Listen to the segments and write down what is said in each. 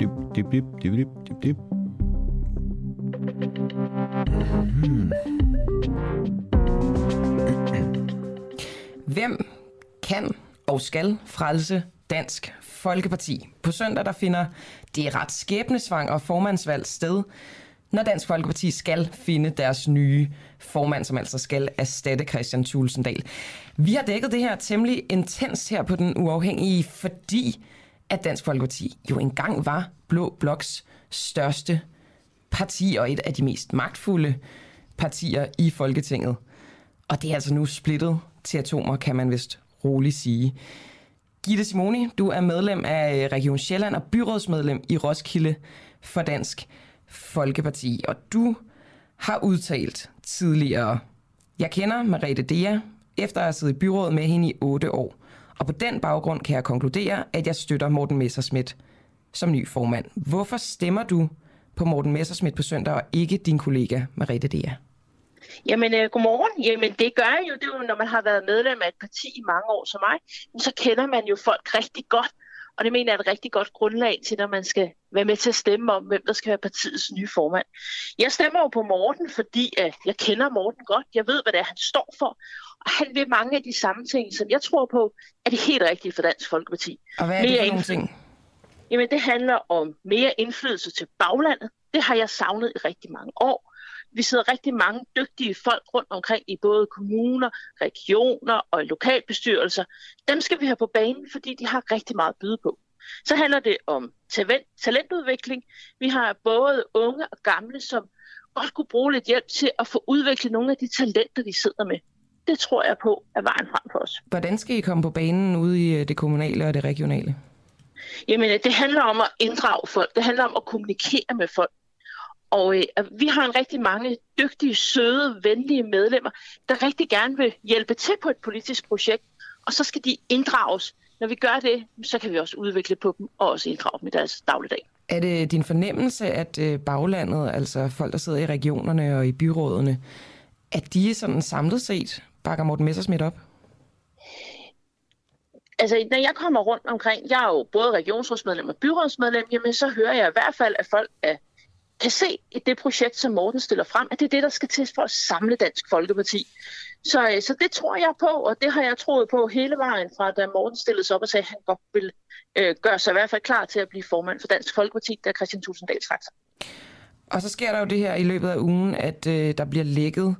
Dip, dip, dip, dip, dip, dip, dip. Mhm. Hvem kan og skal frelse Dansk Folkeparti? På søndag der finder det ret skæbnesvang og formandsvalg sted, når Dansk Folkeparti skal finde deres nye formand, som altså skal erstatte Christian Tulsendal. Vi har dækket det her temmelig intens her på Den Uafhængige, fordi at Dansk Folkeparti jo engang var Blå Bloks største parti og et af de mest magtfulde partier i Folketinget. Og det er altså nu splittet til atomer, kan man vist roligt sige. Gitte Simoni, du er medlem af øh, Region Sjælland og byrådsmedlem i Roskilde for Dansk Folkeparti. Og du har udtalt tidligere, jeg kender Marete Dea, efter at have siddet i byrådet med hende i otte år. Og på den baggrund kan jeg konkludere, at jeg støtter Morten Messerschmidt som ny formand. Hvorfor stemmer du på Morten Messerschmidt på søndag, og ikke din kollega Marete Dea? Jamen, øh, godmorgen. Jamen, det gør jeg jo, det er jo, når man har været medlem af et parti i mange år som mig, så kender man jo folk rigtig godt. Og det mener jeg er et rigtig godt grundlag til, når man skal være med til at stemme om, hvem der skal være partiets nye formand. Jeg stemmer jo på Morten, fordi at jeg kender Morten godt. Jeg ved, hvad det er, han står for. Og han vil mange af de samme ting, som jeg tror på, er det helt rigtige for Dansk Folkeparti. Og hvad er det for nogle ting? Jamen, det handler om mere indflydelse til baglandet. Det har jeg savnet i rigtig mange år. Vi sidder rigtig mange dygtige folk rundt omkring i både kommuner, regioner og lokalbestyrelser. Dem skal vi have på banen, fordi de har rigtig meget at byde på. Så handler det om talent, talentudvikling. Vi har både unge og gamle, som godt kunne bruge lidt hjælp til at få udviklet nogle af de talenter, de sidder med. Det tror jeg på er vejen frem for os. Hvordan skal I komme på banen ude i det kommunale og det regionale? Jamen, det handler om at inddrage folk. Det handler om at kommunikere med folk. Og øh, vi har en rigtig mange dygtige, søde, venlige medlemmer, der rigtig gerne vil hjælpe til på et politisk projekt. Og så skal de inddrages. Når vi gør det, så kan vi også udvikle på dem og også inddrage dem i deres dagligdag. Er det din fornemmelse, at øh, baglandet, altså folk, der sidder i regionerne og i byrådene, at de sådan samlet set bakker Morten Messersmith op? altså, når jeg kommer rundt omkring, jeg er jo både regionsrådsmedlem og byrådsmedlem, jamen så hører jeg i hvert fald, at folk er, kan se i det projekt, som Morten stiller frem, at det er det, der skal til for at samle Dansk Folkeparti. Så, øh, så det tror jeg på, og det har jeg troet på hele vejen fra, da Morten stillede sig op og sagde, at han godt ville øh, gøre sig i hvert fald klar til at blive formand for Dansk Folkeparti, da Christian Tusinddal trak sig. Og så sker der jo det her i løbet af ugen, at øh, der bliver lækket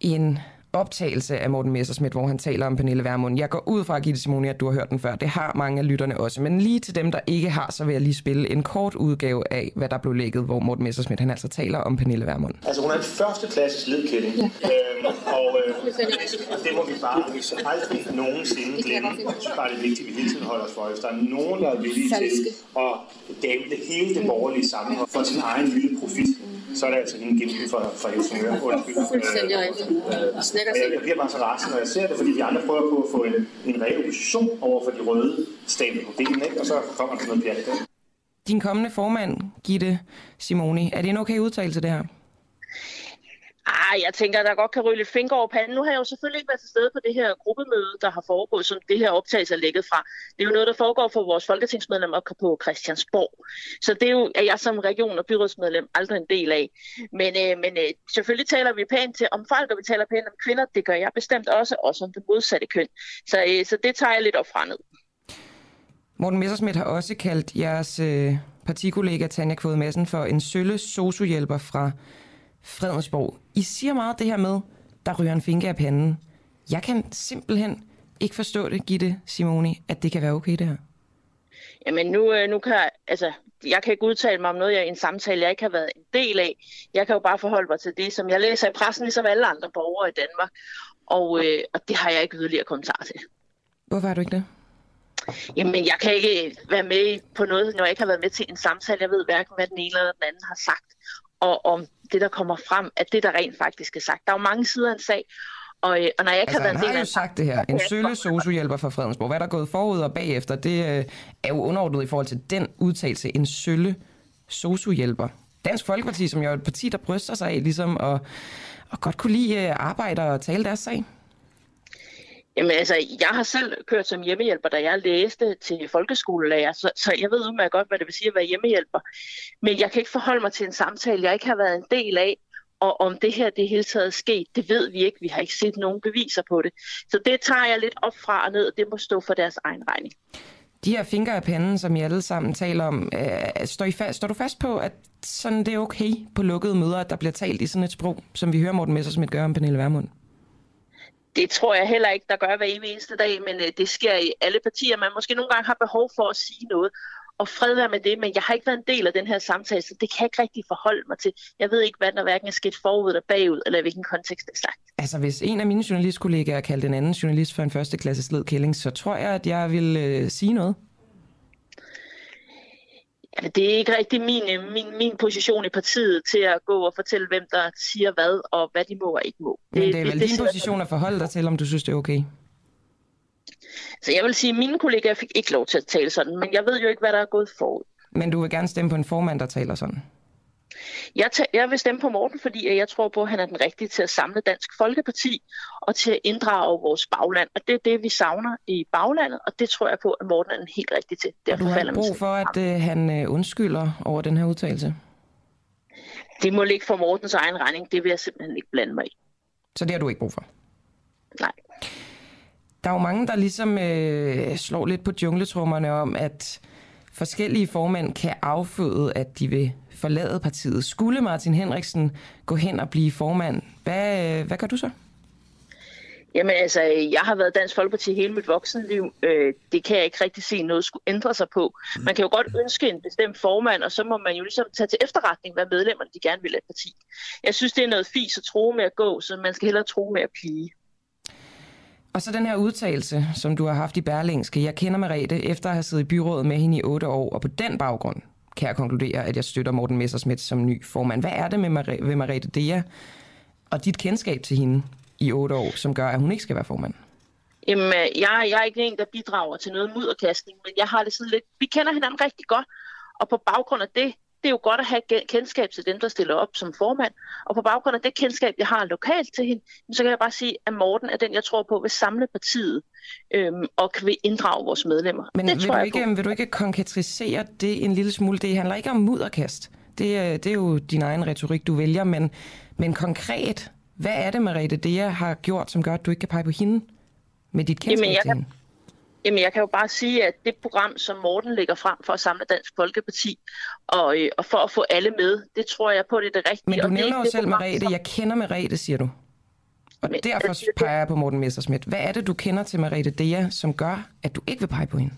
en optagelse af Morten Messersmith, hvor han taler om Pernille Vermund. Jeg går ud fra, Gitte Simoni, at du har hørt den før. Det har mange af lytterne også. Men lige til dem, der ikke har, så vil jeg lige spille en kort udgave af, hvad der blev lækket, hvor Morten Messersmith han altså taler om Pernille Vermund. Altså hun er en første klasses ledkælling. Ja. Øhm, og øh, det må vi bare aldrig nogensinde glemme. Jeg synes bare, det er vigtigt, at vi hele tiden holder os for. Hvis der er nogen, der er villige til at dæmpe hele det borgerlige sammenhold for sin egen lille profit, så er det altså en gennem for, for Helsingør. Fuldstændig rigtigt. Jeg, jeg bliver bare så rasende, når jeg ser det, fordi de andre prøver på at få en, en reel opposition over for de røde stabler på benen, ikke? og så kommer der noget pjat. Din kommende formand, Gitte Simoni, er det en okay udtalelse, det her? Jeg tænker, at der godt kan ryge lidt finger over panden. Nu har jeg jo selvfølgelig ikke været til stede på det her gruppemøde, der har foregået, som det her optagelse er lægget fra. Det er jo noget, der foregår for vores folketingsmedlemmer på Christiansborg. Så det er jo, at jeg som region- og byrådsmedlem aldrig en del af. Men, øh, men øh, selvfølgelig taler vi pænt til, om folk, og vi taler pænt om kvinder. Det gør jeg bestemt også, også om det modsatte køn. Så, øh, så det tager jeg lidt op fra ned. Morten Messersmith har også kaldt jeres øh, partikollega Tanja Kvod Madsen for en sølle sociohjælper fra Fredensborg. I siger meget det her med, der ryger en finger af panden. Jeg kan simpelthen ikke forstå det, Gitte Simoni, at det kan være okay det her. Jamen nu, øh, nu kan jeg, altså, jeg kan ikke udtale mig om noget, jeg i en samtale, jeg ikke har været en del af. Jeg kan jo bare forholde mig til det, som jeg læser i pressen, ligesom alle andre borgere i Danmark. Og, øh, og det har jeg ikke yderligere kommentar til. Hvorfor har du ikke det? Jamen, jeg kan ikke være med på noget, når jeg ikke har været med til en samtale. Jeg ved hverken, hvad den ene eller den anden har sagt og om det, der kommer frem, at det, der rent faktisk er sagt. Der er jo mange sider af en sag, og, øh, og når jeg ikke altså, har været en har del jo af sagt det her. En sølle sociohjælper fra Fredensborg. Hvad der er gået forud og bagefter, det øh, er jo underordnet i forhold til den udtalelse. En sølle sociohjælper. Dansk Folkeparti, som jo er et parti, der bryster sig af ligesom at, at godt kunne lide øh, arbejde og tale deres sag? Jamen altså, jeg har selv kørt som hjemmehjælper, da jeg læste til folkeskolelærer, så, så jeg ved udmærket godt, hvad det vil sige at være hjemmehjælper. Men jeg kan ikke forholde mig til en samtale, jeg ikke har været en del af, og om det her det hele taget er sket, det ved vi ikke. Vi har ikke set nogen beviser på det. Så det tager jeg lidt op fra og ned, og det må stå for deres egen regning. De her fingre af panden, som I alle sammen taler om, øh, står, I fast, står du fast på, at sådan det er okay på lukkede møder, at der bliver talt i sådan et sprog, som vi hører Morten Messersmith gøre om Pernille Vermund? Det tror jeg heller ikke, der gør hver eneste dag, men øh, det sker i alle partier. Man måske nogle gange har behov for at sige noget, og fred være med det, men jeg har ikke været en del af den her samtale, så det kan jeg ikke rigtig forholde mig til. Jeg ved ikke, hvad der hverken er sket forud eller bagud, eller hvilken kontekst det er sagt. Altså, hvis en af mine journalistkollegaer kaldte en anden journalist for en førsteklasses ledkælling, så tror jeg, at jeg vil øh, sige noget. Ja, det er ikke rigtig min, øh, min, min position i partiet til at gå og fortælle, hvem der siger hvad, og hvad de må og ikke må. Men det, det er vel det, din position at forholde dig til, om du synes, det er okay? Så jeg vil sige, at mine kollegaer fik ikke lov til at tale sådan, men jeg ved jo ikke, hvad der er gået forud. Men du vil gerne stemme på en formand, der taler sådan? Jeg, jeg vil stemme på Morten, fordi jeg tror på, at han er den rigtige til at samle Dansk Folkeparti og til at inddrage vores bagland. Og det er det, vi savner i baglandet, og det tror jeg på, at Morten er den helt rigtige til. Derfor du har brug for, at uh, han uh, undskylder over den her udtalelse? Det må ligge for Mortens egen regning. Det vil jeg simpelthen ikke blande mig i. Så det har du ikke brug for? Nej. Der er jo mange, der ligesom øh, slår lidt på jungletrummerne om, at forskellige formænd kan afføde, at de vil forlade partiet. Skulle Martin Henriksen gå hen og blive formand, hvad, hvad gør du så? Jamen altså, jeg har været Dansk Folkeparti hele mit voksenliv. Øh, det kan jeg ikke rigtig se noget skulle ændre sig på. Man kan jo godt ønske en bestemt formand, og så må man jo ligesom tage til efterretning, hvad medlemmerne de gerne vil af parti. Jeg synes, det er noget fis at tro med at gå, så man skal hellere tro med at blive. Og så den her udtalelse, som du har haft i Berlingske. Jeg kender Merete efter at have siddet i byrådet med hende i otte år, og på den baggrund kan jeg konkludere, at jeg støtter Morten Messersmith som ny formand. Hvad er det med Mar- ved Mariette Dea og dit kendskab til hende i otte år, som gør, at hun ikke skal være formand? Jamen, øh, jeg, jeg er ikke en, der bidrager til noget mudderkastning, men jeg har det sådan lidt... Vi kender hinanden rigtig godt, og på baggrund af det, det er jo godt at have kendskab til dem, der stiller op som formand. Og på baggrund af det kendskab, jeg har lokalt til hende, så kan jeg bare sige, at Morten er den, jeg tror på, vil samle partiet øhm, og kan inddrage vores medlemmer. Men det vil, du ikke, vil du ikke konkretisere det en lille smule? Det handler ikke om mudderkast. Det, det er jo din egen retorik, du vælger, men, men konkret, hvad er det, Merete, det jeg har gjort, som gør, at du ikke kan pege på hende med dit kendskab Jamen, jeg til hende? Jamen, jeg kan jo bare sige, at det program, som Morten lægger frem for at samle Dansk Folkeparti, og, øh, og for at få alle med, det tror jeg på, det er det rigtige. Men du nævner jo selv Merete. Som... Jeg kender Merete, siger du. Og Men, derfor det, peger jeg på Morten Messersmith. Hvad er det, du kender til Merete Dea, som gør, at du ikke vil pege på hende?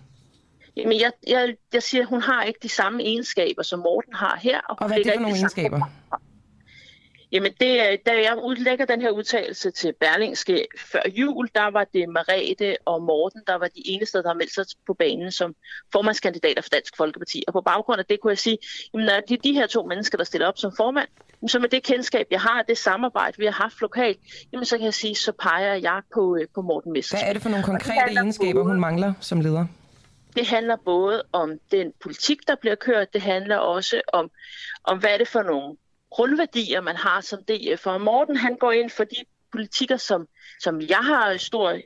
Jamen, jeg, jeg, jeg siger, at hun har ikke de samme egenskaber, som Morten har her. Og, og hvad er det for nogle egenskaber? Samme Jamen, det, da jeg udlægger den her udtalelse til Berlingske før jul, der var det Marete og Morten, der var de eneste, der har meldt sig på banen som formandskandidater for Dansk Folkeparti. Og på baggrund af det kunne jeg sige, jamen, når det er de her to mennesker, der stiller op som formand, så med det kendskab, jeg har, det samarbejde, vi har haft lokalt, jamen, så kan jeg sige, så peger jeg på, øh, på Morten Messerschmidt. Hvad er det for nogle konkrete egenskaber, hun mangler som leder? Det handler både om den politik, der bliver kørt, det handler også om, om hvad er det for nogle grundværdier, man har som DF. Og Morten han går ind for de politikker, som, som jeg har stor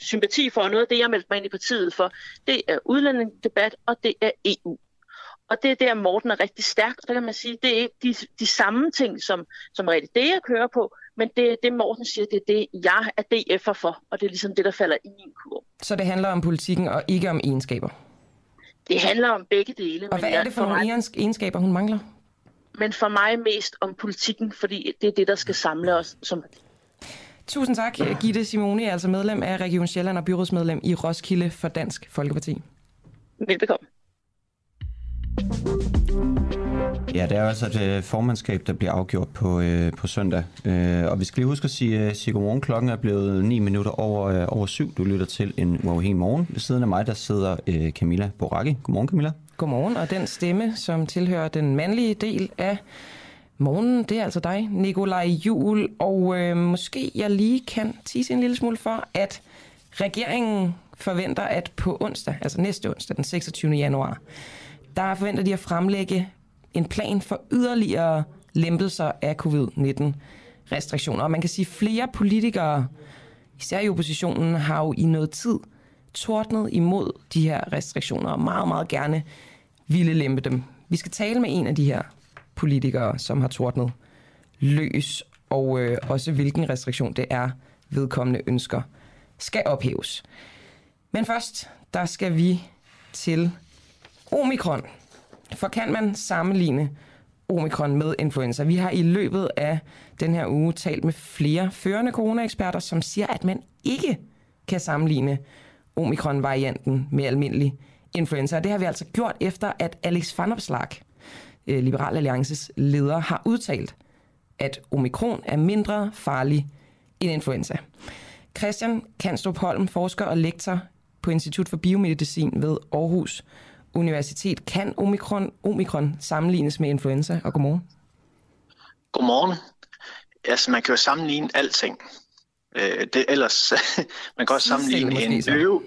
sympati for, og noget af det, jeg meldte mig ind i partiet for, det er udlændingedebat, og det er EU. Og det er der, Morten er rigtig stærk, og der kan man sige, det er ikke de, de samme ting, som, som rigtig det, jeg kører på, men det det, Morten siger, det er det, jeg er DF'er for, og det er ligesom det, der falder i min kurve. Så det handler om politikken og ikke om egenskaber? Det handler om begge dele. Og hvad er det for, for nogle egenskaber, hun mangler? Men for mig mest om politikken, fordi det er det, der skal samle os som Tusind tak, Gitte Simone, altså medlem af Region Sjælland og byrådsmedlem i Roskilde for Dansk Folkeparti. Velbekomme. Ja, det er altså et øh, formandskab, der bliver afgjort på, øh, på søndag. Øh, og vi skal lige huske at sige, øh, sige godmorgen. Klokken er blevet 9 minutter over, øh, over syv. Du lytter til en uafhængig morgen. Ved siden af mig, der sidder øh, Camilla Boracchi. Godmorgen, Camilla. Godmorgen, og den stemme, som tilhører den mandlige del af morgenen, det er altså dig, Nikolaj Jul. Og øh, måske jeg lige kan tise en lille smule for, at regeringen forventer, at på onsdag, altså næste onsdag, den 26. januar, der forventer de at fremlægge en plan for yderligere lempelser af covid-19 restriktioner. Og man kan sige, at flere politikere, især i oppositionen, har jo i noget tid tordnet imod de her restriktioner og meget, meget gerne ville lempe dem. Vi skal tale med en af de her politikere, som har tordnet løs, og øh, også hvilken restriktion det er, vedkommende ønsker skal ophæves. Men først, der skal vi til omikron. For kan man sammenligne omikron med influenza? Vi har i løbet af den her uge talt med flere førende coronaeksperter, som siger, at man ikke kan sammenligne omikron-varianten med almindelig influenza. Og det har vi altså gjort efter, at Alex Van Opslark, øh, Liberal Alliances leder, har udtalt, at omikron er mindre farlig end influenza. Christian Kanstrup Holm, forsker og lektor på Institut for Biomedicin ved Aarhus Universitet. Kan omikron, omikron sammenlignes med influenza? Og godmorgen. Godmorgen. Altså, man kan jo sammenligne alting. Øh, det, ellers, man kan også sammenligne en løve.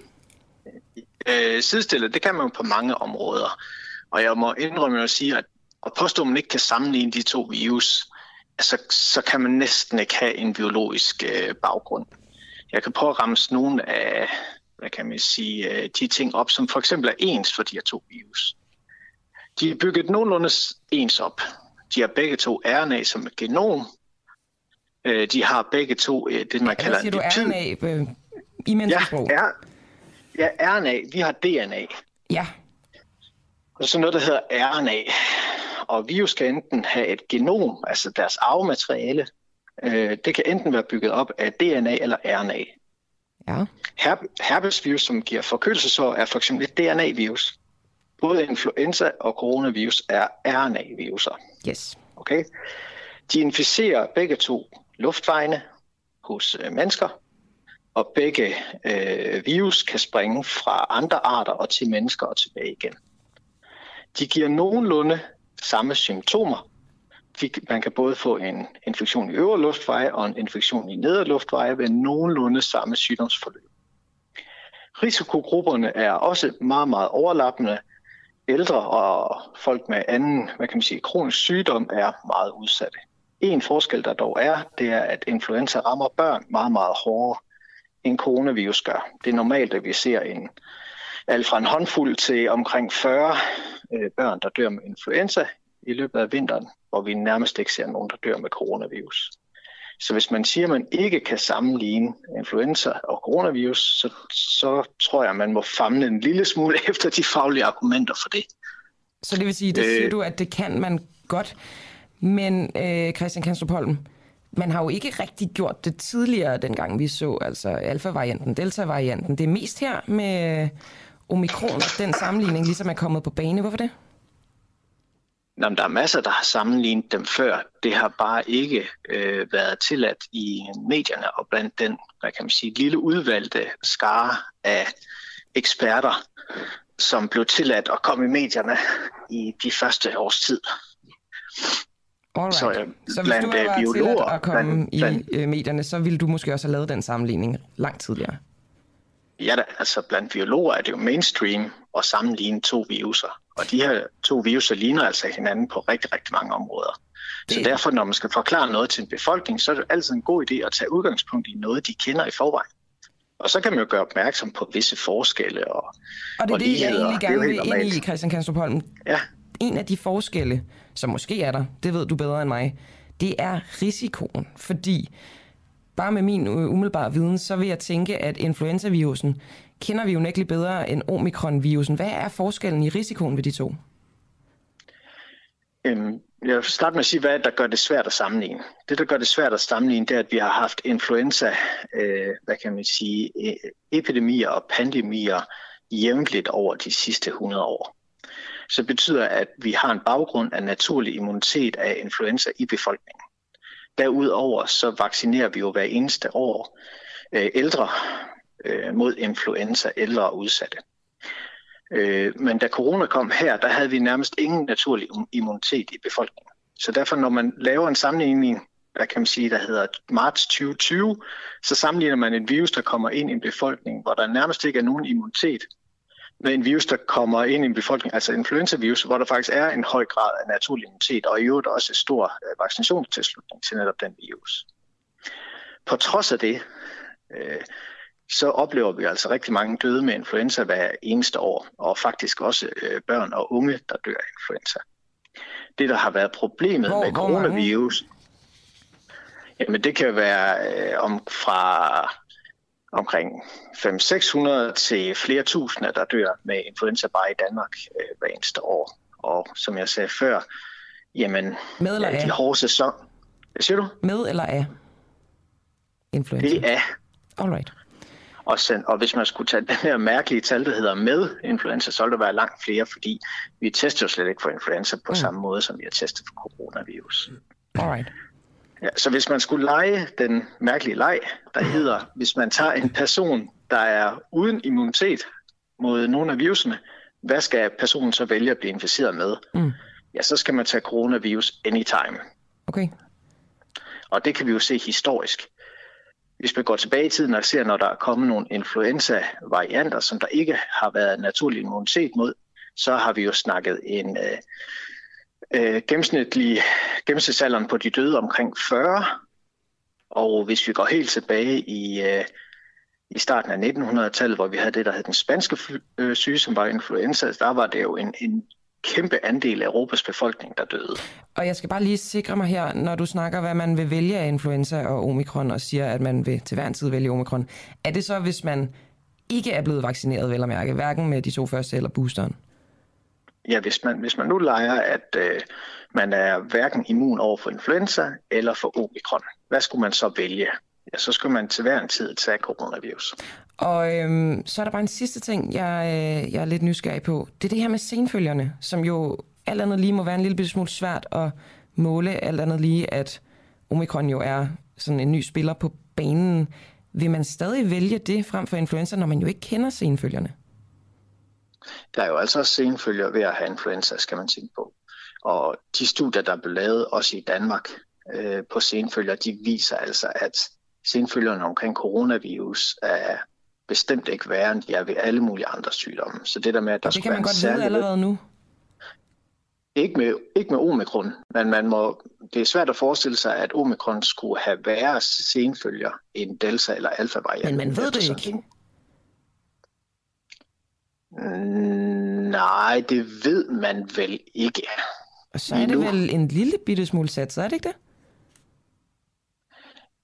Øh, sidestille, det kan man jo på mange områder. Og jeg må indrømme at sige, at at påstå, at man ikke kan sammenligne de to virus, altså, så kan man næsten ikke have en biologisk øh, baggrund. Jeg kan prøve at ramse nogle af hvad kan man sige, øh, de ting op, som for eksempel er ens for de her to virus. De er bygget nogenlunde ens op. De har begge to RNA som et genom. Øh, de har begge to øh, det, man kalder en lipid. RNA i menneskesprog? Ja, ja, RNA. Vi har DNA. Ja. Og så noget, der hedder RNA. Og virus kan enten have et genom, altså deres arvemateriale. Det kan enten være bygget op af DNA eller RNA. Ja. herpesvirus, som giver forkølelsesår, er for eksempel et DNA-virus. Både influenza og coronavirus er RNA-viruser. Yes. Okay? De inficerer begge to luftvejene hos øh, mennesker, og begge øh, virus kan springe fra andre arter og til mennesker og tilbage igen. De giver nogenlunde samme symptomer, man kan både få en infektion i øvre luftveje og en infektion i nedre luftveje ved nogenlunde samme sygdomsforløb. Risikogrupperne er også meget, meget overlappende. Ældre og folk med anden hvad kan man sige, kronisk sygdom er meget udsatte. En forskel, der dog er, det er, at influenza rammer børn meget, meget hårdere, end coronavirus gør. Det er normalt, at vi ser en, alt fra en håndfuld til omkring 40 øh, børn, der dør med influenza i løbet af vinteren, hvor vi nærmest ikke ser nogen, der dør med coronavirus. Så hvis man siger, at man ikke kan sammenligne influenza og coronavirus, så, så tror jeg, at man må famle en lille smule efter de faglige argumenter for det. Så det vil sige, det siger øh, du, at det kan man godt. Men øh, Christian Kanstrup Holm, man har jo ikke rigtig gjort det tidligere, dengang vi så altså alfa-varianten, delta-varianten. Det er mest her med øh, omikron, den sammenligning ligesom er kommet på bane. Hvorfor det? Jamen, der er masser, der har sammenlignet dem før. Det har bare ikke øh, været tilladt i medierne og blandt den, hvad kan man sige, lille udvalgte skare af eksperter, som blev tilladt at komme i medierne i de første års tid. Alright. Så, øh, så hvis du var biologer, at komme blandt, blandt, i øh, medierne, så ville du måske også have lavet den sammenligning langt tidligere. Ja, da, altså blandt biologer er det jo mainstream at sammenligne to viruser. Og de her to viruser ligner altså hinanden på rigtig, rigtig mange områder. Det... Så derfor, når man skal forklare noget til en befolkning, så er det altid en god idé at tage udgangspunkt i noget, de kender i forvejen. Og så kan man jo gøre opmærksom på visse forskelle og Og det er og det, jeg egentlig gerne vil ind i, Christian Kanstrup Holm. Ja. En af de forskelle, som måske er der, det ved du bedre end mig, det er risikoen. Fordi bare med min øh, umiddelbare viden, så vil jeg tænke, at influenzavirusen kender vi jo nægtelig bedre end omikron-virusen. Hvad er forskellen i risikoen ved de to? Øhm, jeg vil starte med at sige, hvad der gør det svært at sammenligne. Det, der gør det svært at sammenligne, det er, at vi har haft influenza, øh, hvad kan man sige, e- epidemier og pandemier jævnligt over de sidste 100 år. Så betyder, at vi har en baggrund af naturlig immunitet af influenza i befolkningen. Derudover så vaccinerer vi jo hver eneste år øh, ældre øh, mod influenza, ældre og udsatte. Øh, men da corona kom her, der havde vi nærmest ingen naturlig immunitet i befolkningen. Så derfor, når man laver en sammenligning, hvad kan man sige, der hedder marts 2020, så sammenligner man et virus, der kommer ind i en befolkning, hvor der nærmest ikke er nogen immunitet med en virus, der kommer ind i en befolkning, altså influenza-virus, hvor der faktisk er en høj grad af naturlig immunitet, og i øvrigt også en stor øh, vaccinationstilslutning til netop den virus. På trods af det, øh, så oplever vi altså rigtig mange døde med influenza hver eneste år, og faktisk også øh, børn og unge, der dør af influenza. Det, der har været problemet hvor, med coronavirus, jamen det kan være øh, om fra omkring 500-600 til flere tusinde, der dør med influenza bare i Danmark øh, hver eneste år. Og som jeg sagde før, jamen, med eller af? de hårde sæson... Hvad siger du? Med eller af influenza? Det er. Alright. Og, sen, og hvis man skulle tage den her mærkelige tal, der hedder med influenza, så ville der være langt flere, fordi vi tester jo slet ikke for influenza på mm. samme måde, som vi har testet for coronavirus. Alright. Ja, så hvis man skulle lege den mærkelige leg, der hedder, hvis man tager en person, der er uden immunitet mod nogle af virusene, hvad skal personen så vælge at blive inficeret med? Mm. Ja, så skal man tage coronavirus anytime. Okay. Og det kan vi jo se historisk. Hvis man går tilbage i tiden og ser, når der er kommet nogle influenza-varianter, som der ikke har været naturlig immunitet mod, så har vi jo snakket en øh, øh, gennemsnitlig gennemsnitsalderen på de døde omkring 40. Og hvis vi går helt tilbage i, øh, i starten af 1900-tallet, hvor vi havde det, der hed den spanske øh, syge, som var influenza, der var det jo en, en kæmpe andel af Europas befolkning, der døde. Og jeg skal bare lige sikre mig her, når du snakker, hvad man vil vælge af influenza og omikron, og siger, at man vil til hver en tid vælge omikron. Er det så, hvis man ikke er blevet vaccineret, vel at mærke, hverken med de to første eller boosteren? Ja, hvis man, hvis man nu leger, at øh, man er hverken immun over for influenza eller for omikron, hvad skulle man så vælge? Ja, så skulle man til hver en tid tage coronavirus. Og øhm, så er der bare en sidste ting, jeg, øh, jeg er lidt nysgerrig på. Det er det her med senfølgerne, som jo alt andet lige må være en lille smule svært at måle. Alt andet lige, at omikron jo er sådan en ny spiller på banen. Vil man stadig vælge det frem for influenza, når man jo ikke kender senfølgerne? Der er jo altså senfølger ved at have influenza, skal man tænke på. Og de studier, der er blevet lavet, også i Danmark, øh, på senfølger, de viser altså, at senfølgerne omkring coronavirus er bestemt ikke værre, end de er ved alle mulige andre sygdomme. Så det der med, at der det kan man godt vide allerede nu. Ikke med, ikke med omikron, men man må, det er svært at forestille sig, at omikron skulle have værre senfølger end delta eller alfa varianten. Men man ved det ikke. Nej, det ved man vel ikke. Og så er det vel en lille bitte smule sat, så er det ikke det?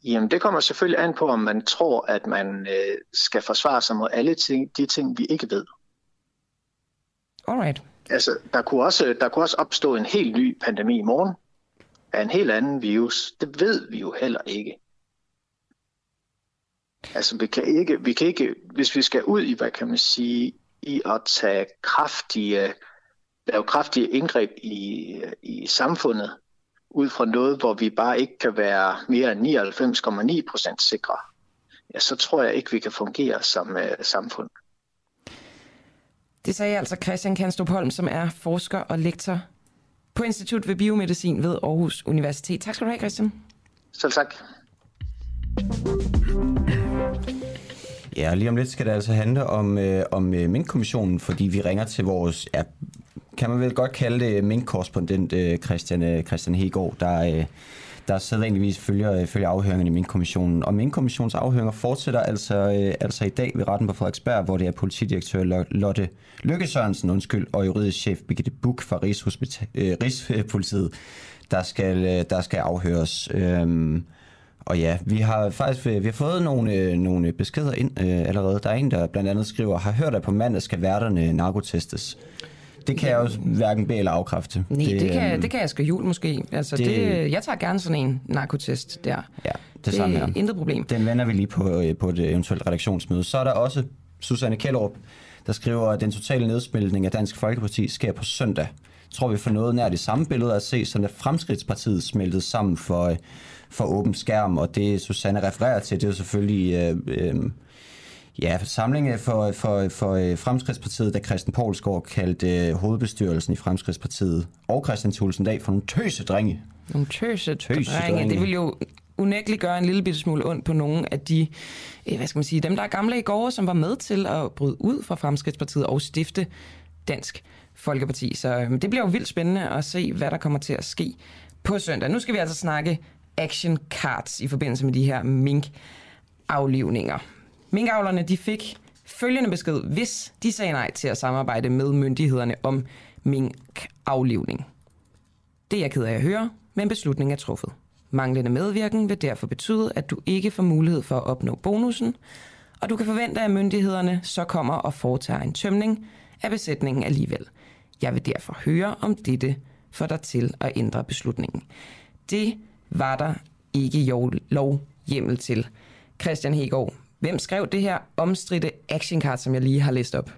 Jamen, det kommer selvfølgelig an på, om man tror, at man øh, skal forsvare sig mod alle ting, de ting, vi ikke ved. Alright. Altså, der kunne, også, der kunne også opstå en helt ny pandemi i morgen af en helt anden virus. Det ved vi jo heller ikke. Altså, vi kan ikke, vi kan ikke hvis vi skal ud i, hvad kan man sige, i at tage kraftige, lave kraftige indgreb i, i samfundet, ud fra noget, hvor vi bare ikke kan være mere end 99,9 procent sikre, ja, så tror jeg ikke, vi kan fungere som uh, samfund. Det sagde altså Christian Kanstrup Holm, som er forsker og lektor på Institut ved Biomedicin ved Aarhus Universitet. Tak skal du have, Christian. Selv tak. Ja, lige om lidt skal det altså handle om, øh, om øh, Mink-kommissionen, fordi vi ringer til vores, ja, kan man vel godt kalde det, Mink-korrespondent øh, Christian, øh, Christian Hegård, der, øh, der sædvanligvis følger, øh, følger afhøringerne i Minkkommissionen. Og Minkkommissionens afhøringer fortsætter altså, øh, altså i dag ved retten på Frederiksberg, hvor det er politidirektør Lotte Lykke Sørensen undskyld, og juridisk chef Birgitte Buk fra Rigshospita- øh, Rigspolitiet, der skal, øh, der skal afhøres. Øh, og ja, vi har faktisk vi har fået nogle, øh, nogle beskeder ind øh, allerede. Der er en, der blandt andet skriver, har hørt, at på mandag skal værterne narkotestes. Det kan jeg også hverken bede eller afkræfte. Nej, det, det, kan, øhm, det kan jeg skal jul måske. Altså, det, det, jeg tager gerne sådan en narkotest der. Ja, det, det samme her. intet problem. Den vender vi lige på, øh, på et eventuelt redaktionsmøde. Så er der også Susanne Kjellerup, der skriver, at den totale nedsmeltning af Dansk Folkeparti sker på søndag. Tror vi får noget nær det samme billede at se, som da Fremskridtspartiet smeltede sammen for for åben skærm, og det Susanne refererer til, det er jo selvfølgelig øh, øh, ja, samling for, for, for øh, Fremskridspartiet, da Christian Poulsgaard kaldte øh, hovedbestyrelsen i Fremskridspartiet og Christian Thulsen Dag for nogle tøse drenge. Nogle tøse, tøse drenge. drenge. Det vil jo unægteligt gøre en lille bitte smule ondt på nogle af de, øh, hvad skal man sige, dem der er gamle i går, som var med til at bryde ud fra Fremskridtspartiet og stifte Dansk Folkeparti. Så øh, det bliver jo vildt spændende at se, hvad der kommer til at ske på søndag. Nu skal vi altså snakke action cards i forbindelse med de her mink-aflivninger. Minkavlerne de fik følgende besked, hvis de sagde nej til at samarbejde med myndighederne om mink-aflivning. Det er jeg ked af at høre, men beslutningen er truffet. Manglende medvirken vil derfor betyde, at du ikke får mulighed for at opnå bonusen, og du kan forvente, at myndighederne så kommer og foretager en tømning af besætningen alligevel. Jeg vil derfor høre, om dette får dig til at ændre beslutningen. Det var der ikke lov hjemmel til. Christian Hegård, hvem skrev det her omstridte actioncard, som jeg lige har læst op?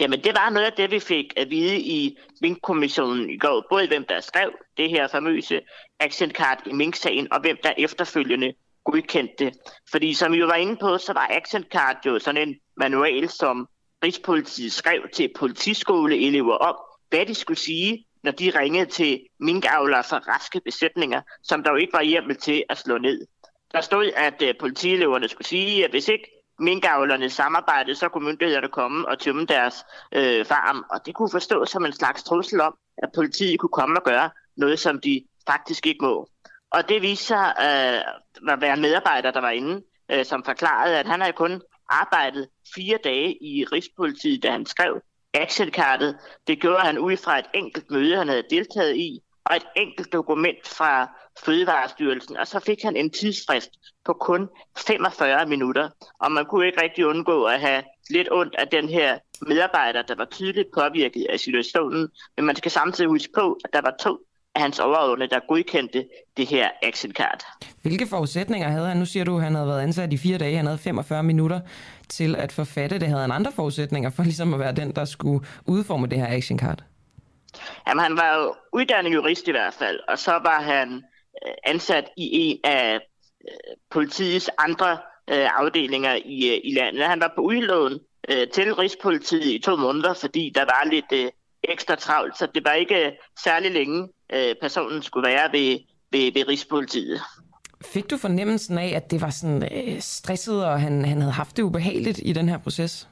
Jamen, det var noget af det, vi fik at vide i Mink-kommissionen i går. Både hvem der skrev det her famøse actioncard i Mink-sagen, og hvem der efterfølgende godkendte. Fordi som vi jo var inde på, så var actioncard jo sådan en manual, som Rigspolitiet skrev til politiskoleelever om, hvad de skulle sige, når de ringede til minkavlere fra raske besætninger, som der jo ikke var hjemmel til at slå ned. Der stod, at uh, politieleverne skulle sige, at hvis ikke minkavlerne samarbejdede, så kunne myndighederne komme og tømme deres øh, farm. Og det kunne forstås som en slags trussel om, at politiet kunne komme og gøre noget, som de faktisk ikke må. Og det viste sig øh, at være en medarbejder, der var inde, øh, som forklarede, at han havde kun arbejdet fire dage i Rigspolitiet, da han skrev actionkartet. Det gjorde han ud fra et enkelt møde, han havde deltaget i, og et enkelt dokument fra Fødevarestyrelsen, og så fik han en tidsfrist på kun 45 minutter. Og man kunne ikke rigtig undgå at have lidt ondt af den her medarbejder, der var tydeligt påvirket af situationen. Men man skal samtidig huske på, at der var to af hans overordnede, der godkendte det her action card. Hvilke forudsætninger havde han? Nu siger du, at han havde været ansat i fire dage. Han havde 45 minutter til at forfatte det. Havde han andre forudsætninger for ligesom at være den, der skulle udforme det her action card? Jamen, han var jo uddannet jurist i hvert fald, og så var han øh, ansat i en af øh, politiets andre øh, afdelinger i, i landet. Han var på udlån til Rigspolitiet i to måneder, fordi der var lidt ekstra travlt, så det var ikke særlig længe, øh, personen skulle være ved, ved, ved Rigspolitiet. Fik du fornemmelsen af, at det var sådan øh, stresset, og han, han havde haft det ubehageligt i den her proces?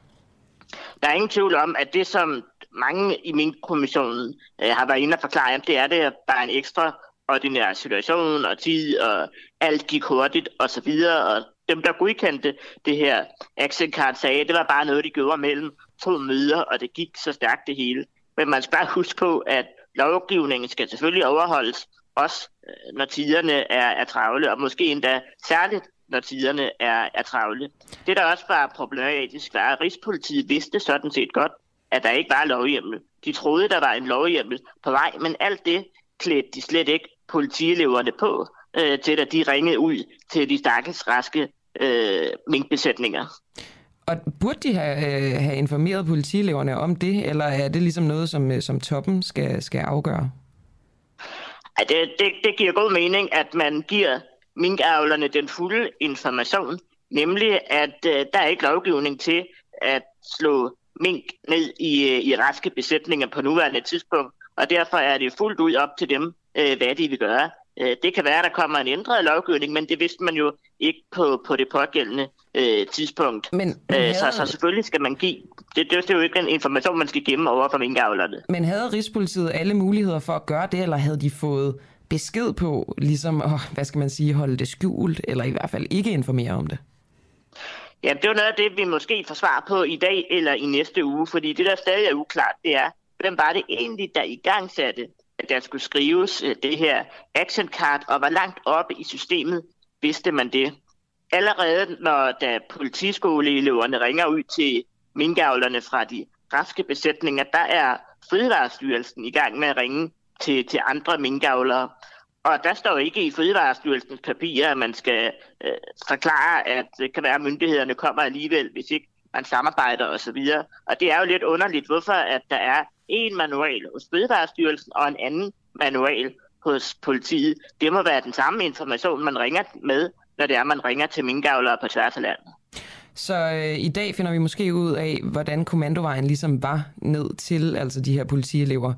Der er ingen tvivl om, at det, som mange i min kommissionen øh, har været inde og forklare, det er det, at der er en ekstra ordinær situation og tid, og alt gik hurtigt og så videre, og dem, der godkendte det her action card, sagde, det var bare noget, de gjorde mellem to møder, og det gik så stærkt det hele. Men man skal bare huske på, at lovgivningen skal selvfølgelig overholdes, også øh, når tiderne er, er travle, og måske endda særligt, når tiderne er, er travle. Det, der også var problematisk, var, at Rigspolitiet vidste sådan set godt, at der ikke var lovhjemmel. De troede, der var en lovhjemmel på vej, men alt det klædte de slet ikke politieleverne på, øh, til at de ringede ud til de stakkels raske øh, minkbesætninger. Og burde de have, øh, have informeret politileverne om det, eller er det ligesom noget, som, øh, som toppen skal, skal afgøre? Ja, det, det, det giver god mening, at man giver minkavlerne den fulde information, nemlig at øh, der er ikke lovgivning til at slå mink ned i, øh, i raske besætninger på nuværende tidspunkt, og derfor er det fuldt ud op til dem, øh, hvad de vil gøre. Øh, det kan være, at der kommer en ændret lovgivning, men det vidste man jo ikke på, på det pågældende øh, tidspunkt. Men, havde... så, så selvfølgelig skal man give... Det, det, det er jo ikke en information, man skal gemme over for minkavlerne. Men havde Rigspolitiet alle muligheder for at gøre det, eller havde de fået besked på, ligesom, åh, hvad skal man sige, holde det skjult, eller i hvert fald ikke informere om det? Ja, det er noget af det, vi måske får svar på i dag eller i næste uge, fordi det, der stadig er uklart, det er, hvem var det egentlig, der i gang satte, at der skulle skrives øh, det her action card, og hvor langt oppe i systemet vidste man det. Allerede når da politiskoleeleverne ringer ud til minkavlerne fra de raske besætninger, der er Fødevarestyrelsen i gang med at ringe til, til andre minkavlere. Og der står ikke i Fødevarestyrelsens papirer, at man skal øh, forklare, at det kan være, at myndighederne kommer alligevel, hvis ikke man samarbejder osv. Og det er jo lidt underligt, hvorfor at der er en manual hos Fødevarestyrelsen og en anden manual hos politiet. Det må være den samme information, man ringer med, når det er, man ringer til minkavlere på tværs af landet. Så øh, i dag finder vi måske ud af, hvordan kommandovejen ligesom var ned til altså de her politielever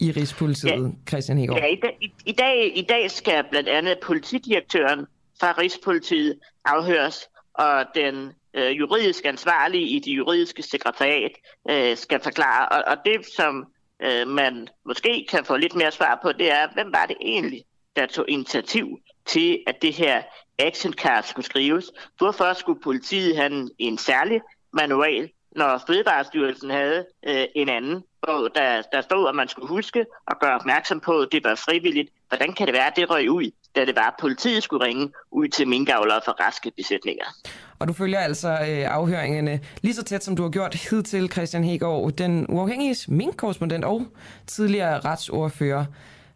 i Rigspolitiet, ja. Christian Hegård? Ja, i, dag, i, i, dag, i dag skal blandt andet politidirektøren fra Rigspolitiet afhøres, og den øh, juridisk ansvarlige i det juridiske sekretariat øh, skal forklare. Og, og det, som øh, man måske kan få lidt mere svar på, det er, hvem var det egentlig, der tog initiativ til, at det her action card skulle skrives? Hvorfor skulle politiet have en særlig manual, når Fødevarestyrelsen havde øh, en anden, hvor der, der stod, at man skulle huske og gøre opmærksom på, at det var frivilligt. Hvordan kan det være, at det røg ud, da det var, at politiet skulle ringe ud til minkavlere for raske besætninger? Og du følger altså øh, afhøringerne lige så tæt, som du har gjort hidtil, Christian Hegård, den uafhængige minkkorrespondent og tidligere retsordfører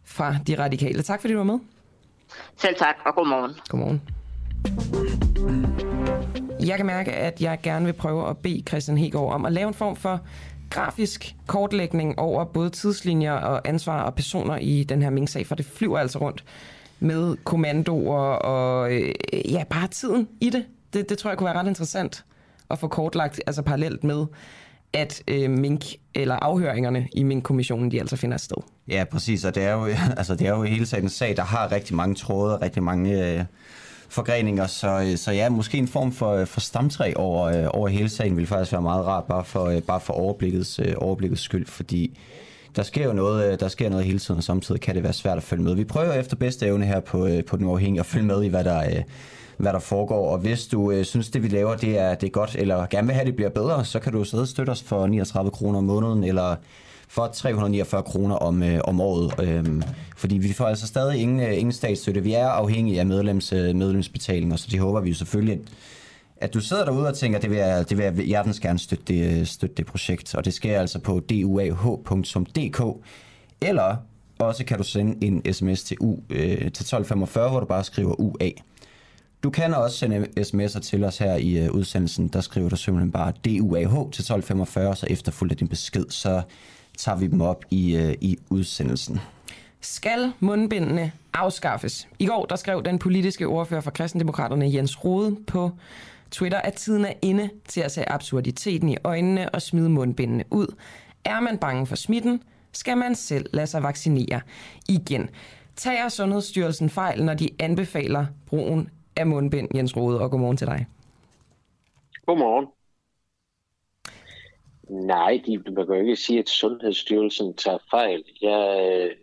fra De Radikale. Tak fordi du var med. Selv tak, og godmorgen. Godmorgen. Jeg kan mærke, at jeg gerne vil prøve at bede Christian Hegård om at lave en form for grafisk kortlægning over både tidslinjer og ansvar og personer i den her Ming-sag, for det flyver altså rundt med kommandoer og øh, ja, bare tiden i det. det. Det tror jeg kunne være ret interessant at få kortlagt, altså parallelt med, at øh, mink eller afhøringerne i Mink-kommissionen, de altså finder sted. Ja, præcis, og det er jo, altså, det er jo hele tiden en sag, der har rigtig mange tråde, og rigtig mange øh, forgreninger, så, øh, så ja, måske en form for, øh, for stamtræ over, øh, over hele sagen vil faktisk være meget rart, bare for, bare for overblikkets, overblikkets skyld, fordi der sker jo noget, der sker noget hele tiden, og samtidig kan det være svært at følge med. Vi prøver efter bedste evne her på, på den uafhængige at følge med i, hvad der, hvad der foregår, og hvis du øh, synes, det vi laver, det er, det er godt, eller gerne vil have, det bliver bedre, så kan du sidde og støtte os for 39 kroner om måneden, eller for 349 kroner om, øh, om året. Øhm, fordi vi får altså stadig ingen, øh, ingen statsstøtte. Vi er afhængige af medlems, øh, medlemsbetalinger, så det håber vi jo selvfølgelig, at, at du sidder derude og tænker, det vil jeg, det vil jeg hjertens gerne støtte det, øh, støtte det projekt. Og det sker altså på duah.dk, eller også kan du sende en sms til, U, øh, til 1245, hvor du bare skriver UA. Du kan også sende sms'er til os her i øh, udsendelsen. Der skriver du simpelthen bare DUAH til 1245, så efterfulgt af din besked, så tager vi dem op i, uh, i udsendelsen. Skal mundbindene afskaffes? I går der skrev den politiske ordfører for kristendemokraterne Jens Rode på Twitter, at tiden er inde til at se absurditeten i øjnene og smide mundbindene ud. Er man bange for smitten, skal man selv lade sig vaccinere igen. Tager Sundhedsstyrelsen fejl, når de anbefaler brugen af mundbind, Jens Rode, og godmorgen til dig. Godmorgen. Nej, de, man kan jo ikke sige, at Sundhedsstyrelsen tager fejl. Jeg øh,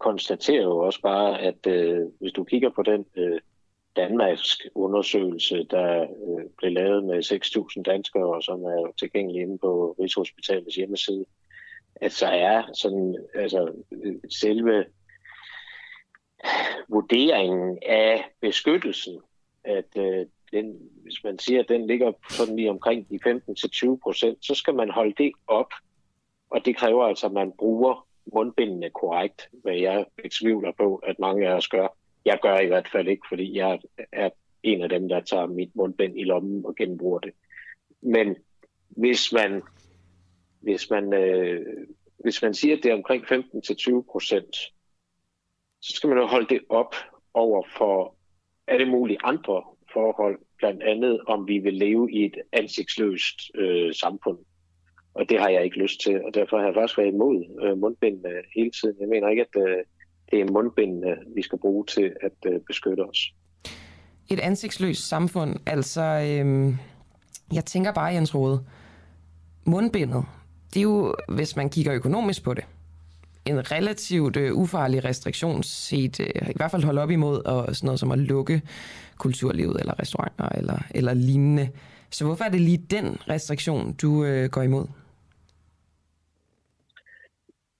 konstaterer jo også bare, at øh, hvis du kigger på den øh, Danmarks undersøgelse, der øh, blev lavet med 6.000 danskere, som er tilgængelig inde på Rigshospitalets hjemmeside, at så er sådan, altså, øh, selve øh, vurderingen af beskyttelsen, at øh, den, hvis man siger, at den ligger sådan lige omkring de 15-20 procent, så skal man holde det op, og det kræver altså, at man bruger mundbindene korrekt, hvad jeg betvivler på, at mange af os gør. Jeg gør i hvert fald ikke, fordi jeg er en af dem, der tager mit mundbind i lommen og genbruger det. Men hvis man, hvis man, øh, hvis man siger, at det er omkring 15-20 procent, så skal man jo holde det op over for alle mulige andre forhold, blandt andet om vi vil leve i et ansigtsløst øh, samfund. Og det har jeg ikke lyst til, og derfor har jeg faktisk været imod øh, mundbindene hele tiden. Jeg mener ikke, at øh, det er mundbindene, vi skal bruge til at øh, beskytte os. Et ansigtsløst samfund, altså... Øh, jeg tænker bare, Jens Rode, mundbindet, det er jo, hvis man kigger økonomisk på det, en relativt øh, ufarlig restriktion set, øh, i hvert fald holde op imod og sådan noget som at lukke kulturlivet eller restauranter eller, eller lignende. Så hvorfor er det lige den restriktion, du øh, går imod?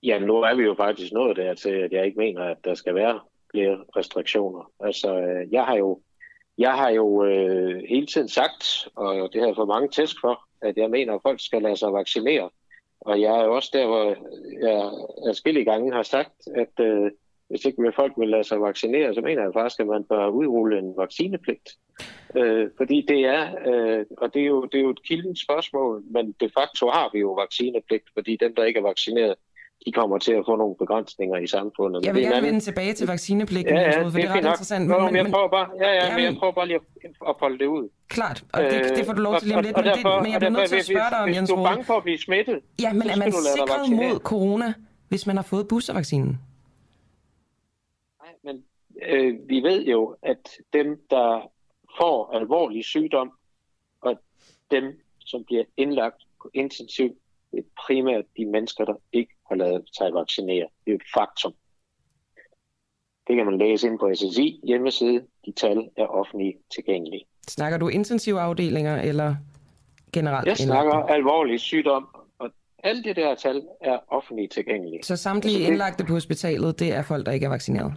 Ja, nu er vi jo faktisk nået der til, at jeg ikke mener, at der skal være flere restriktioner. Altså, øh, jeg har jo, jeg har jo øh, hele tiden sagt, og det har jeg fået mange tæsk for, at jeg mener, at folk skal lade sig vaccinere. Og jeg er også der, hvor jeg forskellige gange har sagt, at øh, hvis ikke folk vil lade sig vaccinere, så mener jeg faktisk, at man bør udrulle en vaccinepligt. Øh, fordi det er, øh, og det er, jo, det er jo et kildens spørgsmål, men de facto har vi jo vaccinepligt, fordi dem, der ikke er vaccineret, de kommer til at få nogle begrænsninger i samfundet. Jeg vil gerne vende tilbage til vaccinepligten, ja, ja, for det er ret interessant. Men, men, men, jeg prøver bare, ja, ja, men jeg prøver bare lige at folde det ud. Klart, og det, det får du lov til lige om lidt, men, det, men jeg bliver nødt til at spørge dig om, Jens Hvis du er bange for at blive smittet, Ja, men er man sikret mod corona, hvis man har fået boostervaccinen? Nej, men øh, vi ved jo, at dem, der får alvorlig sygdom, og dem, som bliver indlagt på intensiv, det er primært de mennesker, der ikke har lavet sig vaccinere. Det er et faktum. Det kan man læse ind på SSI hjemmeside. De tal er offentligt tilgængelige. Snakker du intensivafdelinger eller generelt? Jeg snakker alvorlig sygdom, og alle det der tal er offentligt tilgængelige. Så samtlige altså, det... indlagte på hospitalet, det er folk, der ikke er vaccineret?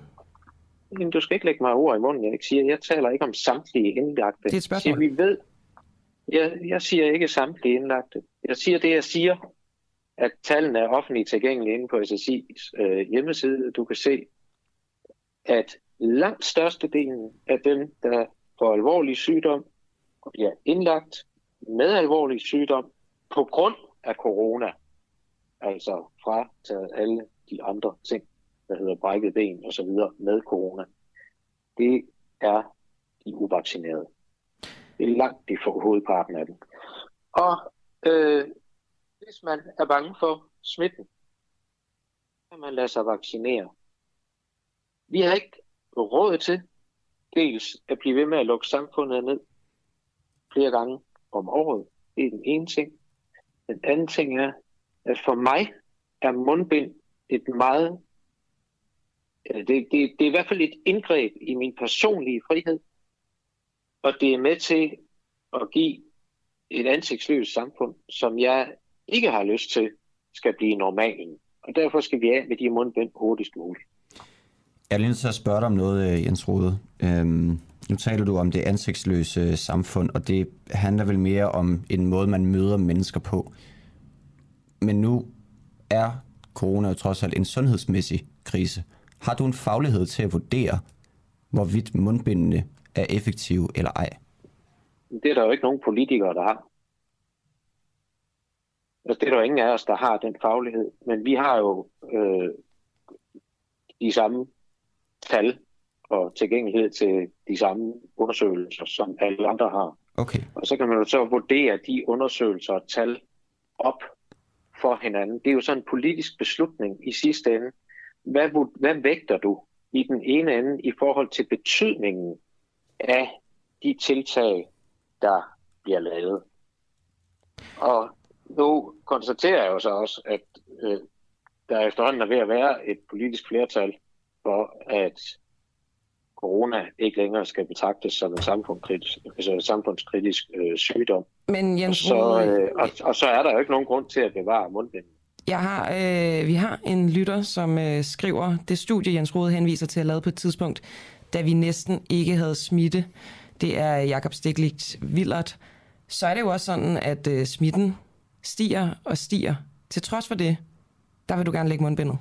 Jamen, du skal ikke lægge mig ord i munden, jeg ikke siger. Jeg taler ikke om samtlige indlagte. Det er et spørgsmål. Jeg siger, vi ved, jeg, jeg siger ikke samtlige indlagte. Jeg siger det, jeg siger, at tallene er offentligt tilgængelige inde på SSI's øh, hjemmeside. Du kan se, at langt størstedelen af dem, der får alvorlig sygdom og bliver indlagt med alvorlig sygdom på grund af corona, altså fra alle de andre ting, der hedder brækket ben og så videre med corona, det er de uvaccinerede. Det er langt de for hovedparten af dem. Og øh, hvis man er bange for smitten, kan man lade sig vaccinere. Vi har ikke råd til dels at blive ved med at lukke samfundet ned flere gange om året. Det er den ene ting. Den anden ting er, at for mig er mundbind et meget... Det, det, det er i hvert fald et indgreb i min personlige frihed, og det er med til at give et ansigtsløst samfund, som jeg ikke har lyst til, skal blive normalen. Og derfor skal vi af med de mundbind hurtigst muligt. Jeg er lige nødt til at spørge dig om noget, øh, Jens Rode. Øhm, nu taler du om det ansigtsløse samfund, og det handler vel mere om en måde, man møder mennesker på. Men nu er corona jo trods alt en sundhedsmæssig krise. Har du en faglighed til at vurdere, hvorvidt mundbindene er effektive eller ej? Det er der jo ikke nogen politikere, der har. Altså, det er der jo ingen af os, der har den faglighed. Men vi har jo øh, de samme tal og tilgængelighed til de samme undersøgelser, som alle andre har. Okay. Og så kan man jo så vurdere de undersøgelser og tal op for hinanden. Det er jo sådan en politisk beslutning i sidste ende. Hvad, hvad vægter du i den ene ende i forhold til betydningen af de tiltag, der bliver lavet? Og nu konstaterer jeg jo så også, at øh, der efterhånden er ved at være et politisk flertal for, at corona ikke længere skal betragtes som en samfundskritisk, altså en samfundskritisk øh, sygdom. Men Jens så, øh, og, og så er der jo ikke nogen grund til at bevare mundbinden. Jeg har, øh, vi har en lytter, som øh, skriver, det studie Jens Rode henviser til at lave på et tidspunkt, da vi næsten ikke havde smitte. Det er Jakob Stikligt Villert. Så er det jo også sådan, at øh, smitten stiger og stiger. Til trods for det, der vil du gerne lægge mundbindet.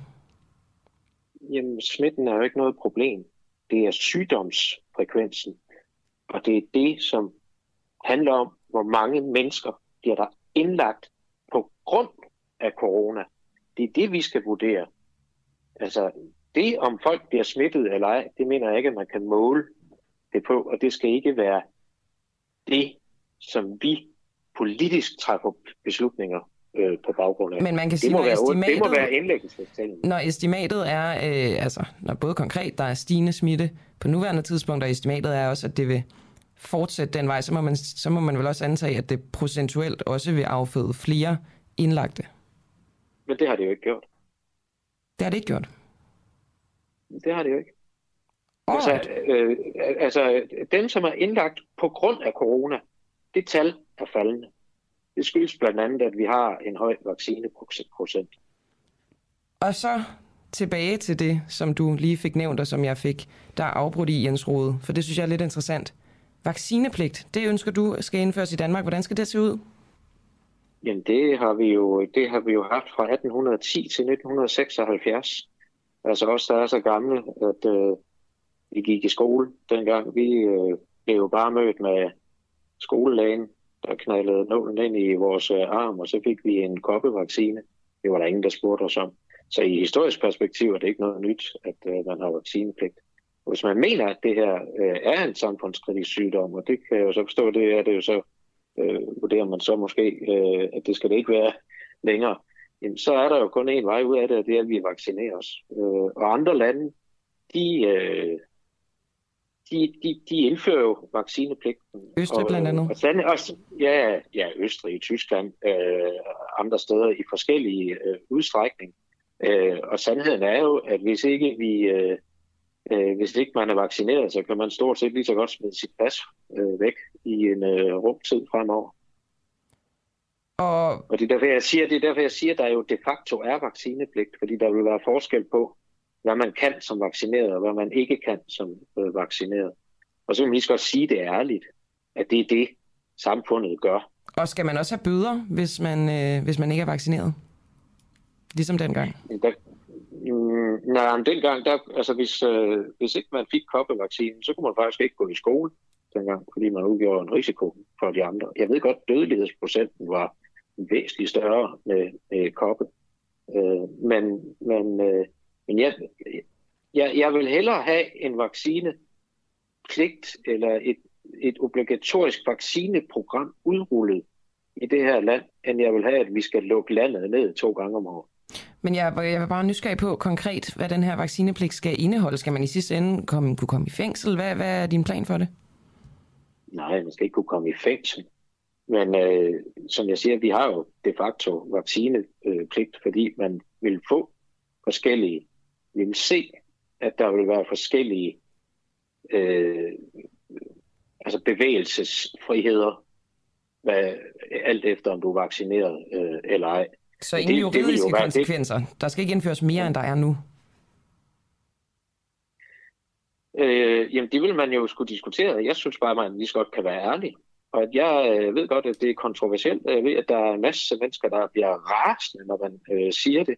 Jamen, smitten er jo ikke noget problem. Det er sygdomsfrekvensen. Og det er det, som handler om, hvor mange mennesker bliver der indlagt på grund af corona. Det er det, vi skal vurdere. Altså, det om folk bliver smittet eller ej, det mener jeg ikke, at man kan måle det på, og det skal ikke være det, som vi politisk træffer beslutninger øh, på baggrund af. Men man kan sige, det, må være, estimatet, det må være indlæggelsestallene. Når estimatet er, øh, altså når både konkret der er stigende smitte på nuværende tidspunkt, og estimatet er også, at det vil fortsætte den vej, så må man, så må man vel også antage, at det procentuelt også vil afføde flere indlagte. Men det har det jo ikke gjort. Det har det ikke gjort? Det har det jo ikke. Altså, øh, altså, dem, som er indlagt på grund af corona, det tal er faldende. Det skyldes blandt andet, at vi har en høj vaccineprocent. Og så tilbage til det, som du lige fik nævnt, og som jeg fik, der er afbrudt i Jens Rode, for det synes jeg er lidt interessant. Vaccinepligt, det ønsker du skal indføres i Danmark. Hvordan skal det se ud? Jamen det har vi jo, det har vi jo haft fra 1810 til 1976. Altså også der er så gamle, at øh, vi gik i skole dengang. Vi øh, blev jo bare mødt med skolelægen, der knaldede nålen ind i vores øh, arm, og så fik vi en koppevaccine. Det var der ingen, der spurgte os om. Så i historisk perspektiv er det ikke noget nyt, at øh, man har vaccinepligt. Hvis man mener, at det her øh, er en samfundskritisk sygdom, og det kan jeg jo så forstå, det er det jo så, øh, vurderer man så måske, øh, at det skal det ikke være længere, jamen, så er der jo kun en vej ud af det, og det er, at vi vaccinerer os. Øh, og andre lande, de, øh, de, de, de indfører jo vaccinepligten. Østrig blandt andet. Og, og, også, ja, ja, Østrig, Tyskland, øh, andre steder i forskellige øh, udstrækning. Øh, og sandheden er jo, at hvis ikke vi... Øh, øh, hvis ikke man er vaccineret, så kan man stort set lige så godt smide sit pas øh, væk i en øh, rumtid fremover. Og... og det er derfor, jeg siger, det er derfor, jeg siger, at der jo de facto er vaccinepligt, fordi der vil være forskel på, hvad man kan som vaccineret, og hvad man ikke kan som øh, vaccineret. Og så vil man lige så godt sige det ærligt, at det er det, samfundet gør. Og skal man også have bøder, hvis man, øh, hvis man ikke er vaccineret? Ligesom dengang? Der, mm, nej, men dengang, der, altså hvis, øh, hvis ikke man fik koppevaccinen, så kunne man faktisk ikke gå i skole dengang, fordi man udgjorde en risiko for de andre. Jeg ved godt, dødelighedsprocenten var væsentligt større med, med koppe. Øh, men men, øh, men jeg, jeg, jeg vil hellere have en vaccinepligt eller et, et obligatorisk vaccineprogram udrullet i det her land, end jeg vil have, at vi skal lukke landet ned to gange om året. Men jeg, jeg vil bare nysgerrig på konkret, hvad den her vaccinepligt skal indeholde. Skal man i sidste ende komme, kunne komme i fængsel? Hvad, hvad er din plan for det? Nej, man skal ikke kunne komme i fængsel. Men øh, som jeg siger, vi har jo de facto vaccinepligt, fordi man vil få forskellige, vil se, at der vil være forskellige øh, altså bevægelsesfriheder, hvad, alt efter om du er vaccineret øh, eller ej. Så ingen det, juridiske det jo konsekvenser? Det. Der skal ikke indføres mere, end der er nu? Øh, jamen, det vil man jo skulle diskutere. Jeg synes bare, at man lige så godt kan være ærlig. Og at jeg øh, ved godt, at det er kontroversielt. Jeg ved, at der er en masse mennesker, der bliver rasende, når man øh, siger det.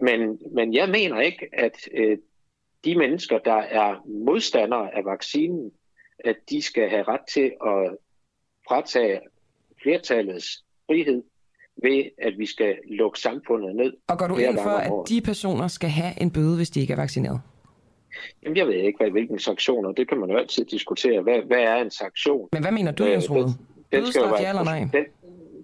Men, men jeg mener ikke, at øh, de mennesker, der er modstandere af vaccinen, at de skal have ret til at fratage flertallets frihed ved, at vi skal lukke samfundet ned. Og går du ind for, at de personer skal have en bøde, hvis de ikke er vaccineret? Jamen, jeg ved ikke, hvad, hvilken sanktioner. Det kan man jo altid diskutere. Hvad, hvad er en sanktion? Men hvad mener du, Jens Rode? Bødestraf, ja eller nej? Den,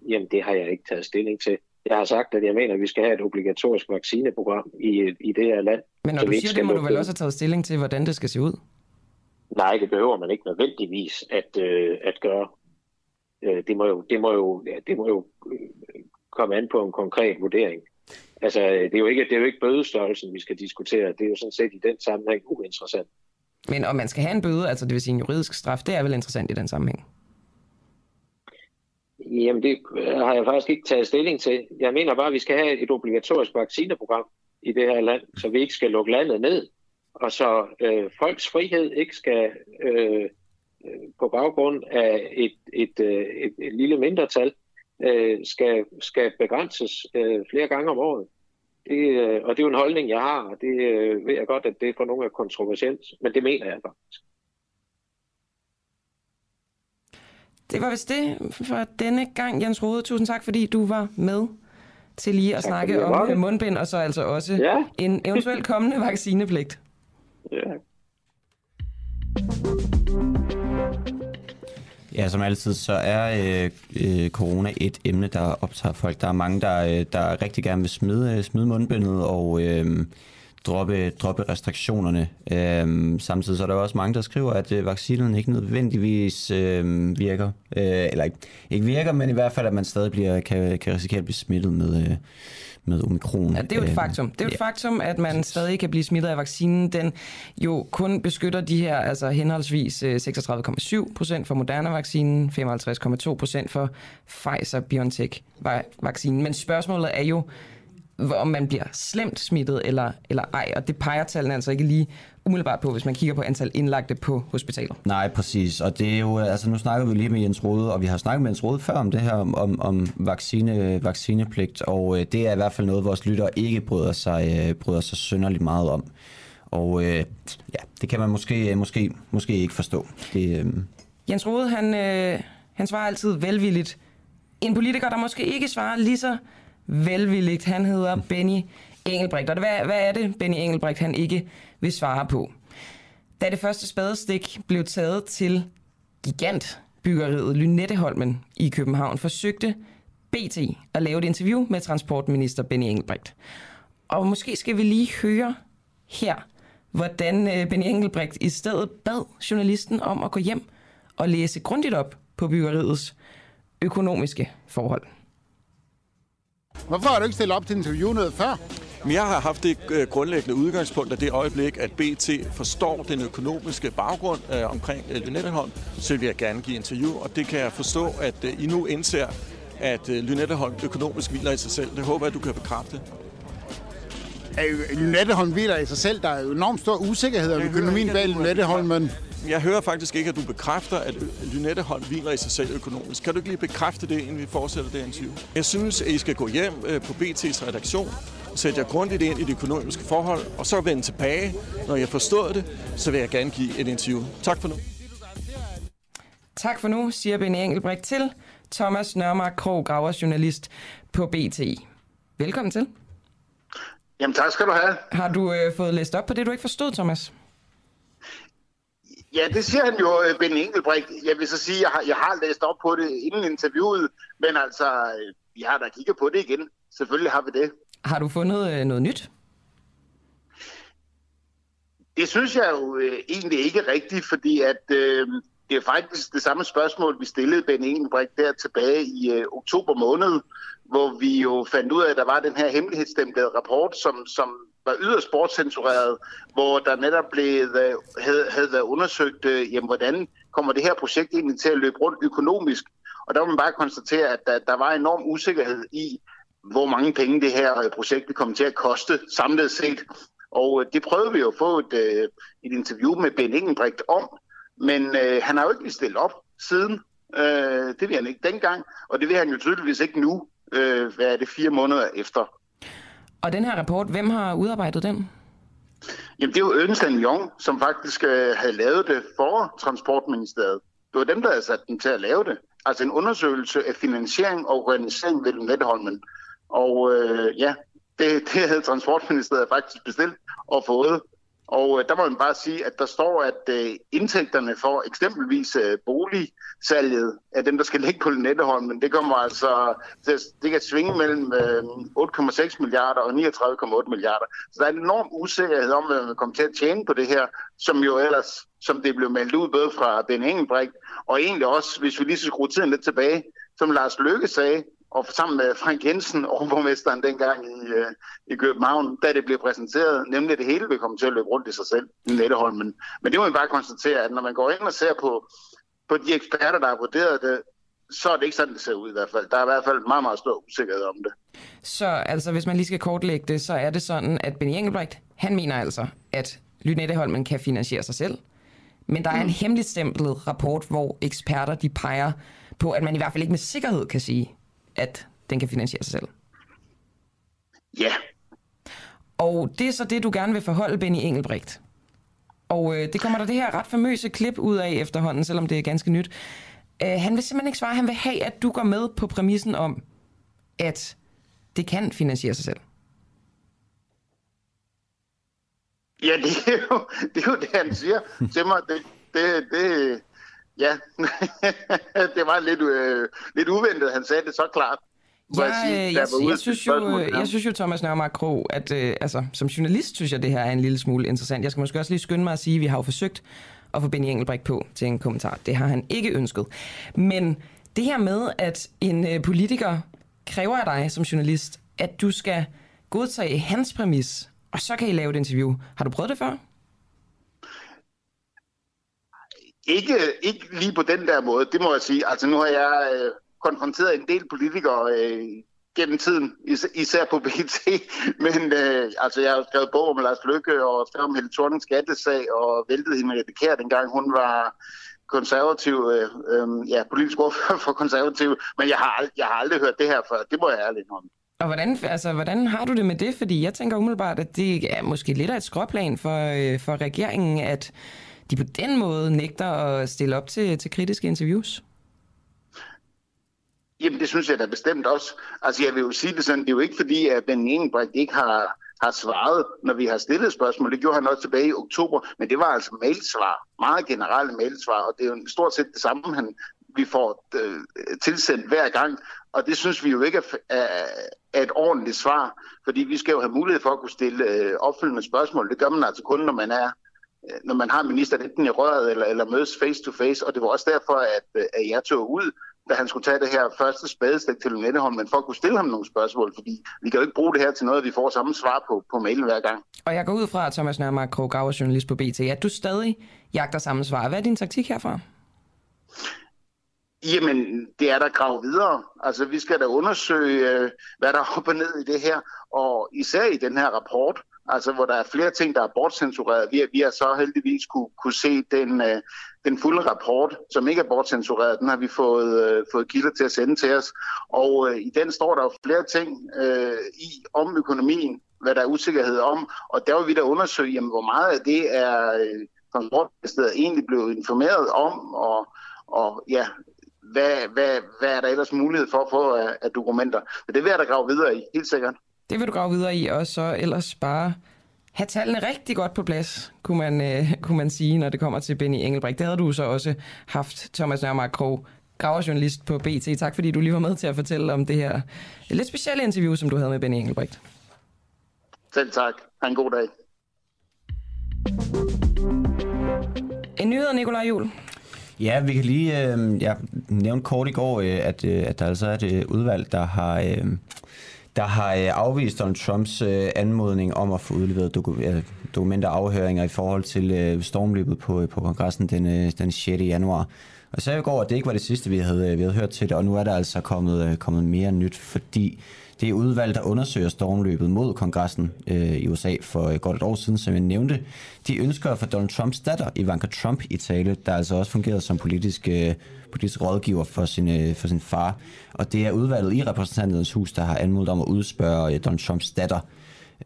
jamen, det har jeg ikke taget stilling til. Jeg har sagt, at jeg mener, at vi skal have et obligatorisk vaccineprogram i, i det her land. Men når du siger det, må du vel også have taget stilling til, hvordan det skal se ud? Nej, det behøver man ikke nødvendigvis at, øh, at gøre. Øh, det, må jo, det, må jo, ja, det må jo øh, komme an på en konkret vurdering. Altså, det er jo ikke, det er jo ikke bødestørrelsen, vi skal diskutere. Det er jo sådan set i den sammenhæng uinteressant. Men om man skal have en bøde, altså det vil sige en juridisk straf, det er vel interessant i den sammenhæng? Jamen, det har jeg faktisk ikke taget stilling til. Jeg mener bare, at vi skal have et obligatorisk vaccineprogram i det her land, så vi ikke skal lukke landet ned, og så øh, folks frihed ikke skal øh, på baggrund af et, et, et, øh, et, et lille mindretal øh, skal, skal begrænses øh, flere gange om året. Det, øh, og det er jo en holdning, jeg har, og det øh, ved jeg godt, at det for nogle er kontroversielt, men det mener jeg faktisk. Det var vist det for denne gang, Jens Rode. Tusind tak, fordi du var med til lige at tak, snakke om mundbind, og så altså også ja. en eventuelt kommende vaccinepligt. Ja. Ja, som altid, så er øh, øh, corona et emne, der optager folk. Der er mange, der, øh, der rigtig gerne vil smide, øh, smide mundbindet og øh, droppe, droppe restriktionerne. Øh, samtidig så er der også mange, der skriver, at øh, vaccinen ikke nødvendigvis øh, virker. Øh, eller ikke, ikke virker, men i hvert fald, at man stadig bliver, kan, kan risikere at blive smittet med... Øh, med omikron. Ja, det er jo et faktum. Det er jo et ja. faktum, at man stadig kan blive smittet af vaccinen. Den jo kun beskytter de her, altså henholdsvis 36,7 øh, procent for Moderna-vaccinen, 55,2 procent for Pfizer-BioNTech-vaccinen. Men spørgsmålet er jo, om man bliver slemt smittet eller, eller ej, og det peger tallene altså ikke lige umiddelbart på, hvis man kigger på antal indlagte på hospitaler. Nej, præcis. Og det er jo, altså nu snakker vi lige med Jens Rode, og vi har snakket med Jens Rode før om det her, om, om, vaccine, vaccinepligt, og øh, det er i hvert fald noget, vores lyttere ikke bryder sig, øh, bryder sig synderligt meget om. Og øh, ja, det kan man måske, måske, måske ikke forstå. Det, øh... Jens Rode, han, øh, han svarer altid velvilligt. En politiker, der måske ikke svarer lige så velvilligt, han hedder Benny Engelbrecht. Og hvad, hvad er det, Benny Engelbrecht, han ikke vil svare på? Da det første spadestik blev taget til gigantbyggeriet Lynetteholmen i København, forsøgte BT at lave et interview med transportminister Benny Engelbrecht. Og måske skal vi lige høre her, hvordan øh, Benny Engelbrecht i stedet bad journalisten om at gå hjem og læse grundigt op på byggeriets økonomiske forhold. Hvorfor har du ikke stillet op til interview noget før? Men jeg har haft det øh, grundlæggende udgangspunkt af det øjeblik, at BT forstår den økonomiske baggrund øh, omkring øh, Lynetteholm, så vil jeg gerne give interview, og det kan jeg forstå, at øh, I nu indser, at øh, Lynetteholm økonomisk hviler i sig selv. Det håber jeg, du kan bekræfte. Lynetteholm hviler i sig selv. Der er jo enormt stor usikkerhed om økonomien bag Lynetteholm, men... Jeg hører faktisk ikke, at du bekræfter, at Lynetteholm hviler i sig selv økonomisk. Kan du ikke lige bekræfte det, inden vi fortsætter det interview? Jeg synes, at I skal gå hjem øh, på BT's redaktion, sætte jer grundigt ind i de økonomiske forhold, og så vende tilbage. Når jeg har forstået det, så vil jeg gerne give et interview. Tak for nu. Tak for nu, siger Benny Engelbrecht til Thomas Nørmark Krog, graverjournalist på BT. Velkommen til. Jamen tak skal du have. Har du øh, fået læst op på det, du ikke forstod, Thomas? Ja, det siger han jo, øh, Benny Engelbrecht. Jeg vil så sige, at jeg har, jeg har læst op på det inden interviewet, men altså, øh, vi har da kigget på det igen. Selvfølgelig har vi det. Har du fundet øh, noget nyt? Det synes jeg jo øh, egentlig ikke rigtigt, fordi at øh, det er faktisk det samme spørgsmål, vi stillede Ben Engelbrecht der tilbage i øh, oktober måned, hvor vi jo fandt ud af, at der var den her hemmelighedsstemplede rapport, som, som var yderst sportscensureret, hvor der netop blev, øh, havde, havde været undersøgt, øh, jamen, hvordan kommer det her projekt egentlig til at løbe rundt økonomisk. Og der må man bare konstatere, at der, der var enorm usikkerhed i, hvor mange penge det her øh, projekt vil komme til at koste samlet set. Og øh, det prøvede vi jo at få et, et interview med Ben Engelbrecht om, men øh, han har jo ikke stillet op siden. Øh, det vil han ikke dengang, og det vil han jo tydeligvis ikke nu, øh, hvad er det, fire måneder efter. Og den her rapport, hvem har udarbejdet den? Jamen, det er jo Ernst Young, som faktisk øh, havde lavet det for Transportministeriet. Det var dem, der havde sat den til at lave det. Altså en undersøgelse af finansiering og organisering ved Netteholmen. Og øh, ja, det, det havde Transportministeriet faktisk bestilt og fået. Og øh, der må man bare sige, at der står, at øh, indtægterne for eksempelvis øh, boligsalget af dem, der skal ligge på Netteholmen, det kommer altså det, det kan svinge mellem øh, 8,6 milliarder og 39,8 milliarder. Så der er en enorm usikkerhed om, hvad man kommer til at tjene på det her, som jo ellers, som det blev meldt ud både fra Ben Engelbrecht, og egentlig også, hvis vi lige skal skrue tiden lidt tilbage, som Lars Løkke sagde, og sammen med Frank Jensen, overborgmesteren dengang i, øh, i København, da det blev præsenteret, nemlig at det hele vil komme til at løbe rundt i sig selv i Netteholmen. Men det må man bare konstatere, at når man går ind og ser på, på de eksperter, der har vurderet det, så er det ikke sådan, det ser ud i hvert fald. Der er i hvert fald meget, meget stor usikkerhed om det. Så altså, hvis man lige skal kortlægge det, så er det sådan, at Benny Engelbrecht, han mener altså, at Lynetteholmen kan finansiere sig selv. Men der er en mm. hemmeligt stemplet rapport, hvor eksperter de peger på, at man i hvert fald ikke med sikkerhed kan sige, at den kan finansiere sig selv. Ja. Og det er så det, du gerne vil forholde Benny Engelbrecht. Og øh, det kommer der det her ret famøse klip ud af efterhånden, selvom det er ganske nyt. Øh, han vil simpelthen ikke svare. Han vil have, at du går med på præmissen om, at det kan finansiere sig selv. Ja, det er jo det, er jo det han siger til mig. Det, det, det, ja, det var lidt, øh, lidt uventet, han sagde det så klart. Ja, jeg, sige, jeg, jeg, jeg, synes jo, jeg synes jo, Thomas Nørmark Krog, at øh, altså, som journalist synes jeg, det her er en lille smule interessant. Jeg skal måske også lige skynde mig at sige, at vi har jo forsøgt at få Benny Engelbrecht på til en kommentar. Det har han ikke ønsket. Men det her med, at en øh, politiker kræver af dig som journalist, at du skal godtage hans præmis, og så kan I lave et interview. Har du prøvet det før? Ikke, ikke lige på den der måde, det må jeg sige. Altså nu har jeg øh, konfronteret en del politikere øh, gennem tiden, is- især på BT, men øh, altså jeg har skrevet bog om Lars Lykke og skrevet om Helle Thornings skattesag og væltede hende med Kær, dengang hun var konservativ, øh, øh, ja, politisk ordfører for konservativ, men jeg har, jeg har aldrig hørt det her før, det må jeg ærligt om. Og hvordan, altså, hvordan har du det med det? Fordi jeg tænker umiddelbart, at det er måske lidt af et skråplan for, øh, for regeringen, at de på den måde nægter at stille op til, til kritiske interviews? Jamen, det synes jeg da bestemt også. Altså, jeg vil jo sige det sådan, det er jo ikke fordi, at Ben Engelbrecht ikke har, har svaret, når vi har stillet spørgsmål. Det gjorde han også tilbage i oktober, men det var altså mailsvar, meget generelle mailsvar, og det er jo stort set det samme, han vi får øh, tilsendt hver gang. Og det synes vi jo ikke er, er, er et ordentligt svar, fordi vi skal jo have mulighed for at kunne stille øh, opfølgende spørgsmål. Det gør man altså kun, når man er når man har ministeren enten i røret eller, eller mødes face to face, og det var også derfor, at, øh, at jeg tog ud, da han skulle tage det her første spadestik til Lynetteholm, men for at kunne stille ham nogle spørgsmål, fordi vi kan jo ikke bruge det her til noget, at vi får samme svar på, på mailen hver gang. Og jeg går ud fra, Thomas Nørmark Krog, journalist på BT, at du stadig jagter samme svar. Hvad er din taktik herfra? Jamen, det er der grav videre. Altså, vi skal da undersøge, øh, hvad der er op og ned i det her, og især i den her rapport, altså hvor der er flere ting, der er bortcensureret. Vi, vi har så heldigvis kunne, kunne se den, øh, den fulde rapport, som ikke er bortcensureret. Den har vi fået, øh, fået kilder til at sende til os. Og øh, i den står der jo flere ting øh, i om økonomien, hvad der er usikkerhed om. Og der vil vi da undersøge, jamen, hvor meget af det er øh, transportministeriet egentlig blevet informeret om, og, og ja, hvad, hvad, hvad er der ellers mulighed for at få af, af dokumenter. Så det vil jeg da grave videre i, helt sikkert. Det vil du grave videre i, og så ellers bare have tallene rigtig godt på plads, kunne man, øh, kunne man sige, når det kommer til Benny Engelbrecht. Det havde du så også haft, Thomas Nørmark Krog, graverjournalist på BT. Tak fordi du lige var med til at fortælle om det her lidt specielle interview, som du havde med Benny Engelbrecht. Selv tak. Ha' en god dag. En nyhed, Nikolaj Jul. Ja, vi kan lige øh, ja, nævne kort i går, øh, at, øh, at der altså er et øh, udvalg, der har... Øh, der har øh, afvist Donald Trumps øh, anmodning om at få udleveret øh, dokumenter og afhøringer i forhold til stormløbet på, på kongressen den, den 6. januar. Og så i går, at det ikke var det sidste, vi havde, vi havde hørt til det, og nu er der altså kommet, kommet mere nyt, fordi det udvalg, der undersøger stormløbet mod kongressen øh, i USA for godt et år siden, som jeg nævnte. De ønsker at få Donald Trumps datter, Ivanka Trump, i tale, der altså også fungerede som politisk, øh, politisk rådgiver for sin, øh, for sin far. Og det er udvalget i repræsentanternes hus, der har anmodet om at udspørge øh, Donald Trumps datter,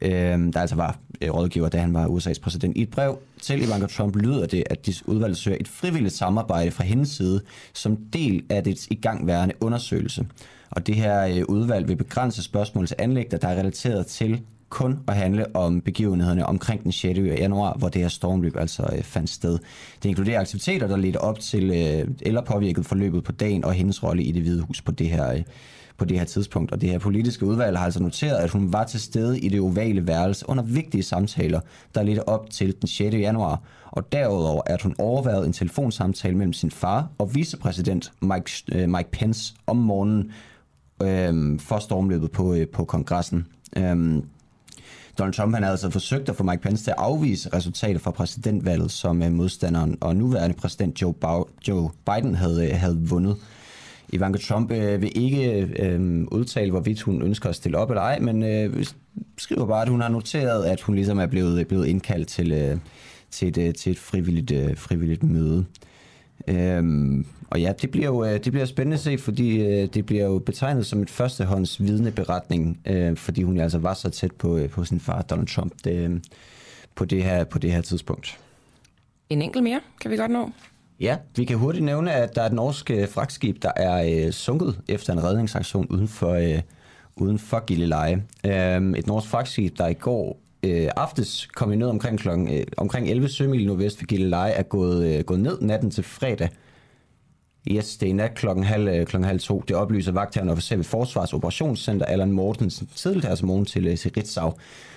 øh, der altså var øh, rådgiver, da han var USA's præsident. I et brev til Ivanka Trump lyder det, at de udvalget søger et frivilligt samarbejde fra hendes side som del af dets igangværende undersøgelse. Og det her øh, udvalg vil begrænse spørgsmål til anlægter, der er relateret til kun at handle om begivenhederne omkring den 6. januar, hvor det her stormløb altså øh, fandt sted. Det inkluderer aktiviteter, der ledte op til øh, eller påvirket forløbet på dagen og hendes rolle i det hvide hus på det her øh, på det her tidspunkt. Og det her politiske udvalg har altså noteret, at hun var til stede i det ovale værelse under vigtige samtaler, der ledte op til den 6. januar. Og derudover er, at hun overværede en telefonsamtale mellem sin far og vicepræsident Mike, øh, Mike Pence om morgenen øh, for stormløbet på, øh, på kongressen. Øh, Donald Trump han havde altså forsøgt at få Mike Pence til at afvise resultater fra præsidentvalget, som øh, modstanderen og nuværende præsident Joe, Joe Biden havde, øh, havde vundet. Ivanka Trump øh, vil ikke øh, udtale, hvorvidt hun ønsker at stille op eller ej, men øh, skriver bare, at hun har noteret, at hun ligesom er blevet, øh, blevet indkaldt til, øh, til, et, øh, til et frivilligt, øh, frivilligt møde. Øhm, og ja, det bliver jo øh, det bliver spændende at se, fordi øh, det bliver jo betegnet som et førstehånds vidneberetning, øh, fordi hun altså var så tæt på, øh, på sin far, Donald Trump, det, på, det her, på det her tidspunkt. En enkelt mere, kan vi godt nå. Ja, vi kan hurtigt nævne, at der er et norsk fragtskib, der er øh, sunket efter en redningsaktion uden for, øh, uden for Gilleleje. Øh, et norsk fragtskib, der i går øh, aftes kom i nød omkring, klokken, øh, omkring 11 sømil nordvest for Gilleleje, er gået, øh, gået ned natten til fredag. Yes, det er nat klokken halv, øh, klokken halv to. Det oplyser vagtherren officer ved Forsvars Operationscenter, Allan Mortensen, tidligt deres morgen til, øh, til Ritzau.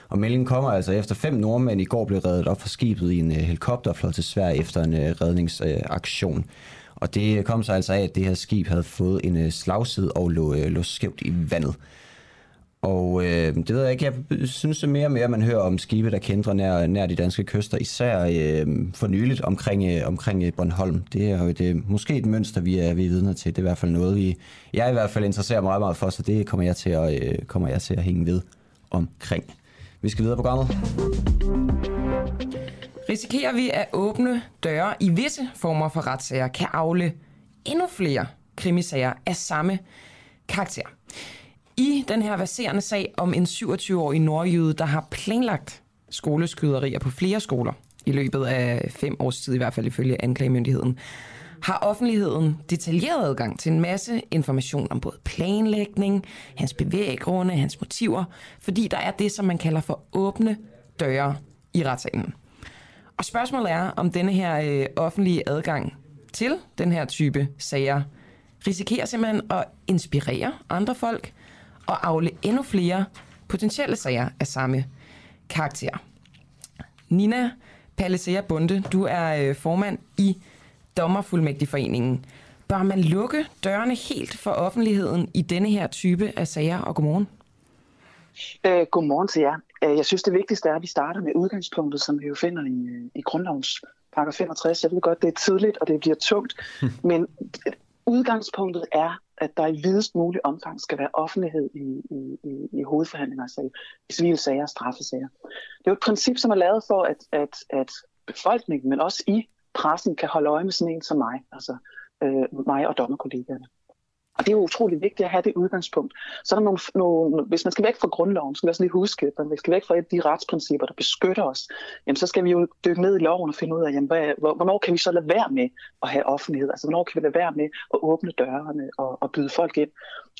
Og meldingen kommer altså efter fem nordmænd i går blev reddet op fra skibet i en øh, helikopter flot til Sverige efter en øh, redningsaktion. Og det kom så altså af, at det her skib havde fået en øh, slagside og lå, øh, lå skævt i vandet. Og øh, det ved jeg ikke, jeg synes det mere og mere, man hører om skibe, der kendrer nær, nær de danske kyster, især øh, for nyligt omkring, øh, omkring øh, Bornholm. Det er jo det, øh, måske et mønster, vi er, vi er vidner til. Det er i hvert fald noget, vi, jeg i hvert fald interesserer mig meget, meget for, så det kommer jeg til at, øh, kommer jeg til at hænge ved omkring. Vi skal videre på programmet. Risikerer vi at åbne døre i visse former for retssager kan afle endnu flere krimisager af samme karakter. I den her verserende sag om en 27-årig nordjyde, der har planlagt skoleskyderier på flere skoler i løbet af fem års tid, i hvert fald ifølge anklagemyndigheden, har offentligheden detaljeret adgang til en masse information om både planlægning, hans bevæggrunde, hans motiver, fordi der er det, som man kalder for åbne døre i retssagen. Og spørgsmålet er, om denne her øh, offentlige adgang til den her type sager risikerer simpelthen at inspirere andre folk og afle endnu flere potentielle sager af samme karakter. Nina Palisea Bunde, du er øh, formand i Dommerfuldmægtigforeningen. Bør man lukke dørene helt for offentligheden i denne her type af sager? Og godmorgen. Øh, godmorgen til jer. Øh, jeg synes, det vigtigste er, at vi starter med udgangspunktet, som vi jo finder i, øh, i grundlovens paragraf 65. Jeg ved godt, det er tidligt, og det bliver tungt, men udgangspunktet er, at der i videst mulig omfang skal være offentlighed i, i, i, i hovedforhandlinger, altså i civile sager og straffesager. Det er jo et princip, som er lavet for, at, at, at befolkningen, men også i pressen, kan holde øje med sådan en som mig, altså øh, mig og dommerkollegaerne. Og det er jo utrolig vigtigt at have det udgangspunkt. Så er der nogle, nogle, hvis man skal væk fra grundloven, så skal vi også lige huske, at man skal væk fra de retsprincipper, der beskytter os, jamen så skal vi jo dykke ned i loven og finde ud af, jamen, hvad, hvornår kan vi så lade være med at have offentlighed? Altså hvornår kan vi lade være med at åbne dørene og, og byde folk ind?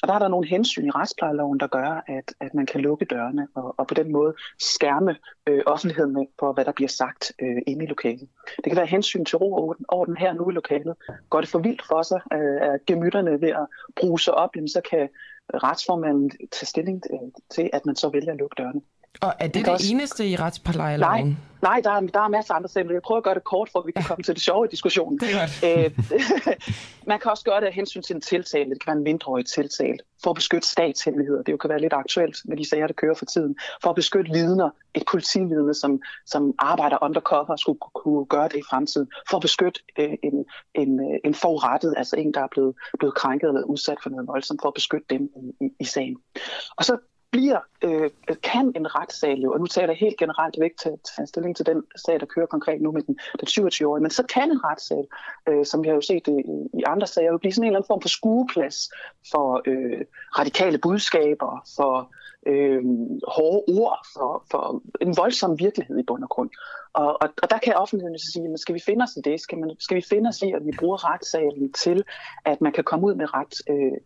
Og der er der nogle hensyn i retsplejeloven, der gør, at, at man kan lukke dørene og, og på den måde skærme øh, offentligheden med for, hvad der bliver sagt øh, inde i lokalet. Det kan være hensyn til ro og orden her nu i lokalet. Går det for vildt for sig, øh, at gemytterne ved at bruser op, jamen, så kan retsformanden tage stilling øh, til, at man så vælger at lukke dørene. Og er det det også... eneste i retsplejeloven? Nej, nej der, er, der er masser af andre sager, jeg prøver at gøre det kort, for at vi kan komme til det sjove i diskussionen. Det er øh, man kan også gøre det af hensyn til en tiltale. Det kan være en mindreårig tiltale. For at beskytte statshemmeligheder. Det jo kan være lidt aktuelt med de sager, der kører for tiden. For at beskytte vidner. Et politividne, som, som arbejder undercover, skulle kunne gøre det i fremtiden. For at beskytte øh, en, en, øh, en forurettet, altså en, der er blevet, blevet krænket eller udsat for noget voldsomt, for at beskytte dem i, i, i sagen. Og så bliver, øh, kan en retssag jo, og nu taler jeg helt generelt, væk til, ikke tage, stilling til den sag, der kører konkret nu med den, den 27-årige, men så kan en retssag, øh, som vi har jo set det i, i andre sager, jo blive sådan en eller anden form for skueplads for øh, radikale budskaber, for øh, hårde ord, for, for en voldsom virkelighed i bund og grund. Og, og, og der kan offentligheden så sige, men skal vi finde os i det? Skal, man, skal vi finde os i, at vi bruger retssalen til, at man kan komme ud med ret øh,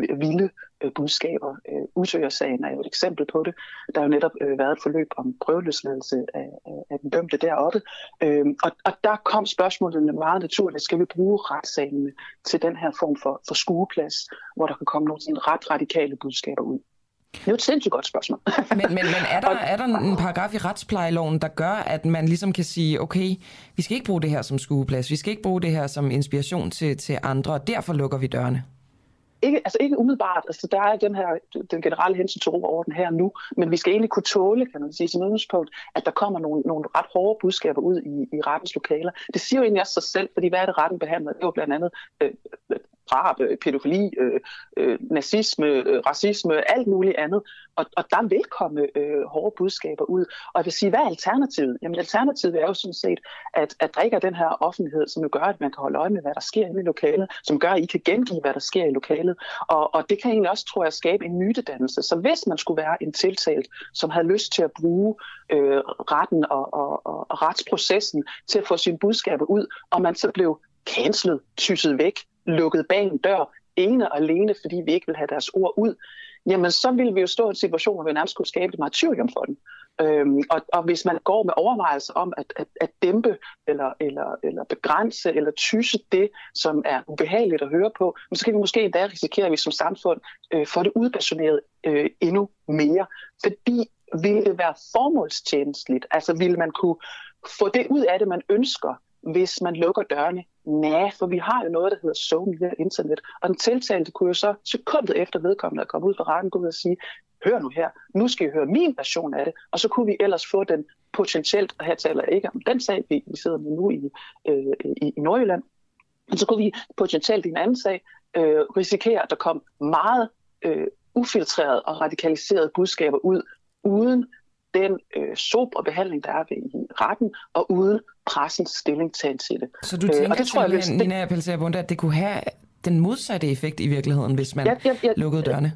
øh vilde øh, budskaber? Øh, Usøgersagen er jo et eksempel på det. Der har jo netop øh, været et forløb om prøveløsladelse af, af, den dømte deroppe. Øh, og, og der kom spørgsmålet meget naturligt, skal vi bruge retssalene til den her form for, for skueplads, hvor der kan komme nogle sådan ret radikale budskaber ud? Det er jo et sindssygt godt spørgsmål. men, men, men er, der, er der en paragraf i retsplejeloven, der gør, at man ligesom kan sige, okay, vi skal ikke bruge det her som skueplads, vi skal ikke bruge det her som inspiration til, til andre, og derfor lukker vi dørene? Ikke, altså ikke umiddelbart. Altså, der er den her den generelle hensyn til ro og orden her nu, men vi skal egentlig kunne tåle, kan man sige, som udgangspunkt, at der kommer nogle, nogle ret hårde budskaber ud i, i rettens lokaler. Det siger jo egentlig også sig selv, fordi hvad er det retten behandler? Det er jo blandt andet øh, drab, øh, pædofili, øh, øh, nazisme, øh, racisme, alt muligt andet. Og, og der vil komme øh, hårde budskaber ud. Og jeg vil sige, hvad er alternativet? Jamen alternativet er jo sådan set, at, at der ikke er den her offentlighed, som jo gør, at man kan holde øje med, hvad der sker inde i lokalet, som gør, at I kan gengive, hvad der sker i lokalet. Og, og det kan egentlig også, tror jeg, skabe en mytedannelse. Så hvis man skulle være en tiltalt, som havde lyst til at bruge øh, retten og, og, og, og retsprocessen til at få sine budskaber ud, og man så blev cancelet, tysset væk, lukket bag en dør, ene og alene, fordi vi ikke vil have deres ord ud, jamen så vil vi jo stå i en situation, hvor vi nærmest skulle skabe et martyrium for den. Øhm, og, og hvis man går med overvejelser om at, at, at dæmpe eller, eller, eller begrænse eller tyse det, som er ubehageligt at høre på, så kan vi måske endda risikere, at vi som samfund øh, får det udpassioneret øh, endnu mere. Fordi vil det være formålstjenestligt? Altså vil man kunne få det ud af det, man ønsker, hvis man lukker dørene? Nej, for vi har jo noget, der hedder SOAM via internet. Og den tiltalte kunne jo så sekundet efter vedkommende at komme ud fra retten, gå ud og sige, hør nu her, nu skal I høre min version af det, og så kunne vi ellers få den potentielt, og her taler jeg ikke om den sag, vi, vi sidder med nu i, øh, i, i Nordjylland, men så kunne vi potentielt i en anden sag øh, risikere, at der kom meget øh, ufiltreret og radikaliseret budskaber ud, uden den øh, sober behandling, der er ved i retten, og uden pressens stillingtagen til det. Så du tænker øh, og det tror jeg, hvis, Nina Appelser at det kunne have den modsatte effekt i virkeligheden, hvis man ja, ja, ja, lukkede dørene?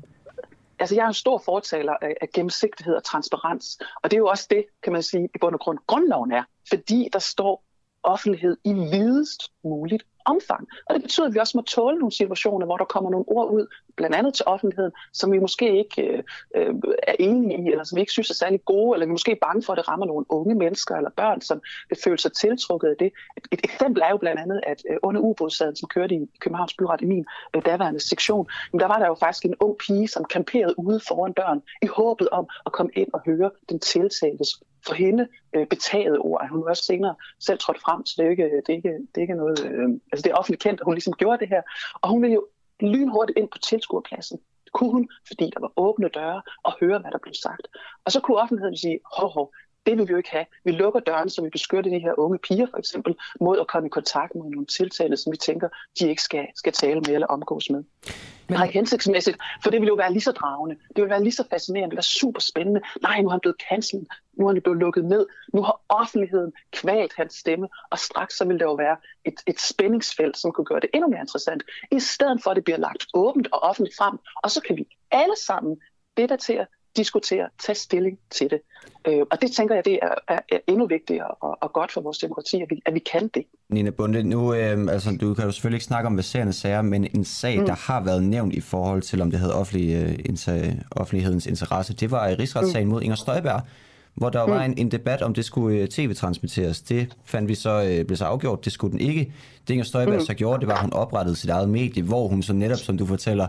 Altså, jeg er en stor fortaler af, af gennemsigtighed og transparens, og det er jo også det, kan man sige, i bund og grund, grundloven er, fordi der står offentlighed i videst muligt omfang. Og det betyder, at vi også må tåle nogle situationer, hvor der kommer nogle ord ud, blandt andet til offentligheden, som vi måske ikke øh, øh, er enige i, eller som vi ikke synes er særlig gode, eller vi er måske bange for, at det rammer nogle unge mennesker eller børn, som vil føle sig tiltrukket af det. Et, eksempel er jo blandt andet, at øh, under ubådssaden, som kørte i Københavns Byret i min øh, daværende sektion, men der var der jo faktisk en ung pige, som kamperede ude foran døren i håbet om at komme ind og høre den tiltaltes for hende øh, betaget ord. Hun var også senere selv trådt frem, så det er ikke, det er ikke, det er ikke noget... Øh, altså det er offentligt kendt, at hun ligesom gjorde det her. Og hun ville jo lynhurtigt ind på tilskuerpladsen. Det kunne hun, fordi der var åbne døre og høre, hvad der blev sagt. Og så kunne offentligheden sige, hov, hov, det vil vi jo ikke have. Vi lukker dørene, så vi beskytter de her unge piger for eksempel, mod at komme i kontakt med nogle tiltale, som vi tænker, de ikke skal, skal tale med eller omgås med. Men ikke hensigtsmæssigt, for det vil jo være lige så dragende. Det vil være lige så fascinerende. Det vil være super spændende. Nej, nu er han blevet cancelled. Nu er han blevet lukket ned. Nu har offentligheden kvalt hans stemme. Og straks så vil der jo være et, et spændingsfelt, som kunne gøre det endnu mere interessant. I stedet for, at det bliver lagt åbent og offentligt frem. Og så kan vi alle sammen debattere, diskutere, tage stilling til det. Øh, og det tænker jeg, det er, er, er endnu vigtigere og, og godt for vores demokrati, at vi, at vi kan det. Nina Bunde, nu, øh, altså, du kan jo selvfølgelig ikke snakke om verserende sager, men en sag, mm. der har været nævnt i forhold til, om det havde offentlig, øh, inter, offentlighedens interesse, det var rigsretssagen mm. mod Inger Støjberg, hvor der mm. var en, en debat om, det skulle øh, tv-transmitteres. Det fandt vi så, øh, blev så afgjort, det skulle den ikke. Det Inger Støjberg mm. så gjorde, det var, at hun oprettede sit eget medie, hvor hun så netop, som du fortæller,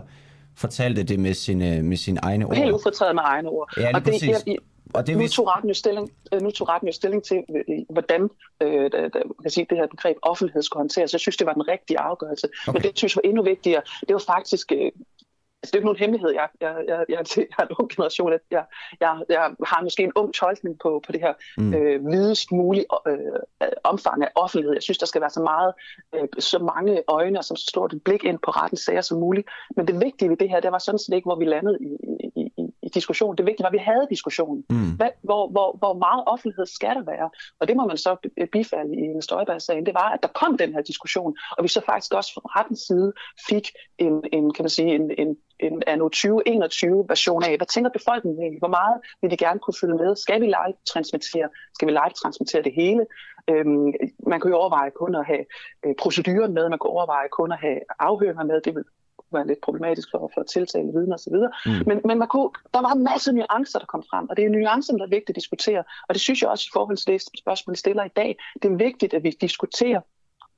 fortalte det med sine, med sine egne ord. Helt ufortrædet med egne ord. Ja, og det, jeg, og det, nu, tog retten jo stilling, øh, nu tog retten jo stilling til, øh, hvordan øh, der, der, kan sige, det her begreb offentlighed skulle håndteres. Jeg synes, det var den rigtige afgørelse. Okay. Men det synes jeg var endnu vigtigere. Det var faktisk øh, Altså, det er ikke nogen hemmelighed. Jeg, jeg, jeg, jeg, jeg er en ung generation. Jeg, jeg, jeg har måske en ung tolkning på, på det her mm. øh, videst mulige øh, omfang af offentlighed. Jeg synes, der skal være så meget, øh, så mange øjne og så stort et blik ind på rettens sager som muligt. Men det vigtige ved det her, det var sådan set ikke, hvor vi landede i, i, diskussionen. Det vigtige var, at vi havde diskussionen. Mm. Hvad, hvor, hvor, hvor meget offentlighed skal der være? Og det må man så bifalde i en Støjberg-sagen. Det var, at der kom den her diskussion, og vi så faktisk også fra rettens side fik en, en kan man sige, en, en en anno 2021 version af, hvad tænker befolkningen egentlig? Hvor meget vil de gerne kunne følge med? Skal vi live transmittere? Skal vi live transmittere det hele? Øhm, man kan jo overveje kun at have øh, proceduren med, man kan overveje kun at have afhøringer med, det vil være lidt problematisk for, for tiltale viden osv. Mm. Men, men man kunne, der var en masse nuancer, der kom frem, og det er nuancerne, der er vigtigt at diskutere. Og det synes jeg også i forhold til det spørgsmål, vi stiller i dag, det er vigtigt, at vi diskuterer,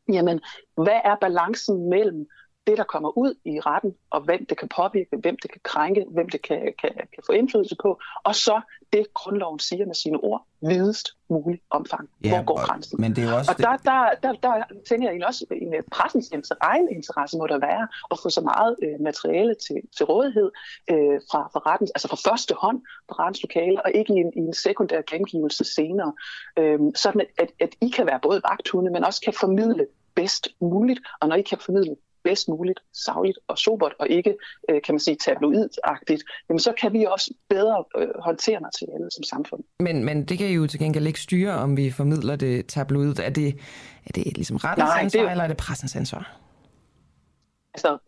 jamen, hvad er balancen mellem det, der kommer ud i retten, og hvem det kan påvirke, hvem det kan krænke, hvem det kan, kan, kan få indflydelse på, og så det, grundloven siger med sine ord, videst muligt omfang. Ja, Hvor går grænsen? Men det er også og der, der, der, der tænker jeg egentlig også, at pressens egen interesse må der være at få så meget øh, materiale til, til rådighed øh, fra, fra retten, altså fra første hånd fra rettens lokale, og ikke i en, i en sekundær gengivelse senere. Øh, sådan at, at I kan være både vagthunde, men også kan formidle bedst muligt, og når I kan formidle bedst muligt, savligt og sobert, og ikke, øh, kan man sige, tabloidagtigt, jamen så kan vi også bedre øh, håndtere materialet som samfund. Men, men det kan jo til gengæld ikke styre, om vi formidler det tabloidt. Er det, er det ligesom rettens Nej, ansvar, det... eller er det pressens ansvar? Altså,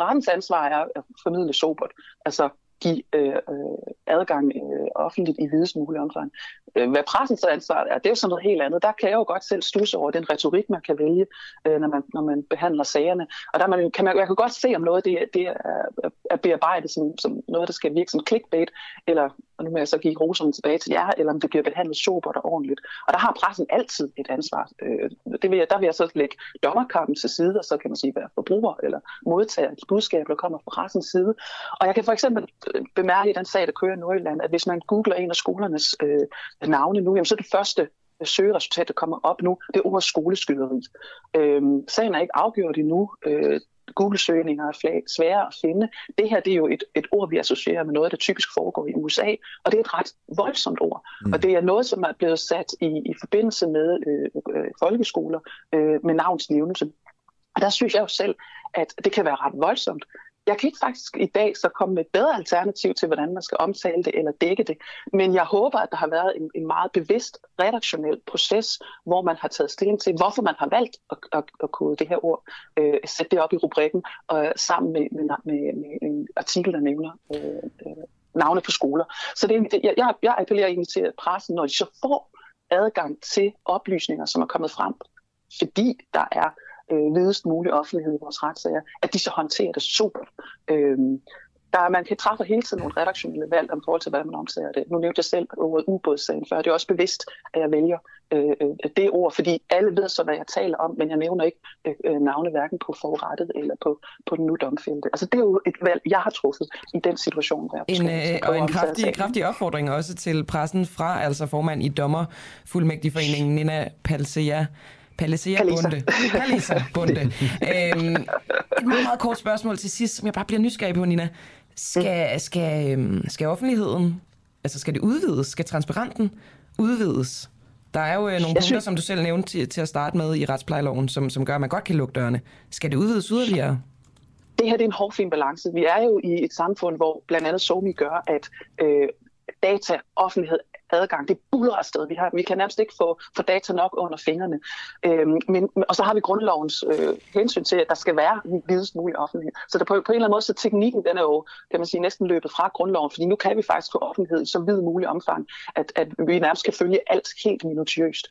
rettens ansvar er at formidle sobert. Altså, give øh, øh, adgang øh, offentligt i videst mulig omfang. Øh, hvad pressens ansvar er, det er jo sådan noget helt andet. Der kan jeg jo godt selv stusse over den retorik, man kan vælge, øh, når, man, når man behandler sagerne. Og der man, kan man, jeg kan godt se, om noget det, det er, er bearbejdet som, som noget, der skal virke som clickbait, eller og nu må jeg så give roserne tilbage til jer, eller om det bliver behandlet sobert og ordentligt. Og der har pressen altid et ansvar. Øh, det vil jeg, der vil jeg så lægge dommerkampen til side, og så kan man sige, være forbruger eller modtager et budskab, der kommer fra pressens side. Og jeg kan for eksempel øh, bemærke i den sag, der kører i Nordjylland, at hvis man googler en af skolernes øh, navne nu, jamen, så er det første øh, søgeresultat, der kommer op nu, det er ordet skoleskyderi. Øhm, sagen er ikke afgjort endnu. Øh, Google-søgninger er svære at finde. Det her det er jo et, et ord, vi associerer med noget, der typisk foregår i USA, og det er et ret voldsomt ord. Mm. Og det er noget, som er blevet sat i, i forbindelse med øh, øh, folkeskoler øh, med navnsnævnelse. Og der synes jeg jo selv, at det kan være ret voldsomt jeg kan ikke faktisk i dag så komme med et bedre alternativ til, hvordan man skal omtale det eller dække det. Men jeg håber, at der har været en, en meget bevidst redaktionel proces, hvor man har taget stilling til, hvorfor man har valgt at, at, at kode det her ord, øh, sætte det op i rubrikken, og sammen med, med, med, med en artikel, der nævner øh, øh, navne på skoler. Så det, jeg, jeg, jeg appellerer egentlig til pressen, når de så får adgang til oplysninger, som er kommet frem, fordi der er øh, videst mulig offentlighed i vores retssager, at de så håndterer det super. Øh, der, man kan træffe hele tiden nogle redaktionelle valg om forhold til, hvordan man omsager det. Nu nævnte jeg selv ordet ubådssagen før. Det er også bevidst, at jeg vælger øh, øh, det ord, fordi alle ved så, hvad jeg taler om, men jeg nævner ikke øh, øh navne hverken på forrettet eller på, på den nu domfældte. Altså det er jo et valg, jeg har truffet i den situation. Der en, øh, og en kraftig, kraftig opfordring også til pressen fra altså formand i dommerfuldmægtigforeningen Nina Palsea Palisa Bunde. Palisa Bunde. øhm, et meget, meget kort spørgsmål til sidst, som jeg bare bliver nysgerrig på, Nina. Skal, skal, øhm, skal offentligheden, altså skal det udvides? Skal transparenten udvides? Der er jo øh, nogle punkter, synes... som du selv nævnte til, til at starte med i retsplejeloven, som, som gør, at man godt kan lukke dørene. Skal det udvides yderligere? Det her det er en hårfin balance. Vi er jo i et samfund, hvor blandt andet SOMI gør, at øh, data, offentlighed adgang. Det buller afsted. Vi, har, vi kan nærmest ikke få, få data nok under fingrene. Øhm, men, og så har vi grundlovens øh, hensyn til, at der skal være videst mulig offentlighed. Så der på, på en eller anden måde, så teknikken den er jo, kan man sige, næsten løbet fra grundloven, fordi nu kan vi faktisk få offentlighed i så vidt mulig omfang, at, at vi nærmest kan følge alt helt minutiøst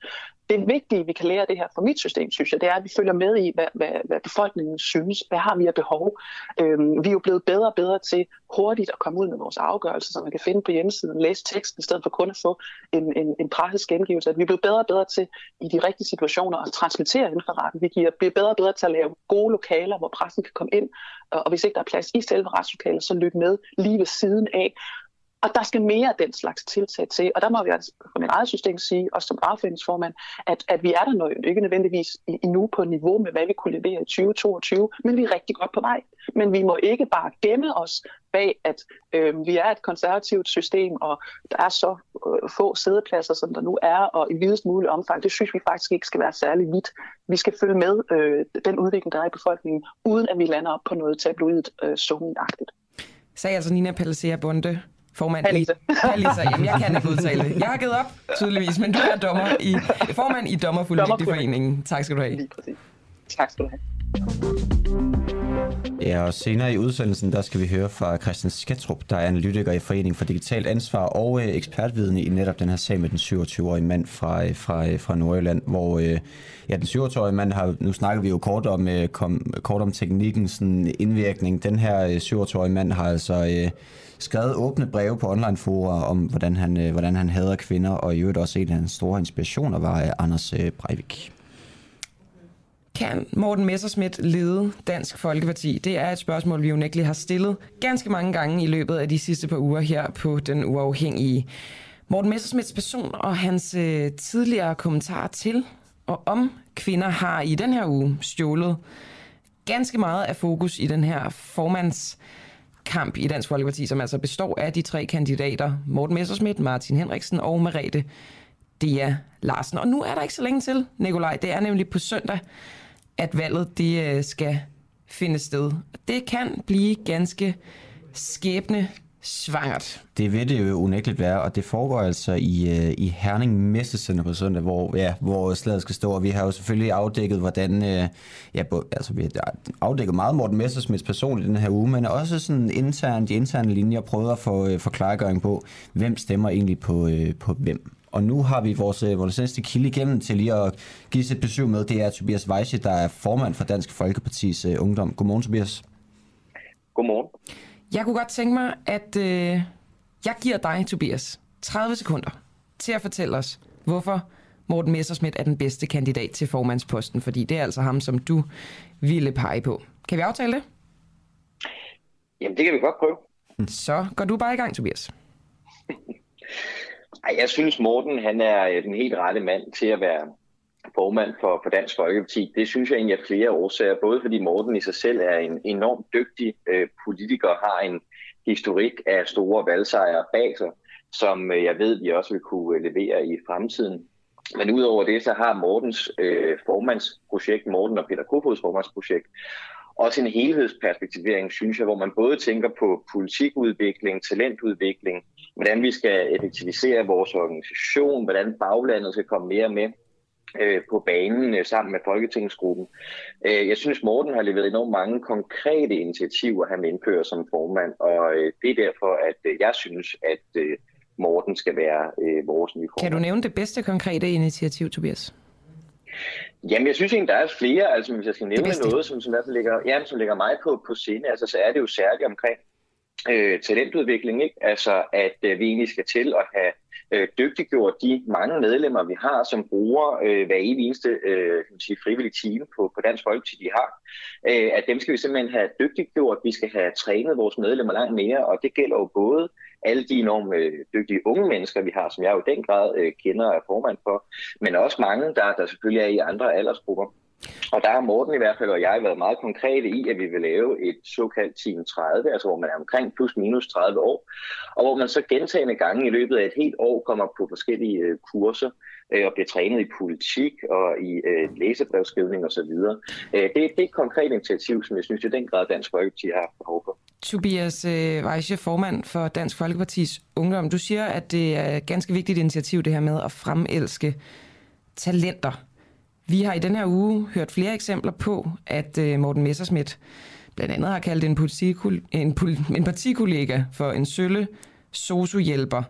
det vigtige, vi kan lære det her fra mit system, synes jeg, det er, at vi følger med i, hvad, hvad, hvad befolkningen synes. Hvad har vi af behov? Øhm, vi er jo blevet bedre og bedre til hurtigt at komme ud med vores afgørelser, så man kan finde på hjemmesiden, læse teksten, i stedet for kun at få en, en, en presses gengivelse. At vi er blevet bedre og bedre til i de rigtige situationer at transmittere inden for retten. Vi giver, bliver bedre og bedre til at lave gode lokaler, hvor pressen kan komme ind, og hvis ikke der er plads i selve retslokalet, så lyt med lige ved siden af. Og der skal mere af den slags tiltag til. Og der må vi altså fra mit eget system sige, også som fagforeningsformand, at, at vi er der noget, ikke nødvendigvis endnu på niveau med, hvad vi kunne levere i 2022, men vi er rigtig godt på vej. Men vi må ikke bare gemme os bag, at øh, vi er et konservativt system, og der er så øh, få sædepladser, som der nu er, og i videst mulig omfang. Det synes vi faktisk ikke skal være særlig vidt. Vi skal følge med øh, den udvikling, der er i befolkningen, uden at vi lander op på noget tabloidt øh, summenagtigt. Sagde altså Nina Palisea Bunde, formand Halise. i... Jamen, jeg kan ikke udtale det. Jeg har givet op, tydeligvis, men du er dommer i, formand i Dommerfuldmægtigforeningen. Tak skal du have. Tak skal du have. Ja, og senere i udsendelsen, der skal vi høre fra Christian Sketrup, der er analytiker i Foreningen for Digitalt Ansvar og øh, ekspertvidende i netop den her sag med den 27-årige mand fra, øh, fra, øh, fra Nordjylland, hvor øh, ja, den 27-årige mand har, nu snakker vi jo kort om, øh, kom, kort om teknikken, sådan indvirkning. Den her øh, 27-årige mand har altså øh, skrevet åbne breve på online-fora om, hvordan han, øh, hvordan han hader kvinder, og i øvrigt også en af hans store inspirationer var øh, Anders øh, Breivik. Kan Morten Messerschmidt lede Dansk Folkeparti? Det er et spørgsmål, vi unægteligt har stillet ganske mange gange i løbet af de sidste par uger her på Den Uafhængige. Morten Messerschmidts person og hans øh, tidligere kommentar til og om kvinder har i den her uge stjålet ganske meget af fokus i den her formands kamp i Dansk Folkeparti, som altså består af de tre kandidater, Morten Messerschmidt, Martin Henriksen og Merete Dea Larsen. Og nu er der ikke så længe til, Nikolaj. Det er nemlig på søndag, at valget det øh, skal finde sted. Det kan blive ganske skæbne svangert. Det vil det jo unægteligt være, og det foregår altså i, uh, i Herning Messecenter på søndag, hvor, ja, hvor slaget skal stå, og vi har jo selvfølgelig afdækket, hvordan, uh, ja, altså vi har afdækket meget Morten Messersmiths person i den her uge, men også sådan internt, de interne linjer, prøvet at få, få klargøring på, hvem stemmer egentlig på, uh, på hvem. Og nu har vi vores, vores seneste kilde igennem til lige at give sit besøg med. Det er Tobias Weisse, der er formand for Dansk Folkepartis uh, Ungdom. Godmorgen, Tobias. Godmorgen. Jeg kunne godt tænke mig, at øh, jeg giver dig, Tobias, 30 sekunder til at fortælle os, hvorfor Morten Messersmith er den bedste kandidat til formandsposten, fordi det er altså ham, som du ville pege på. Kan vi aftale det? Jamen, det kan vi godt prøve. Så går du bare i gang, Tobias. Ej, jeg synes, Morten han er den helt rette mand til at være formand for, for Dansk Folkeparti. Det synes jeg egentlig er flere årsager, både fordi Morten i sig selv er en enormt dygtig øh, politiker, har en historik af store valgsejre bag sig, som øh, jeg ved, vi også vil kunne øh, levere i fremtiden. Men udover det, så har Mortens øh, formandsprojekt, Morten og Peter Kofods formandsprojekt, også en helhedsperspektivering, synes jeg, hvor man både tænker på politikudvikling, talentudvikling, hvordan vi skal effektivisere vores organisation, hvordan baglandet skal komme mere med øh, på banen øh, sammen med Folketingsgruppen. Øh, jeg synes, Morten har leveret enormt mange konkrete initiativer, han indfører som formand, og øh, det er derfor, at øh, jeg synes, at øh, Morten skal være øh, vores nye formand. Kan du nævne det bedste konkrete initiativ, Tobias? Jamen, jeg synes egentlig, der er flere, altså hvis jeg skal nævne noget, som, som, ligger, ja, som ligger mig på, på scene, altså, så er det jo særligt omkring øh, talentudvikling, ikke? Altså, at øh, vi egentlig skal til at have øh, dygtiggjort de mange medlemmer, vi har, som bruger øh, hver evig eneste øh, kan sige, frivillige time på, på Dansk Folkeparti, de har. Øh, at dem skal vi simpelthen have dygtiggjort. Vi skal have trænet vores medlemmer langt mere, og det gælder jo både alle de enorme øh, dygtige unge mennesker, vi har, som jeg jo i den grad øh, kender og er formand for, men også mange, der, der selvfølgelig er i andre aldersgrupper. Og der har Morten i hvert fald og jeg været meget konkrete i, at vi vil lave et såkaldt Team 30, altså hvor man er omkring plus minus 30 år, og hvor man så gentagende gange i løbet af et helt år kommer på forskellige øh, kurser øh, og bliver trænet i politik og i øh, læsebrevskrivning osv. Det, det er et konkret initiativ, som jeg synes i den grad Dansk Folkeparti har behov for. Tobias øh, formand for Dansk Folkepartis Ungdom. Du siger, at det er et ganske vigtigt initiativ, det her med at fremelske talenter. Vi har i den her uge hørt flere eksempler på, at øh, Morten Messerschmidt blandt andet har kaldt en, en, en partikollega for en sølle sosuhjælper.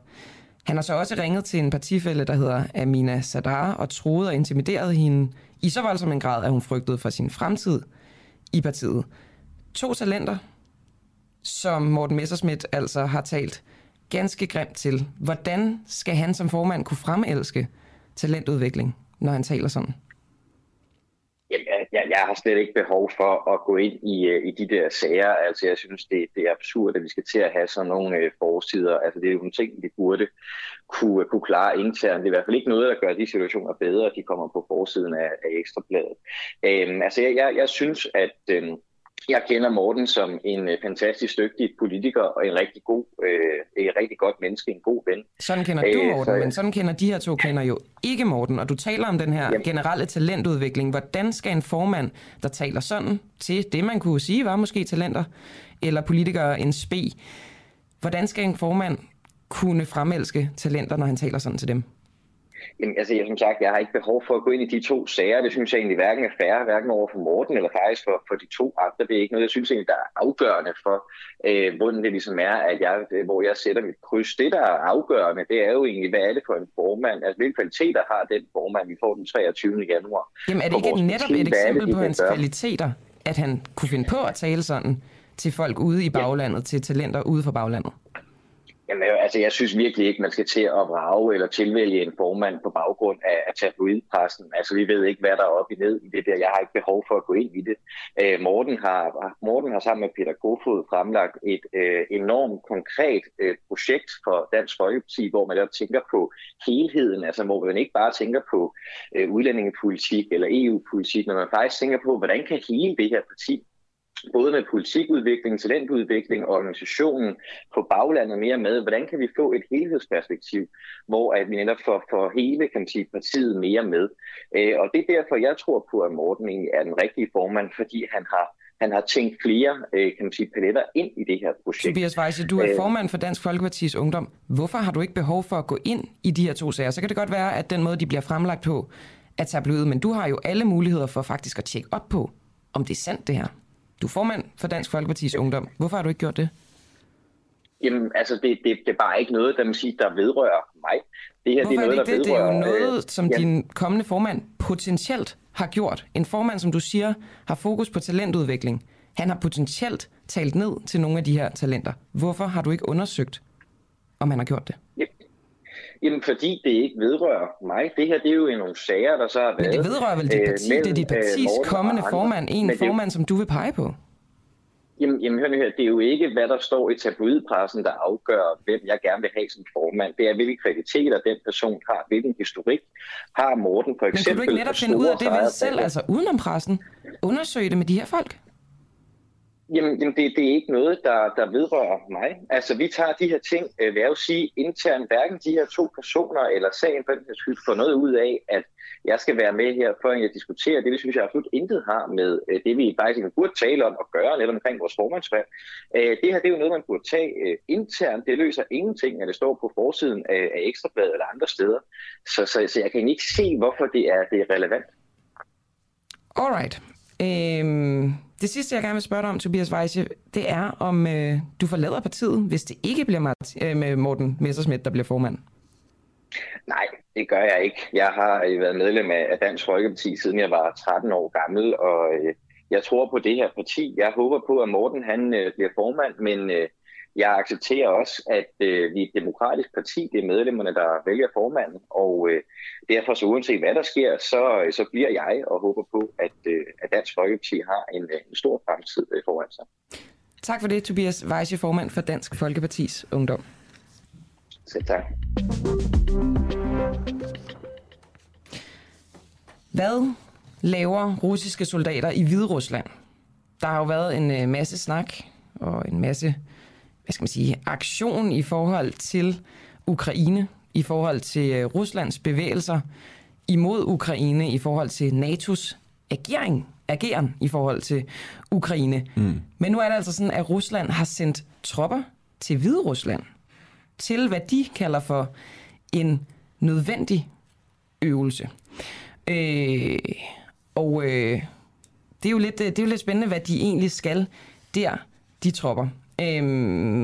Han har så også ringet til en partifælde, der hedder Amina Sadar, og troede og intimideret hende i så voldsom en grad, at hun frygtede for sin fremtid i partiet. To talenter, som Morten Messerschmidt altså har talt ganske grimt til. Hvordan skal han som formand kunne fremelske talentudvikling, når han taler sådan? Jeg, jeg har slet ikke behov for at gå ind i, øh, i de der sager. Altså, jeg synes, det, det er absurd, at vi skal til at have sådan nogle øh, forsider. Altså, det er jo nogle ting, vi burde kunne, øh, kunne klare internt. Det er i hvert fald ikke noget, der gør de situationer bedre, at de kommer på forsiden af, af Ekstrabladet. Øhm, altså, jeg, jeg, jeg synes, at... Øh, jeg kender Morten som en øh, fantastisk dygtig politiker og en rigtig god, øh, en rigtig godt menneske, en god ven. Sådan kender du Morten, så, men sådan kender de her to kender jo ikke Morten. Og du taler om den her jamen. generelle talentudvikling. Hvordan skal en formand, der taler sådan til det, man kunne sige var måske talenter, eller politikere en spe, hvordan skal en formand kunne fremelske talenter, når han taler sådan til dem? Jamen, altså, jeg, som sagt, jeg har ikke behov for at gå ind i de to sager. Det synes jeg egentlig hverken er færre, hverken over for Morten eller faktisk for, for de to andre. Det er ikke noget, jeg synes egentlig, der er afgørende for, øh, hvordan det ligesom er, at jeg, hvor jeg sætter mit kryds. Det, der er afgørende, det er jo egentlig, hvad er det for en formand? Altså, hvilke kvaliteter har den formand, vi får den 23. januar? Jamen, er det ikke netop et eksempel det, på hans kvaliteter, at han kunne finde på at tale sådan til folk ude i baglandet, ja. til talenter ude for baglandet? Jamen, øh, altså, jeg synes virkelig ikke, man skal til at vrage eller tilvælge en formand på baggrund af, af tabloidpressen. Altså, vi ved ikke, hvad der er op i ned i det der. Jeg har ikke behov for at gå ind i det. Øh, Morten, har, Morten har sammen med Peter Kofod fremlagt et øh, enormt konkret øh, projekt for Dansk Folkeparti, hvor man der tænker på helheden, altså hvor man ikke bare tænker på øh, udlændingepolitik eller EU-politik, men man faktisk tænker på, hvordan kan hele det her parti både med politikudvikling, talentudvikling og organisationen på baglandet mere med, hvordan kan vi få et helhedsperspektiv, hvor at vi netop får, får hele kan man sige, partiet mere med. Øh, og det er derfor, jeg tror på, at Morten egentlig er den rigtige formand, fordi han har han har tænkt flere øh, kan man sige, paletter ind i det her projekt. Tobias Weisse, du er øh, formand for Dansk Folkepartis Ungdom. Hvorfor har du ikke behov for at gå ind i de her to sager? Så kan det godt være, at den måde, de bliver fremlagt på, er tabloid, men du har jo alle muligheder for faktisk at tjekke op på, om det er sandt det her. Du er formand for Dansk Folkepartis Ungdom. Hvorfor har du ikke gjort det? Jamen, altså, det, det, det er bare ikke noget, der, man siger, der vedrører mig. Det her Hvorfor det er, noget, er det ikke det? Vedrører, det er jo noget, som ja. din kommende formand potentielt har gjort. En formand, som du siger, har fokus på talentudvikling. Han har potentielt talt ned til nogle af de her talenter. Hvorfor har du ikke undersøgt, om han har gjort det? Ja. Jamen, fordi det ikke vedrører mig. Det her, det er jo nogle sager, der så har været... Men det vedrører vel dit øh, parti? Øh, det er dit partis øh, kommende formand. En formand, som du vil pege på? Jamen, jamen hør nu her, det er jo ikke, hvad der står i tabloidpressen, der afgør, hvem jeg gerne vil have som formand. Det er, hvilke kvaliteter den person har, hvilken historik har Morten for eksempel. Men kan du ikke netop finde ud af det ved selv, altså udenom pressen? Undersøge det med de her folk? Jamen, jamen det, det er ikke noget, der, der vedrører mig. Altså, vi tager de her ting, øh, vil jeg jo sige, internt, hverken de her to personer eller sagen for den skyld, får noget ud af, at jeg skal være med her, før jeg diskuterer det. Det synes jeg absolut intet har med øh, det, vi faktisk burde tale om og gøre netop omkring vores formandsvalg. Øh, det her, det er jo noget, man burde tage øh, internt. Det løser ingenting, når det står på forsiden af, af Ekstrabladet eller andre steder. Så, så, så jeg kan ikke se, hvorfor det er, det er relevant. Alright. Øhm, det sidste, jeg gerne vil spørge dig om, Tobias Weisse, det er, om øh, du forlader partiet, hvis det ikke bliver Mart- øh, med Morten Messersmith, der bliver formand. Nej, det gør jeg ikke. Jeg har øh, været medlem af Dansk Folkeparti, siden jeg var 13 år gammel, og øh, jeg tror på det her parti. Jeg håber på, at Morten han øh, bliver formand, men øh, jeg accepterer også, at vi er et demokratisk parti. Det er medlemmerne, der vælger formanden, og derfor så uanset hvad der sker, så, så bliver jeg og håber på, at, at Dansk Folkeparti har en, en stor fremtid foran sig. Tak for det, Tobias Weisse, formand for Dansk Folkepartis Ungdom. Selv tak. Hvad laver russiske soldater i Hvide Rusland? Der har jo været en øh, masse snak og en masse hvad skal man sige, aktion i forhold til Ukraine, i forhold til øh, Ruslands bevægelser imod Ukraine, i forhold til NATO's agering, ageren i forhold til Ukraine. Mm. Men nu er det altså sådan, at Rusland har sendt tropper til Hvide Rusland til, hvad de kalder for en nødvendig øvelse. Øh, og øh, det, er jo lidt, det er jo lidt spændende, hvad de egentlig skal der, de tropper. Øh,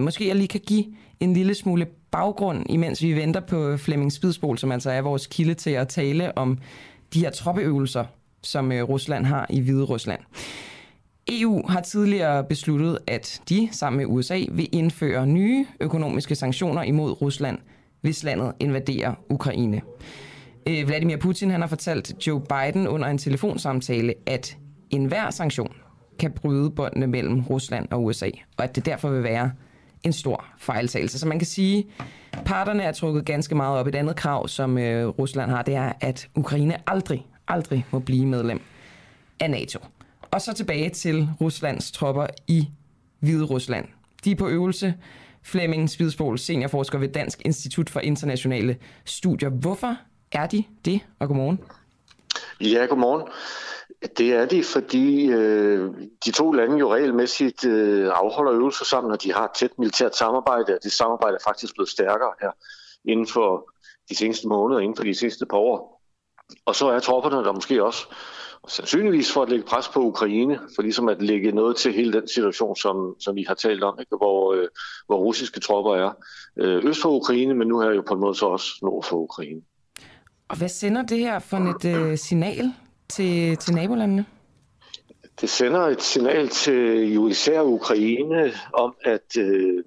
måske jeg lige kan give en lille smule baggrund, imens vi venter på Flemming Spidsbol, som altså er vores kilde til at tale om de her troppeøvelser, som øh, Rusland har i Hvide Rusland. EU har tidligere besluttet, at de sammen med USA vil indføre nye økonomiske sanktioner imod Rusland, hvis landet invaderer Ukraine. Øh, Vladimir Putin han har fortalt Joe Biden under en telefonsamtale, at enhver sanktion kan bryde båndene mellem Rusland og USA, og at det derfor vil være en stor fejltagelse. Så man kan sige, at parterne er trukket ganske meget op. Et andet krav, som øh, Rusland har, det er, at Ukraine aldrig, aldrig må blive medlem af NATO. Og så tilbage til Ruslands tropper i Hvide Rusland. De er på øvelse. Flemming Spidsbol, seniorforsker ved Dansk Institut for Internationale Studier. Hvorfor er de det? Og godmorgen. Ja, godmorgen. Det er de, fordi øh, de to lande jo regelmæssigt øh, afholder øvelser sammen, og de har et tæt militært samarbejde, og det samarbejde er faktisk blevet stærkere her inden for de seneste måneder, inden for de sidste par år. Og så er tropperne der måske også sandsynligvis for at lægge pres på Ukraine, for ligesom at lægge noget til hele den situation, som, som vi har talt om, ikke? Hvor, øh, hvor russiske tropper er øh, øst for Ukraine, men nu er jo på en måde så også nord for Ukraine. Og hvad sender det her for et øh, signal til, til nabolandene? Det sender et signal til jo især Ukraine om, at, øh,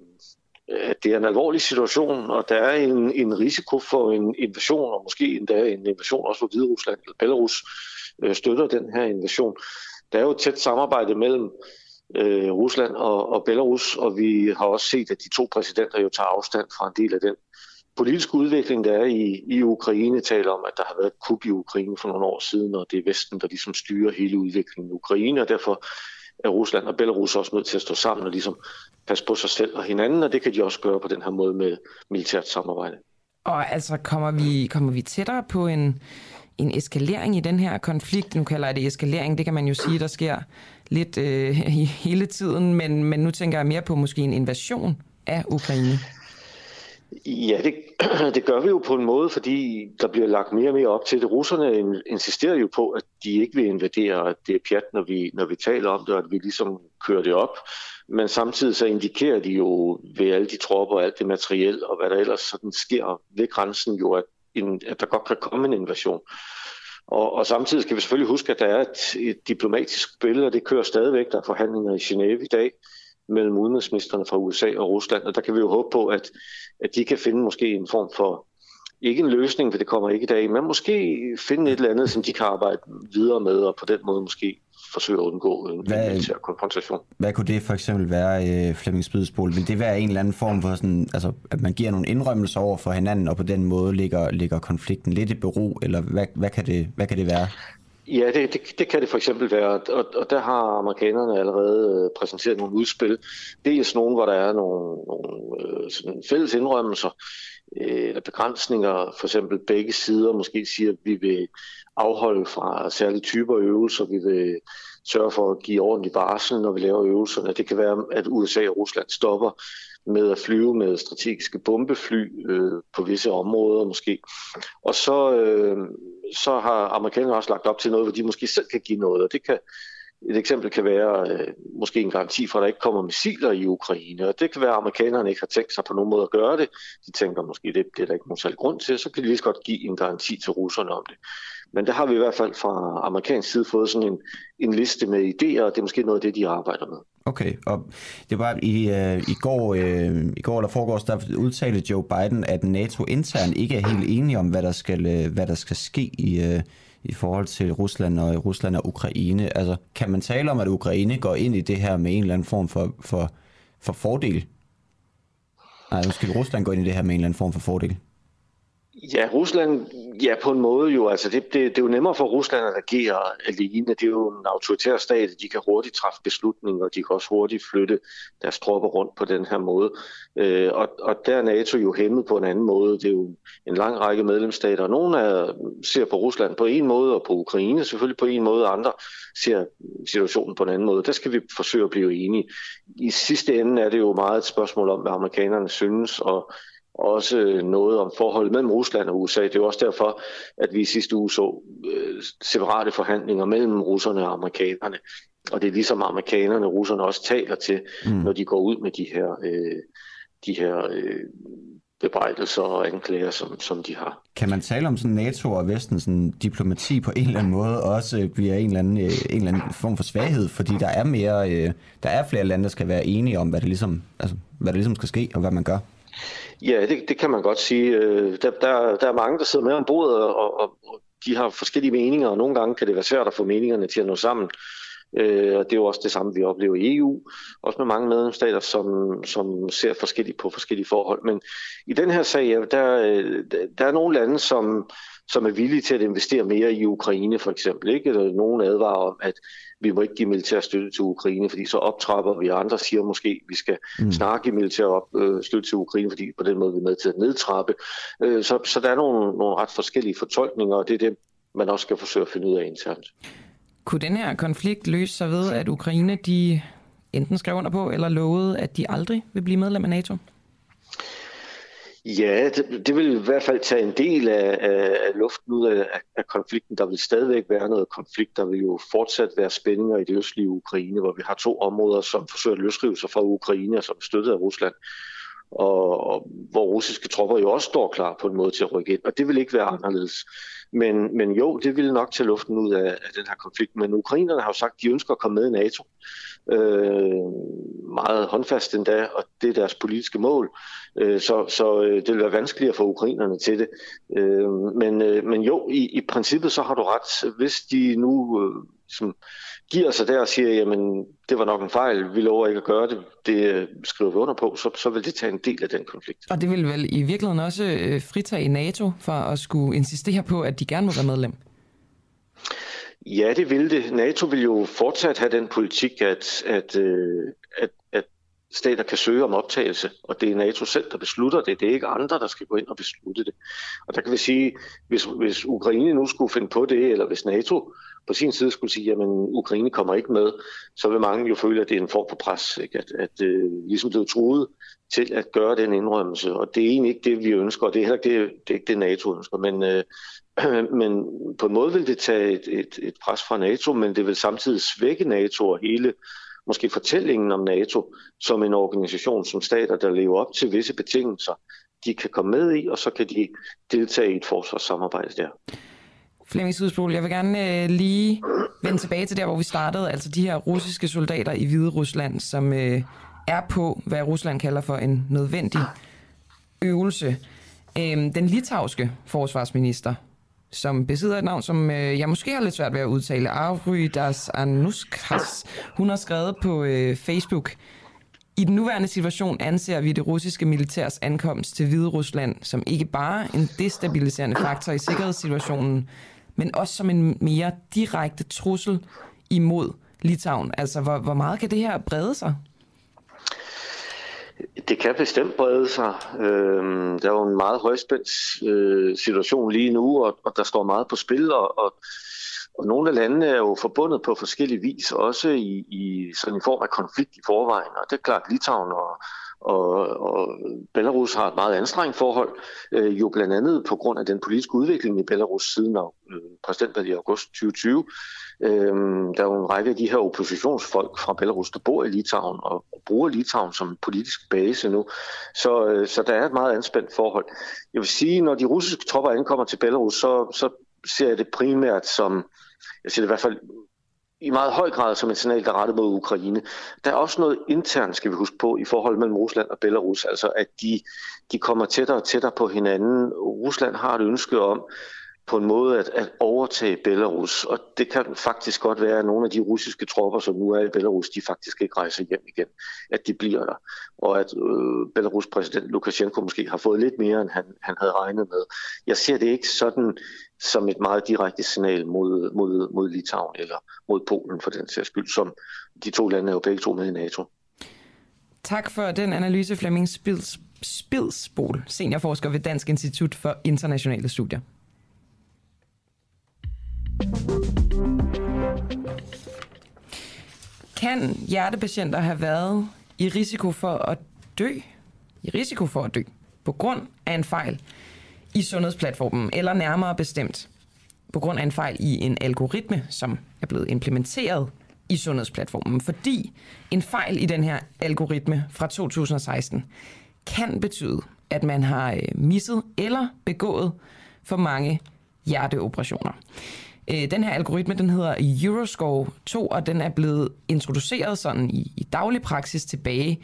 at det er en alvorlig situation, og der er en, en risiko for en invasion, og måske endda en invasion også for Hvide Rusland eller Belarus, øh, støtter den her invasion. Der er jo et tæt samarbejde mellem øh, Rusland og, og Belarus, og vi har også set, at de to præsidenter jo tager afstand fra en del af den politiske udvikling, der er i, i Ukraine, taler om, at der har været et kup i Ukraine for nogle år siden, og det er Vesten, der ligesom styrer hele udviklingen i Ukraine, og derfor er Rusland og Belarus også nødt til at stå sammen og ligesom passe på sig selv og hinanden, og det kan de også gøre på den her måde med militært samarbejde. Og altså kommer vi, kommer vi tættere på en, en eskalering i den her konflikt? Nu kalder jeg det eskalering, det kan man jo sige, der sker lidt øh, hele tiden, men, men nu tænker jeg mere på måske en invasion af Ukraine. Ja, det, det gør vi jo på en måde, fordi der bliver lagt mere og mere op til det. Russerne insisterer jo på, at de ikke vil invadere, at det er pjat, når vi, når vi taler om det, og at vi ligesom kører det op. Men samtidig så indikerer de jo ved alle de tropper og alt det materiel, og hvad der ellers sådan sker ved grænsen jo, at, en, at der godt kan komme en invasion. Og, og samtidig skal vi selvfølgelig huske, at der er et, et diplomatisk spil, og det kører stadigvæk. Der er forhandlinger i Genève i dag mellem udenrigsministerne fra USA og Rusland, og der kan vi jo håbe på, at, at de kan finde måske en form for, ikke en løsning, for det kommer ikke i dag, men måske finde et eller andet, som de kan arbejde videre med, og på den måde måske forsøge at undgå en hvad, militær konfrontation. Hvad kunne det for eksempel være, øh, Flemming Spydesbol? Vil det være en eller anden form for sådan, altså, at man giver nogle indrømmelser over for hinanden, og på den måde ligger, ligger konflikten lidt i bero, eller hvad, hvad, kan, det, hvad kan det være? Ja, det, det, det kan det for eksempel være, og, og der har amerikanerne allerede øh, præsenteret nogle udspil. Dels nogle, hvor der er nogle, nogle øh, sådan fælles indrømmelser øh, eller begrænsninger. For eksempel begge sider måske siger, at vi vil afholde fra særlige typer øvelser. Vi vil sørge for at give ordentlig varsel, når vi laver øvelserne. Det kan være, at USA og Rusland stopper med at flyve med strategiske bombefly øh, på visse områder måske. Og så, øh, så har amerikanerne også lagt op til noget, hvor de måske selv kan give noget, og det kan et eksempel kan være øh, måske en garanti for, at der ikke kommer missiler i Ukraine, og det kan være, at amerikanerne ikke har tænkt sig på nogen måde at gøre det. De tænker måske, det, det er der ikke nogen særlig grund til, så kan de lige så godt give en garanti til russerne om det. Men der har vi i hvert fald fra amerikansk side fået sådan en, en liste med idéer, og det er måske noget af det, de arbejder med. Okay, og det var i, øh, i går, øh, i går eller foregårs, der udtalte Joe Biden, at NATO internt ikke er helt enige om, hvad der skal, øh, hvad der skal ske i, øh, i forhold til Rusland og Rusland og Ukraine. Altså, kan man tale om, at Ukraine går ind i det her med en eller anden form for, for, for fordel? Nej, måske Rusland går ind i det her med en eller anden form for fordel. Ja, Rusland, ja på en måde jo, altså det, det, det er jo nemmere for Rusland at agere alene. Det er jo en autoritær stat, de kan hurtigt træffe beslutninger, og de kan også hurtigt flytte deres tropper rundt på den her måde. Øh, og, og der er NATO jo hæmmet på en anden måde. Det er jo en lang række medlemsstater. Nogle af, ser på Rusland på en måde, og på Ukraine selvfølgelig på en måde, og andre ser situationen på en anden måde. Der skal vi forsøge at blive enige. I sidste ende er det jo meget et spørgsmål om, hvad amerikanerne synes, og også noget om forholdet mellem Rusland og USA. Det er også derfor, at vi sidste uge så øh, separate forhandlinger mellem russerne og amerikanerne. Og det er ligesom amerikanerne og russerne også taler til, mm. når de går ud med de her, øh, de her øh, bebrejdelser og anklager, som, som de har. Kan man tale om sådan NATO og Vesten sådan diplomati på en eller anden måde også bliver en eller anden, øh, en eller anden form for svaghed, fordi der er mere, øh, der er flere lande, der skal være enige om, hvad det ligesom, altså, hvad det ligesom skal ske og hvad man gør? Ja, det, det kan man godt sige. Øh, der, der, der er mange, der sidder med om bordet, og, og, de har forskellige meninger, og nogle gange kan det være svært at få meningerne til at nå sammen. Øh, og det er jo også det samme, vi oplever i EU, også med mange medlemsstater, som, som ser forskelligt på forskellige forhold. Men i den her sag, der, øh, der er nogle lande, som, som er villige til at investere mere i Ukraine for eksempel. Ikke? Nogle advarer om, at vi må ikke give militær støtte til Ukraine, fordi så optrapper vi. Andre siger måske, at vi skal mm. snart give militær op, øh, støtte til Ukraine, fordi på den måde vi er med til at nedtrappe. Øh, så, så der er nogle, nogle ret forskellige fortolkninger, og det er det, man også skal forsøge at finde ud af internt. Kunne den her konflikt løse sig ved, at Ukraine de enten skrev under på eller lovede, at de aldrig vil blive medlem af NATO? Ja, det, det vil i hvert fald tage en del af, af, af luften ud af, af konflikten. Der vil stadigvæk være noget konflikt. Der vil jo fortsat være spændinger i det østlige Ukraine, hvor vi har to områder, som forsøger at løsrive sig fra Ukraine, som er støttet af Rusland. Og, og hvor russiske tropper jo også står klar på en måde til at rykke ind. Og det vil ikke være anderledes. Men, men jo, det ville nok tage luften ud af, af den her konflikt. Men ukrainerne har jo sagt, at de ønsker at komme med i NATO. Øh, meget håndfast endda, og det er deres politiske mål. Øh, så så øh, det vil være vanskeligere for ukrainerne til det. Øh, men, øh, men jo, i, i princippet så har du ret. Hvis de nu øh, som giver sig der og siger, jamen det var nok en fejl, vi lover ikke at gøre det, det øh, skriver vi under på, så, så vil det tage en del af den konflikt. Og det vil vel i virkeligheden også øh, fritage NATO for at skulle insistere på, at de gerne må være medlem? Ja, det vil det. NATO vil jo fortsat have den politik, at, at, øh, at, at stater kan søge om optagelse, og det er NATO selv, der beslutter det. Det er ikke andre, der skal gå ind og beslutte det. Og der kan vi sige, hvis, hvis Ukraine nu skulle finde på det, eller hvis NATO på sin side skulle sige, at Ukraine kommer ikke med, så vil mange jo føle, at det er en form for pres, ikke? at, at uh, ligesom blevet truet til at gøre den indrømmelse. Og det er egentlig ikke det, vi ønsker, og det er heller ikke det, det, er ikke det NATO ønsker. Men, uh, men på en måde vil det tage et, et, et pres fra NATO, men det vil samtidig svække NATO og hele måske fortællingen om NATO som en organisation, som stater, der lever op til visse betingelser, de kan komme med i, og så kan de deltage i et forsvarssamarbejde der. Flemming Sydspol, jeg vil gerne øh, lige vende tilbage til der, hvor vi startede, altså de her russiske soldater i Hvide Rusland, som øh, er på, hvad Rusland kalder for en nødvendig øvelse. Øh, den litauiske forsvarsminister, som besidder et navn, som øh, jeg måske har lidt svært ved at udtale, Avrydas Anuskas, hun har skrevet på øh, Facebook, i den nuværende situation anser vi det russiske militærs ankomst til Hvide Rusland som ikke bare en destabiliserende faktor i sikkerhedssituationen, men også som en mere direkte trussel imod Litauen. Altså, hvor, hvor meget kan det her brede sig? Det kan bestemt brede sig. Øhm, der er jo en meget højspændt øh, situation lige nu, og, og der står meget på spil, og, og, og nogle af landene er jo forbundet på forskellige vis, også i, i sådan en form af konflikt i forvejen. Og det er klart, Litauen og, og, og Belarus har et meget anstrengt forhold, øh, jo blandt andet på grund af den politiske udvikling i Belarus siden af øh, præsidentvalget i august 2020. Øh, der er jo en række af de her oppositionsfolk fra Belarus, der bor i Litauen og, og bruger Litauen som politisk base nu. Så, øh, så der er et meget anspændt forhold. Jeg vil sige, når de russiske tropper ankommer til Belarus, så, så ser jeg det primært som, jeg ser det i hvert fald i meget høj grad som et signal, der er rettet mod Ukraine. Der er også noget internt, skal vi huske på, i forhold mellem Rusland og Belarus, altså at de, de kommer tættere og tættere på hinanden. Rusland har et ønske om på en måde at, at overtage Belarus, og det kan faktisk godt være, at nogle af de russiske tropper, som nu er i Belarus, de faktisk ikke rejser hjem igen, at de bliver der, og at øh, Belarus præsident Lukashenko måske har fået lidt mere, end han, han havde regnet med. Jeg ser det ikke sådan som et meget direkte signal mod, mod, mod Litauen eller mod Polen for den sags skyld, som de to lande er jo begge to med i NATO. Tak for den analyse, Flemming Spils, Spilsbol, seniorforsker ved Dansk Institut for Internationale Studier. Kan hjertepatienter have været i risiko for at dø? I risiko for at dø på grund af en fejl i sundhedsplatformen, eller nærmere bestemt på grund af en fejl i en algoritme, som er blevet implementeret i sundhedsplatformen, fordi en fejl i den her algoritme fra 2016 kan betyde, at man har øh, misset eller begået for mange hjerteoperationer. Øh, den her algoritme, den hedder Euroscore 2, og den er blevet introduceret sådan i, i daglig praksis tilbage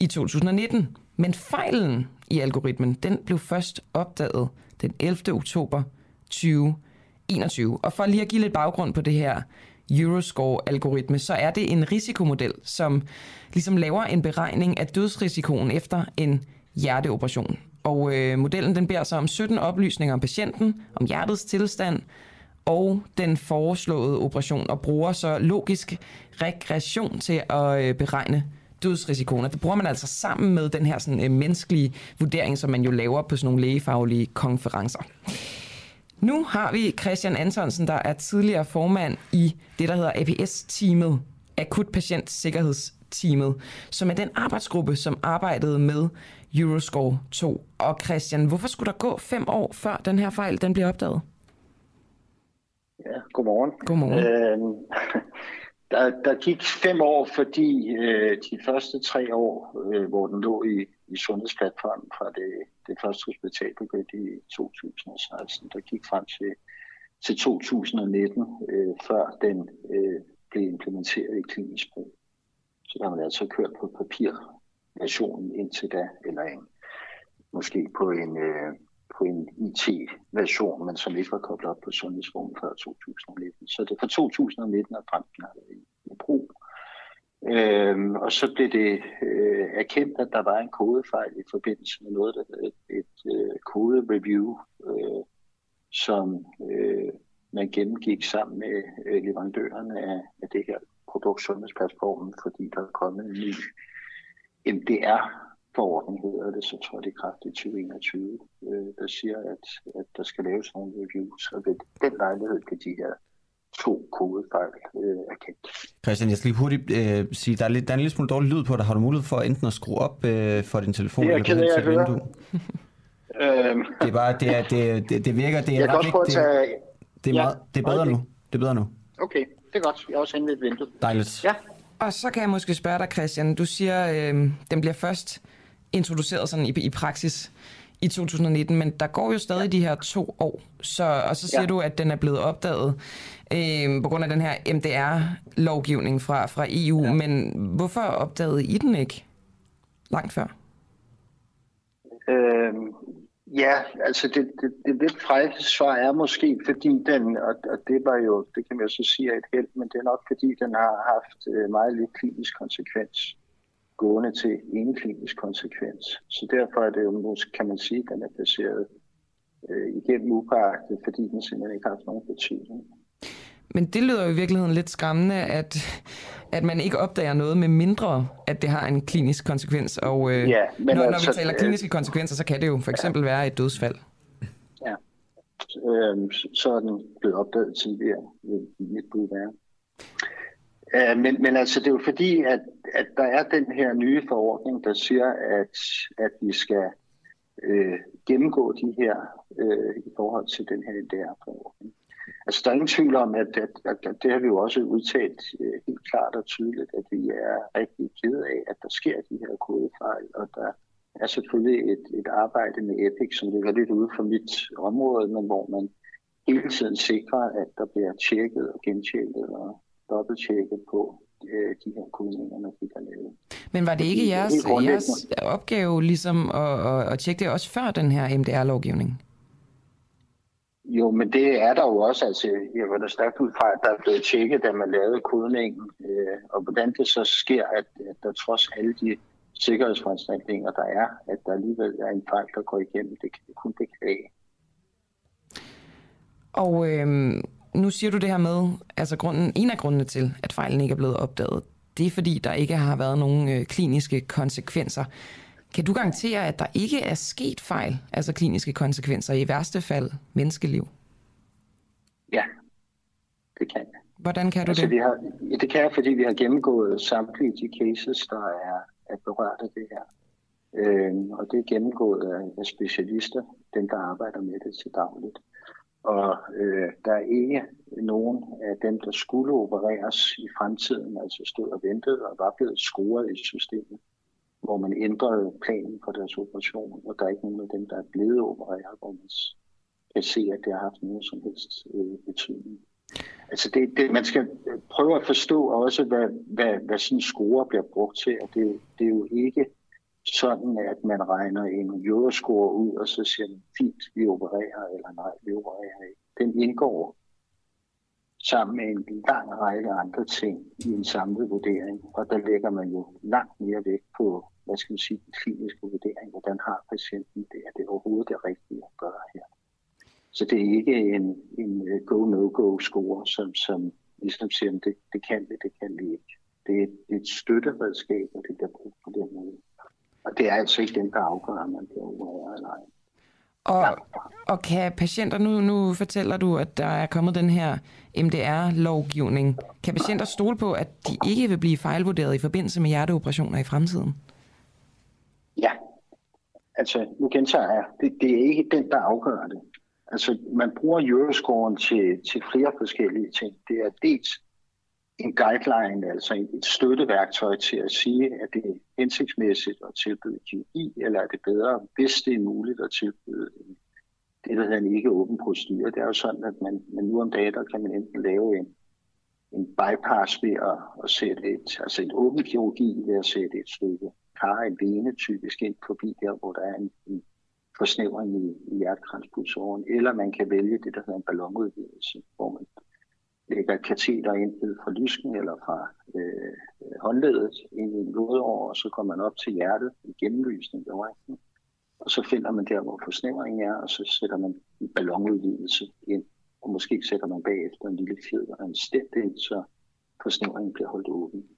i 2019. Men fejlen i algoritmen, den blev først opdaget den 11. oktober 2021. Og for lige at give lidt baggrund på det her Euroscore-algoritme, så er det en risikomodel, som ligesom laver en beregning af dødsrisikoen efter en hjerteoperation. Og øh, modellen den beder sig om 17 oplysninger om patienten, om hjertets tilstand, og den foreslåede operation, og bruger så logisk regression til at øh, beregne dødsrisikoen. det bruger man altså sammen med den her sådan, øh, menneskelige vurdering, som man jo laver på sådan nogle lægefaglige konferencer. Nu har vi Christian Antonsen, der er tidligere formand i det, der hedder APS-teamet, Akut patientsikkerhedsteamet, som er den arbejdsgruppe, som arbejdede med Euroscore 2. Og Christian, hvorfor skulle der gå fem år, før den her fejl den bliver opdaget? Ja, godmorgen. Godmorgen. Øh, der, der gik fem år, fordi øh, de første tre år, øh, hvor den lå i, i sundhedsplatformen fra det, det første hospital begyndte i 2016, der gik frem til, til 2019, øh, før den øh, blev implementeret i klinisk brug. Så der har man altså kørt på papirversionen indtil da, eller en, måske på en, øh, på en IT-version, men som ikke var koblet op på sundhedsformen før 2019. Så det fra 2019 og frem har været i, i brug. Øhm, og så blev det øh, erkendt, at der var en kodefejl i forbindelse med noget, der hedder et, et øh, kode-review, øh, som øh, man gennemgik sammen med øh, leverandørerne af, af det her produkt Sundhedsplatformen, fordi der er kommet en ny MDR forordning hedder det, så tror jeg, det er kraft i 2021, øh, der siger, at, at der skal laves nogle reviews, og ved den lejlighed kan de her to kodefejl øh, erkendt. Christian, jeg skal lige hurtigt øh, sige, der er, lidt, der er en lille smule dårlig lyd på dig. Har du mulighed for enten at skrue op øh, for din telefon? Det er jeg ked af at høre. Øhm. Det er bare, det, er, det, det, det virker, det er jeg ret vigtigt. Tage... Det, er, meget, det er bedre okay. nu. Det er bedre nu. Okay, det er godt. Jeg har også henvendt vinduet. Dejligt. Ja. Og så kan jeg måske spørge dig, Christian. Du siger, øh, den bliver først introduceret sådan i, i praksis i 2019, men der går jo stadig ja. de her to år. Så, og så siger ja. du, at den er blevet opdaget øh, på grund af den her MDR-lovgivning fra, fra EU. Ja. Men hvorfor opdagede I den ikke langt før? Øhm, ja, altså det, det, det lidt frække svar er måske, fordi den, og, og det var jo, det kan man jo så sige er et held, men det er nok fordi, den har haft øh, meget lidt klinisk konsekvens gående til en klinisk konsekvens. Så derfor er det jo, måske, kan man sige, at den er baseret øh, igennem upåagtet, fordi den simpelthen ikke har haft nogen betydning. Men det lyder jo i virkeligheden lidt skræmmende, at, at man ikke opdager noget med mindre, at det har en klinisk konsekvens. Og øh, ja, men når, altså, når vi taler øh, kliniske konsekvenser, så kan det jo for eksempel ja. være et dødsfald. Ja, øh, så er den blevet opdaget tidligere, vil mit bud være. Uh, men, men altså, det er jo fordi, at, at der er den her nye forordning, der siger, at, at vi skal øh, gennemgå de her øh, i forhold til den her NDR-forordning. Altså, der er ingen tvivl om, at, at, at, at det har vi jo også udtalt øh, helt klart og tydeligt, at vi er rigtig kede af, at der sker de her kodefejl, og der er selvfølgelig et, et arbejde med EPIC, som ligger lidt ude for mit område, men hvor man hele tiden sikrer, at der bliver tjekket og gentjekket og dobbelttjekket på øh, de her kommuner, når de er lavet. Men var det ikke jeres, jeres opgave ligesom at, at, at tjekke det også før den her MDR-lovgivning? Jo, men det er der jo også. Altså, jeg var da stærkt ud fra, at der er blevet tjekket, da man lavede kodningen. Øh, og hvordan det så sker, at, at der trods alle de sikkerhedsforanstaltninger, der er, at der alligevel er en fejl, der går igennem, det kan kun beklage. Og øh, nu siger du det her med, altså grunden, en af grundene til, at fejlen ikke er blevet opdaget, det er fordi, der ikke har været nogen øh, kliniske konsekvenser. Kan du garantere, at der ikke er sket fejl, altså kliniske konsekvenser, i værste fald menneskeliv? Ja, det kan jeg. Hvordan kan du altså, det? Vi har, det kan jeg, fordi vi har gennemgået samtlige de cases, der er, er berørt af det her. Øhm, og det er gennemgået af, af specialister, dem der arbejder med det til dagligt. Og øh, der er ikke nogen af dem, der skulle opereres i fremtiden, altså stod og ventede og var blevet scoret i systemet, hvor man ændrede planen for deres operation, og der er ikke nogen af dem, der er blevet opereret, hvor man kan se, at det har haft nogen som helst øh, betydning. Altså det, det, man skal prøve at forstå også, hvad, hvad, hvad sådan en score bliver brugt til, og det, det er jo ikke sådan, at man regner en euroscore ud, og så siger man, fint, vi opererer, eller nej, vi opererer ikke. Den indgår sammen med en lang række andre ting i en samlet vurdering, og der lægger man jo langt mere vægt på, hvad skal man sige, den kliniske vurdering, hvordan har patienten det, er det overhovedet det rigtige at gøre her. Så det er ikke en, en øh, go-no-go-score, som, som ligesom siger, det, det kan vi, det kan vi ikke. Det er, det er et støtteredskab, og det bliver brugt på den måde. Og det er altså ikke den, der afgør, om man bliver opereret eller ej. Og, og kan patienter, nu, nu fortæller du, at der er kommet den her MDR-lovgivning. Kan patienter stole på, at de ikke vil blive fejlvurderet i forbindelse med hjerteoperationer i fremtiden? Ja. Altså, nu gentager jeg, det, det er ikke den, der afgør det. Altså, man bruger Euroscoren til, til flere forskellige ting. Det er dels en guideline, altså et støtteværktøj til at sige, at det er hensigtsmæssigt at tilbyde kirurgi, eller er det bedre, hvis det er muligt at tilbyde det, der hedder en ikke åben procedure. Det er jo sådan, at man, man nu om dagen, der kan man enten lave en, en bypass ved at, at sætte et, altså en åben kirurgi ved at sætte et stykke kar, en vene typisk ind forbi der, hvor der er en, en forsnævring i, i eller man kan vælge det, der hedder en ballonudvidelse, hvor man lægger kateter ind fra lysken eller fra øh, håndledet ind i en blodår, og så kommer man op til hjertet i gennemlysning i Og så finder man der, hvor forsnævringen er, og så sætter man en ballonudvidelse ind. Og måske sætter man bagefter en lille fjeder og en stent ind, så forsnævringen bliver holdt åben.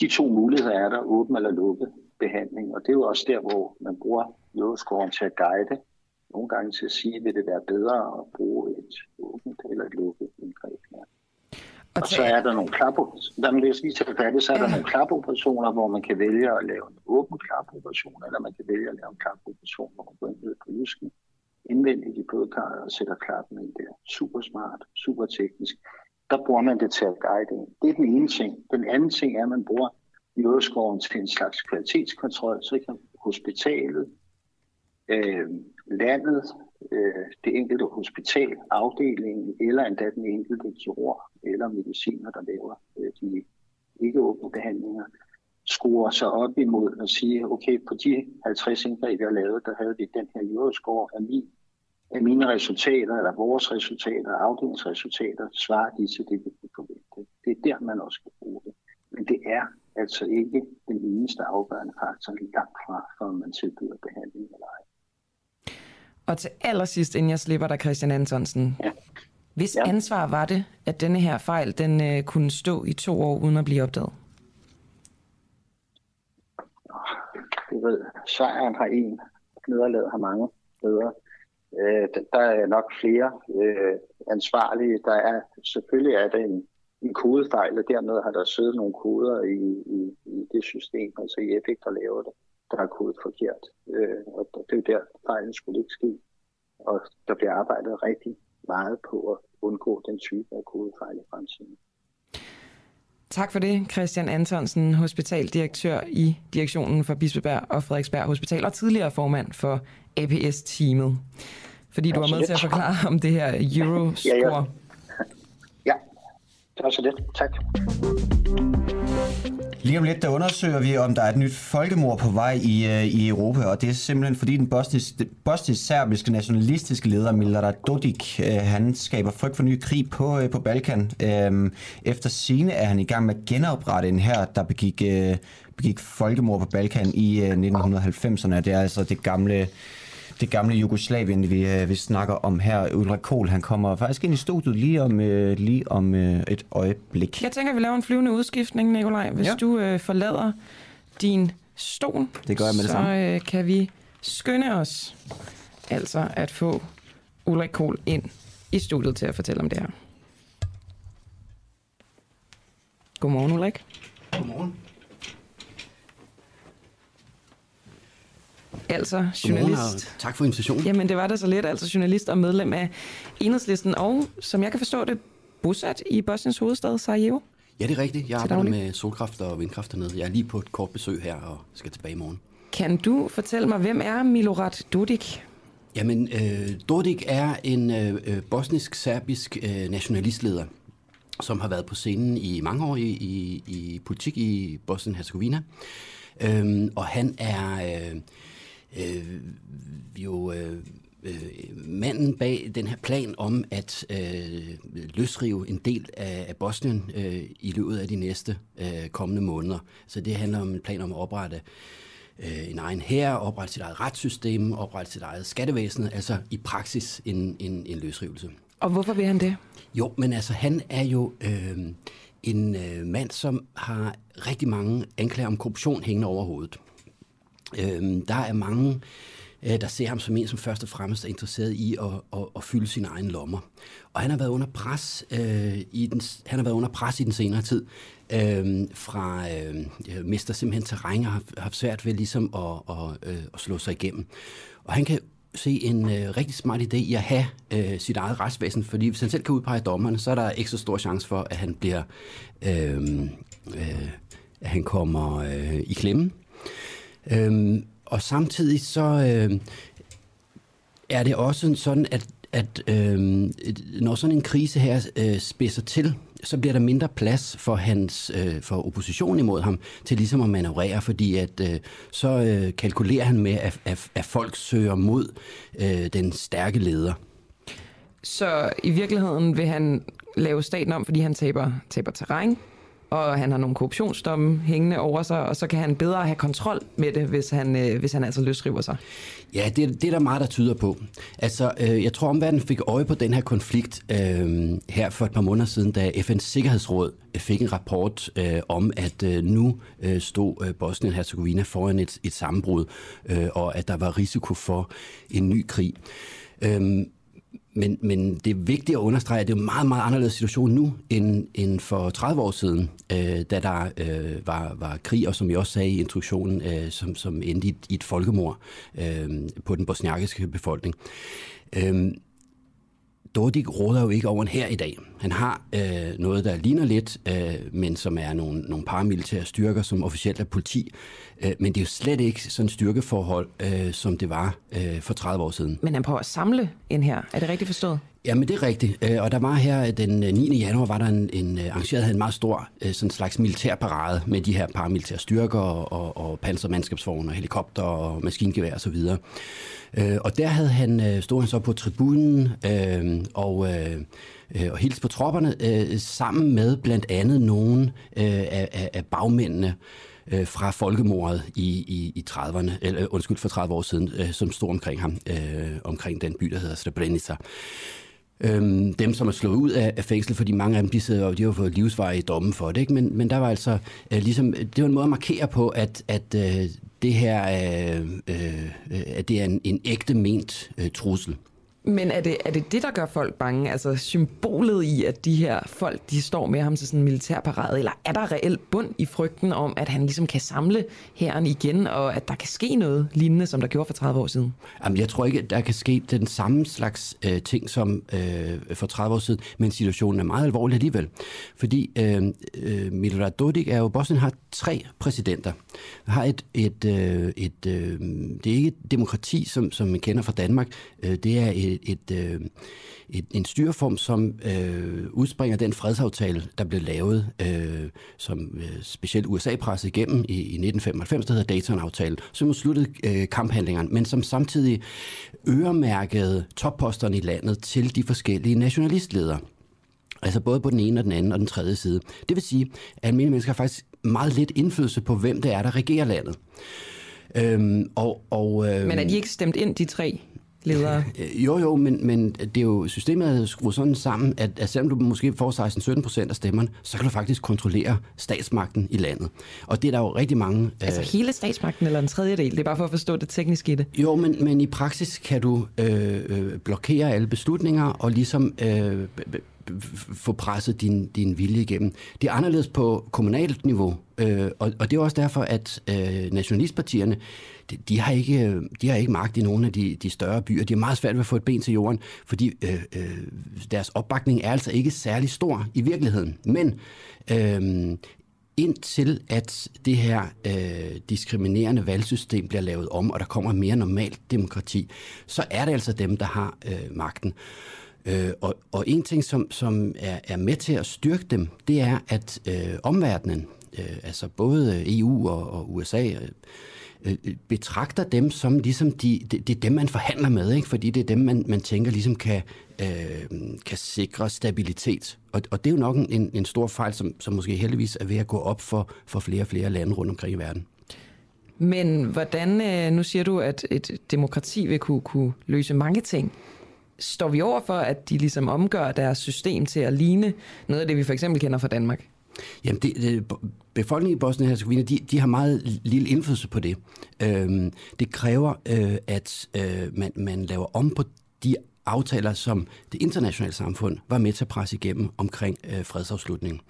De to muligheder er der, åben eller lukket behandling. Og det er jo også der, hvor man bruger jordskåren til at guide. Nogle gange til at sige, vil det være bedre at bruge et åbent eller et lukket indgreb. Ja. Og, og så er der nogle klapper. Der vil jeg lige tage færdigt, så er der nogle klapoperationer, hvor man kan vælge at lave en åben klapoperation, eller man kan vælge at lave en klapoperation, hvor man går ind på lysken indvendigt i blodkarret og sætter klappen ind der. Super smart, super teknisk. Der bruger man det til at guide ind. Det er den ene ting. Den anden ting er, at man bruger jordskåren til en slags kvalitetskontrol, så kan hospitalet, øh, landet, øh, det enkelte hospital, afdelingen, eller endda den enkelte kirurg eller mediciner, der laver øh, de ikke åbne behandlinger, skruer sig op imod at sige, okay, på de 50 indgreb, jeg lavede, der havde vi den her jordskår af, min, af mine resultater, eller vores resultater, afdelingsresultater, svarer de til det, vi kunne forvente. Det er der, man også skal bruge det. Men det er altså ikke den eneste afgørende faktor langt fra, for man tilbyder behandling eller ej. Og til allersidst, inden jeg slipper dig, Christian Antonsen. Ja. Hvis ja. ansvar var det, at denne her fejl den øh, kunne stå i to år uden at blive opdaget? Du ved, sejren har en, nederlaget har mange bedre. Øh, der er nok flere øh, ansvarlige. Der er selvfølgelig er det en, en kodefejl, og dermed har der siddet nogle koder i, i, i det system, altså i Epic, der laver det, der er kodet forkert. Øh, og det er der, fejlen skulle ikke ske. Og der bliver arbejdet rigtig meget på at undgå den type af kodefejl i fremtiden. Tak for det, Christian Antonsen, hospitaldirektør i direktionen for Bispebjerg og Frederiksberg Hospital, og tidligere formand for APS-teamet. Fordi du var med til at forklare om det her Euroscore. Ja, ja. ja, det var så lidt. Tak. Lige om lidt, der undersøger vi, om der er et nyt folkemord på vej i, øh, i Europa, og det er simpelthen fordi den bosnisk-serbiske nationalistiske leder Milorad Dodik, øh, han skaber frygt for ny krig på, øh, på Balkan. Uh, efter sine er han i gang med at genoprette en her, der begik, begik folkemord på Balkan i 1990'erne. Det er altså det gamle det gamle Jugoslavien, vi, øh, vi snakker om her. Ulrik Kohl, han kommer faktisk ind i studiet lige om, øh, lige om øh, et øjeblik. Jeg tænker, at vi laver en flyvende udskiftning, Nikolaj. Hvis ja. du øh, forlader din stol, det gør jeg med det så øh, kan vi skynde os altså at få Ulrik Kohl ind i studiet til at fortælle om det her. Godmorgen, Ulrik. Godmorgen. Altså journalist. tak for invitationen. Jamen, det var da så lidt, altså journalist og medlem af Enhedslisten, og som jeg kan forstå det, bosat i Bosniens hovedstad, Sarajevo. Ja, det er rigtigt. Jeg arbejder med solkraft og vindkraft dernede. Jeg er lige på et kort besøg her og skal tilbage i morgen. Kan du fortælle mig, hvem er Milorad Dodik? Jamen, øh, Dodik er en øh, øh, bosnisk-serbisk øh, nationalistleder, som har været på scenen i mange år i, i, i politik i Bosnien-Herzegovina. Øhm, og han er... Øh, øh, jo øh, øh, manden bag den her plan om at øh, løsrive en del af, af Bosnien øh, i løbet af de næste øh, kommende måneder. Så det handler om en plan om at oprette øh, en egen hær, oprette sit eget retssystem, oprette sit eget skattevæsen, altså i praksis en, en, en løsrivelse. Og hvorfor vil han det? Jo, men altså han er jo øh, en øh, mand, som har rigtig mange anklager om korruption hængende over hovedet. Øhm, der er mange, øh, der ser ham som en, som først og fremmest er interesseret i at, at, at fylde sine egne lommer. Og han har været under pres, øh, i, den, han har været under pres i den senere tid. Øh, fra øh, mister simpelthen terræn og har haft svært ved ligesom at, at, øh, at slå sig igennem. Og han kan se en øh, rigtig smart idé i at have øh, sit eget retsvæsen, fordi hvis han selv kan udpege dommerne, så er der ekstra stor chance for, at han bliver øh, øh, at han kommer øh, i klemme. Øhm, og samtidig så øh, er det også sådan, at, at øh, når sådan en krise her øh, spidser til, så bliver der mindre plads for hans øh, for opposition imod ham til ligesom at manøvrere, fordi at øh, så øh, kalkulerer han med, at, at, at folk søger mod øh, den stærke leder. Så i virkeligheden vil han lave staten om, fordi han taber, taber terræn, og han har nogle korruptionsdomme hængende over sig, og så kan han bedre have kontrol med det, hvis han, øh, hvis han altså løsriver sig. Ja, det, det er der meget, der tyder på. Altså, øh, jeg tror, omverdenen fik øje på den her konflikt øh, her for et par måneder siden, da FN's Sikkerhedsråd øh, fik en rapport øh, om, at øh, nu øh, stod øh, Bosnien-Herzegovina foran et, et sammenbrud, øh, og at der var risiko for en ny krig. Øh, men, men det er vigtigt at understrege, at det er en meget, meget anderledes situation nu end, end for 30 år siden, øh, da der øh, var, var krig, og som jeg også sagde i introduktionen, øh, som, som endte i, i et folkemord øh, på den bosniakiske befolkning. Øh, Dodik råder jo ikke over en her i dag. Han har øh, noget, der ligner lidt, øh, men som er nogle, nogle paramilitære styrker, som officielt er politi. Øh, men det er jo slet ikke sådan styrkeforhold, øh, som det var øh, for 30 år siden. Men han prøver at samle en her. Er det rigtigt forstået? Ja, men det er rigtigt. Øh, og der var her øh, den øh, 9. Januar, var der en, en arrangeret arrangeret en meget stor sådan slags militærparade med de her paramilitære styrker og, og, og pansermandskabsvogne og helikopter og maskingevær og så videre. Og der havde han, stod han så på tribunen øh, og, øh, og hilste på tropperne øh, sammen med blandt andet nogle øh, af, af bagmændene øh, fra folkemordet i, i, i 30'erne, eller undskyld, for 30 år siden, øh, som stod omkring ham, øh, omkring den by, der hedder Srebrenica. Øhm, dem, som er slået ud af, af fængsel, fordi mange af dem, de, sidder, de har fået livsvarige domme for det, ikke? Men, men der var altså øh, ligesom, det var en måde at markere på, at, at øh, det her øh, øh, at det er en, en ægte ment øh, trussel. Men er det, er det det, der gør folk bange? Altså symbolet i, at de her folk, de står med ham til sådan en militærparade? Eller er der reelt bund i frygten om, at han ligesom kan samle herren igen, og at der kan ske noget lignende, som der gjorde for 30 år siden? Jamen, jeg tror ikke, at der kan ske den samme slags øh, ting som øh, for 30 år siden, men situationen er meget alvorlig alligevel. Fordi øh, øh, Milorad Dodik er jo, Bosnien har tre præsidenter. Har et, et, øh, et øh, det er ikke et demokrati, som, som man kender fra Danmark. Øh, det er et, et, øh, et, en styreform, som øh, udspringer den fredsaftale, der blev lavet, øh, som øh, specielt USA pressede igennem i, i 1995, der hedder Dayton-aftalen, som sluttede øh, kamphandlingerne, men som samtidig øremærkede topposterne i landet til de forskellige nationalistledere. Altså både på den ene og den anden og den tredje side. Det vil sige, at almindelige mennesker har faktisk meget lidt indflydelse på, hvem det er, der regerer landet. Øhm, og, og, øhm, men er de ikke stemt ind, de tre ledere? Jo, jo, men, men det er jo, systemet er skruet sådan sammen, at, at selvom du måske får 16-17 procent af stemmerne, så kan du faktisk kontrollere statsmagten i landet. Og det er der jo rigtig mange... Altså øh, hele statsmagten eller en tredjedel? Det er bare for at forstå det tekniske i det. Jo, men, men i praksis kan du øh, øh, blokere alle beslutninger og ligesom... Øh, få presset din, din vilje igennem. Det er anderledes på kommunalt niveau, øh, og, og det er også derfor, at øh, nationalistpartierne, de, de, har ikke, øh, de har ikke magt i nogle af de, de større byer. De er meget svært ved at få et ben til jorden, fordi øh, øh, deres opbakning er altså ikke særlig stor i virkeligheden. Men øh, indtil at det her øh, diskriminerende valgsystem bliver lavet om, og der kommer mere normalt demokrati, så er det altså dem, der har øh, magten. Øh, og, og en ting, som, som er, er med til at styrke dem, det er, at øh, omverdenen, øh, altså både EU og, og USA, øh, Øh, øh, betragter dem som ligesom de, det, det er dem, man forhandler med, ikke? fordi det er dem, man, man tænker ligesom kan, øh, kan sikre stabilitet. Og, og det er jo nok en, en stor fejl, som, som måske heldigvis er ved at gå op for, for flere og flere lande rundt omkring i verden. Men hvordan, øh, nu siger du, at et demokrati vil kunne, kunne løse mange ting står vi over for, at de ligesom omgør deres system til at ligne noget af det, vi for eksempel kender fra Danmark? Jamen, det, det, befolkningen i Bosnien og Herzegovina, de, de har meget lille indflydelse på det. Øhm, det kræver, øh, at øh, man, man laver om på de aftaler, som det internationale samfund var med til at presse igennem omkring øh, fredsafslutningen.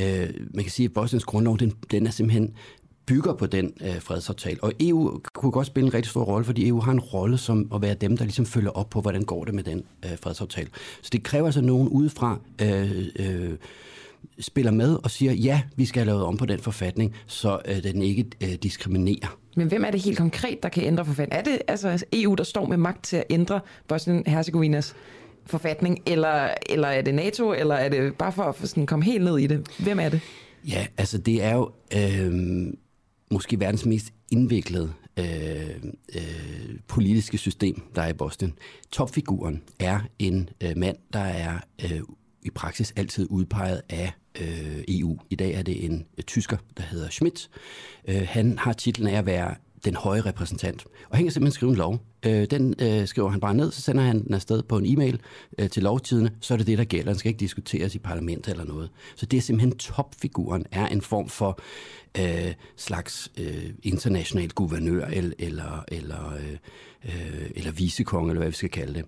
Øh, man kan sige, at Bosniens grundlov, den, den er simpelthen bygger på den øh, fredsaftale. Og EU kunne godt spille en rigtig stor rolle, fordi EU har en rolle som at være dem, der ligesom følger op på, hvordan går det med den øh, fredsaftale. Så det kræver altså nogen udefra øh, øh, spiller med og siger, ja, vi skal have lavet om på den forfatning, så øh, den ikke øh, diskriminerer. Men hvem er det helt konkret, der kan ændre forfatningen? Er det altså EU, der står med magt til at ændre Bosnien-Herzegovinas forfatning, eller, eller er det NATO, eller er det bare for at sådan komme helt ned i det? Hvem er det? Ja, altså det er jo øh, måske verdens mest indviklede øh, øh, politiske system, der er i Bosnien. Topfiguren er en øh, mand, der er øh, i praksis altid udpeget af øh, EU. I dag er det en øh, tysker, der hedder Schmidt. Øh, han har titlen af at være den høje repræsentant. Og han kan simpelthen skrive en lov. Øh, den øh, skriver han bare ned, så sender han den afsted på en e-mail øh, til lovtidene, så er det det, der gælder. Den skal ikke diskuteres i parlamentet eller noget. Så det er simpelthen topfiguren, er en form for øh, slags øh, international guvernør eller, eller, eller, øh, øh, eller visekong, eller hvad vi skal kalde det.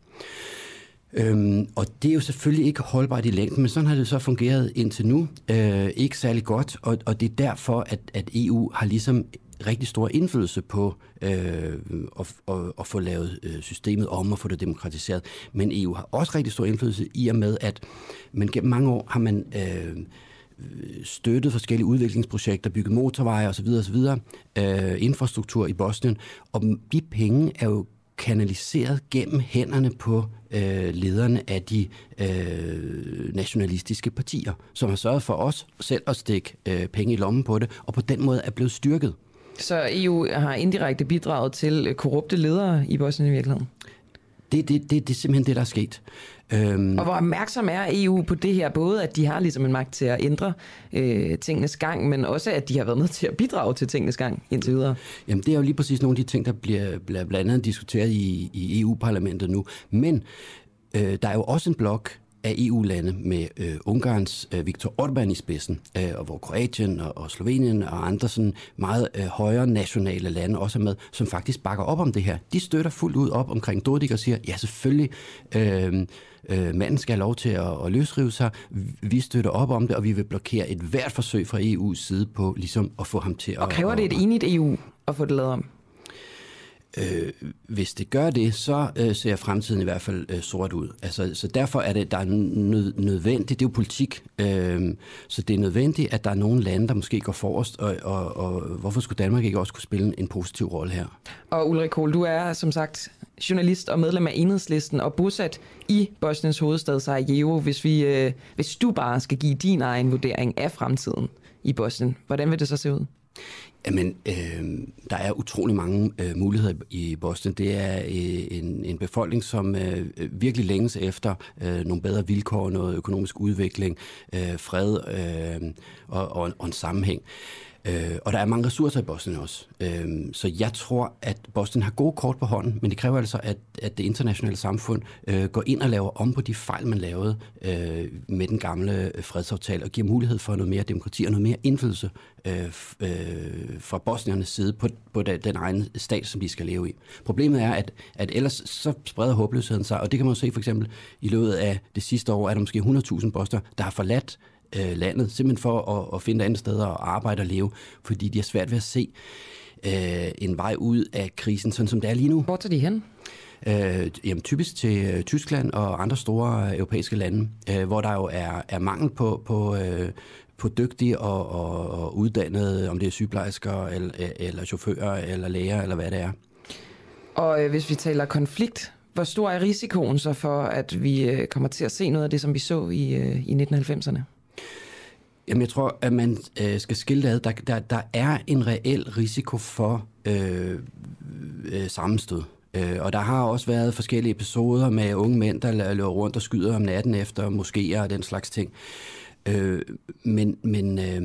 Øhm, og det er jo selvfølgelig ikke holdbart i længden, men sådan har det så fungeret indtil nu. Øh, ikke særlig godt, og, og det er derfor, at, at EU har ligesom rigtig stor indflydelse på øh, at, at, at få lavet øh, systemet om og få det demokratiseret. Men EU har også rigtig stor indflydelse i og med, at man gennem mange år har man øh, støttet forskellige udviklingsprojekter, bygget motorveje osv. osv. Øh, infrastruktur i Bosnien. Og de penge er jo kanaliseret gennem hænderne på øh, lederne af de øh, nationalistiske partier, som har sørget for os selv at stikke øh, penge i lommen på det, og på den måde er blevet styrket. Så EU har indirekte bidraget til korrupte ledere i Bosnien i virkeligheden? Det, det, det, det er simpelthen det, der er sket. Øhm. Og hvor opmærksom er EU på det her? Både at de har ligesom en magt til at ændre øh, tingenes gang, men også at de har været med til at bidrage til tingenes gang indtil videre. Jamen det er jo lige præcis nogle af de ting, der bliver, blandt andet diskuteret i, i EU-parlamentet nu. Men øh, der er jo også en blok af EU-lande med øh, Ungarns øh, Viktor Orbán i spidsen, øh, og hvor Kroatien og, og Slovenien og andre sådan meget øh, højere nationale lande også er med, som faktisk bakker op om det her. De støtter fuldt ud op omkring Dodik og siger, ja selvfølgelig, øh, øh, manden skal have lov til at, at løsrive sig. Vi støtter op om det, og vi vil blokere et hvert forsøg fra EU's side på ligesom at få ham til at... Og kræver det et enigt EU at få det lavet om? Øh, hvis det gør det, så øh, ser fremtiden i hvert fald øh, sort ud. Altså, så derfor er det der er nød, nødvendigt, det er jo politik, øh, så det er nødvendigt, at der er nogle lande, der måske går forrest, og, og, og hvorfor skulle Danmark ikke også kunne spille en positiv rolle her? Og Ulrik Kohl, du er som sagt journalist og medlem af Enhedslisten og bosat i Bosniens hovedstad Sarajevo. Hvis, vi, øh, hvis du bare skal give din egen vurdering af fremtiden i Bosnien, hvordan vil det så se ud? Jamen, øh, der er utrolig mange øh, muligheder i Boston. Det er øh, en, en befolkning, som øh, virkelig længes efter øh, nogle bedre vilkår, noget økonomisk udvikling, øh, fred øh, og, og, og en sammenhæng. Øh, Øh, og der er mange ressourcer i Boston også. Øh, så jeg tror, at Boston har gode kort på hånden, men det kræver altså, at, at det internationale samfund øh, går ind og laver om på de fejl, man lavede øh, med den gamle fredsaftale, og giver mulighed for noget mere demokrati og noget mere indflydelse øh, øh, fra bosniernes side på, på den egen stat, som de skal leve i. Problemet er, at, at ellers så spreder håbløsheden sig, og det kan man se for eksempel i løbet af det sidste år, er der måske 100.000 bosnier, der har forladt øh, landet, simpelthen for at, at finde et andet sted at arbejde og leve, fordi de har svært ved at se øh, en vej ud af krisen, sådan som det er lige nu. Hvor tager de hen? Øh, jamen, typisk til øh, Tyskland og andre store europæiske lande, øh, hvor der jo er, er mangel på, på, øh, på dygtige og, og, og uddannede, om det er sygeplejersker, eller, eller chauffører, eller læger, eller hvad det er. Og øh, hvis vi taler konflikt, hvor stor er risikoen så for, at vi øh, kommer til at se noget af det, som vi så i, øh, i 1990'erne? Jamen, jeg tror, at man øh, skal skille ad. Der, der, der er en reel risiko for øh, øh, sammenstød. Øh, og der har også været forskellige episoder med unge mænd, der løber rundt og skyder om natten efter moskéer og den slags ting. Øh, men men øh,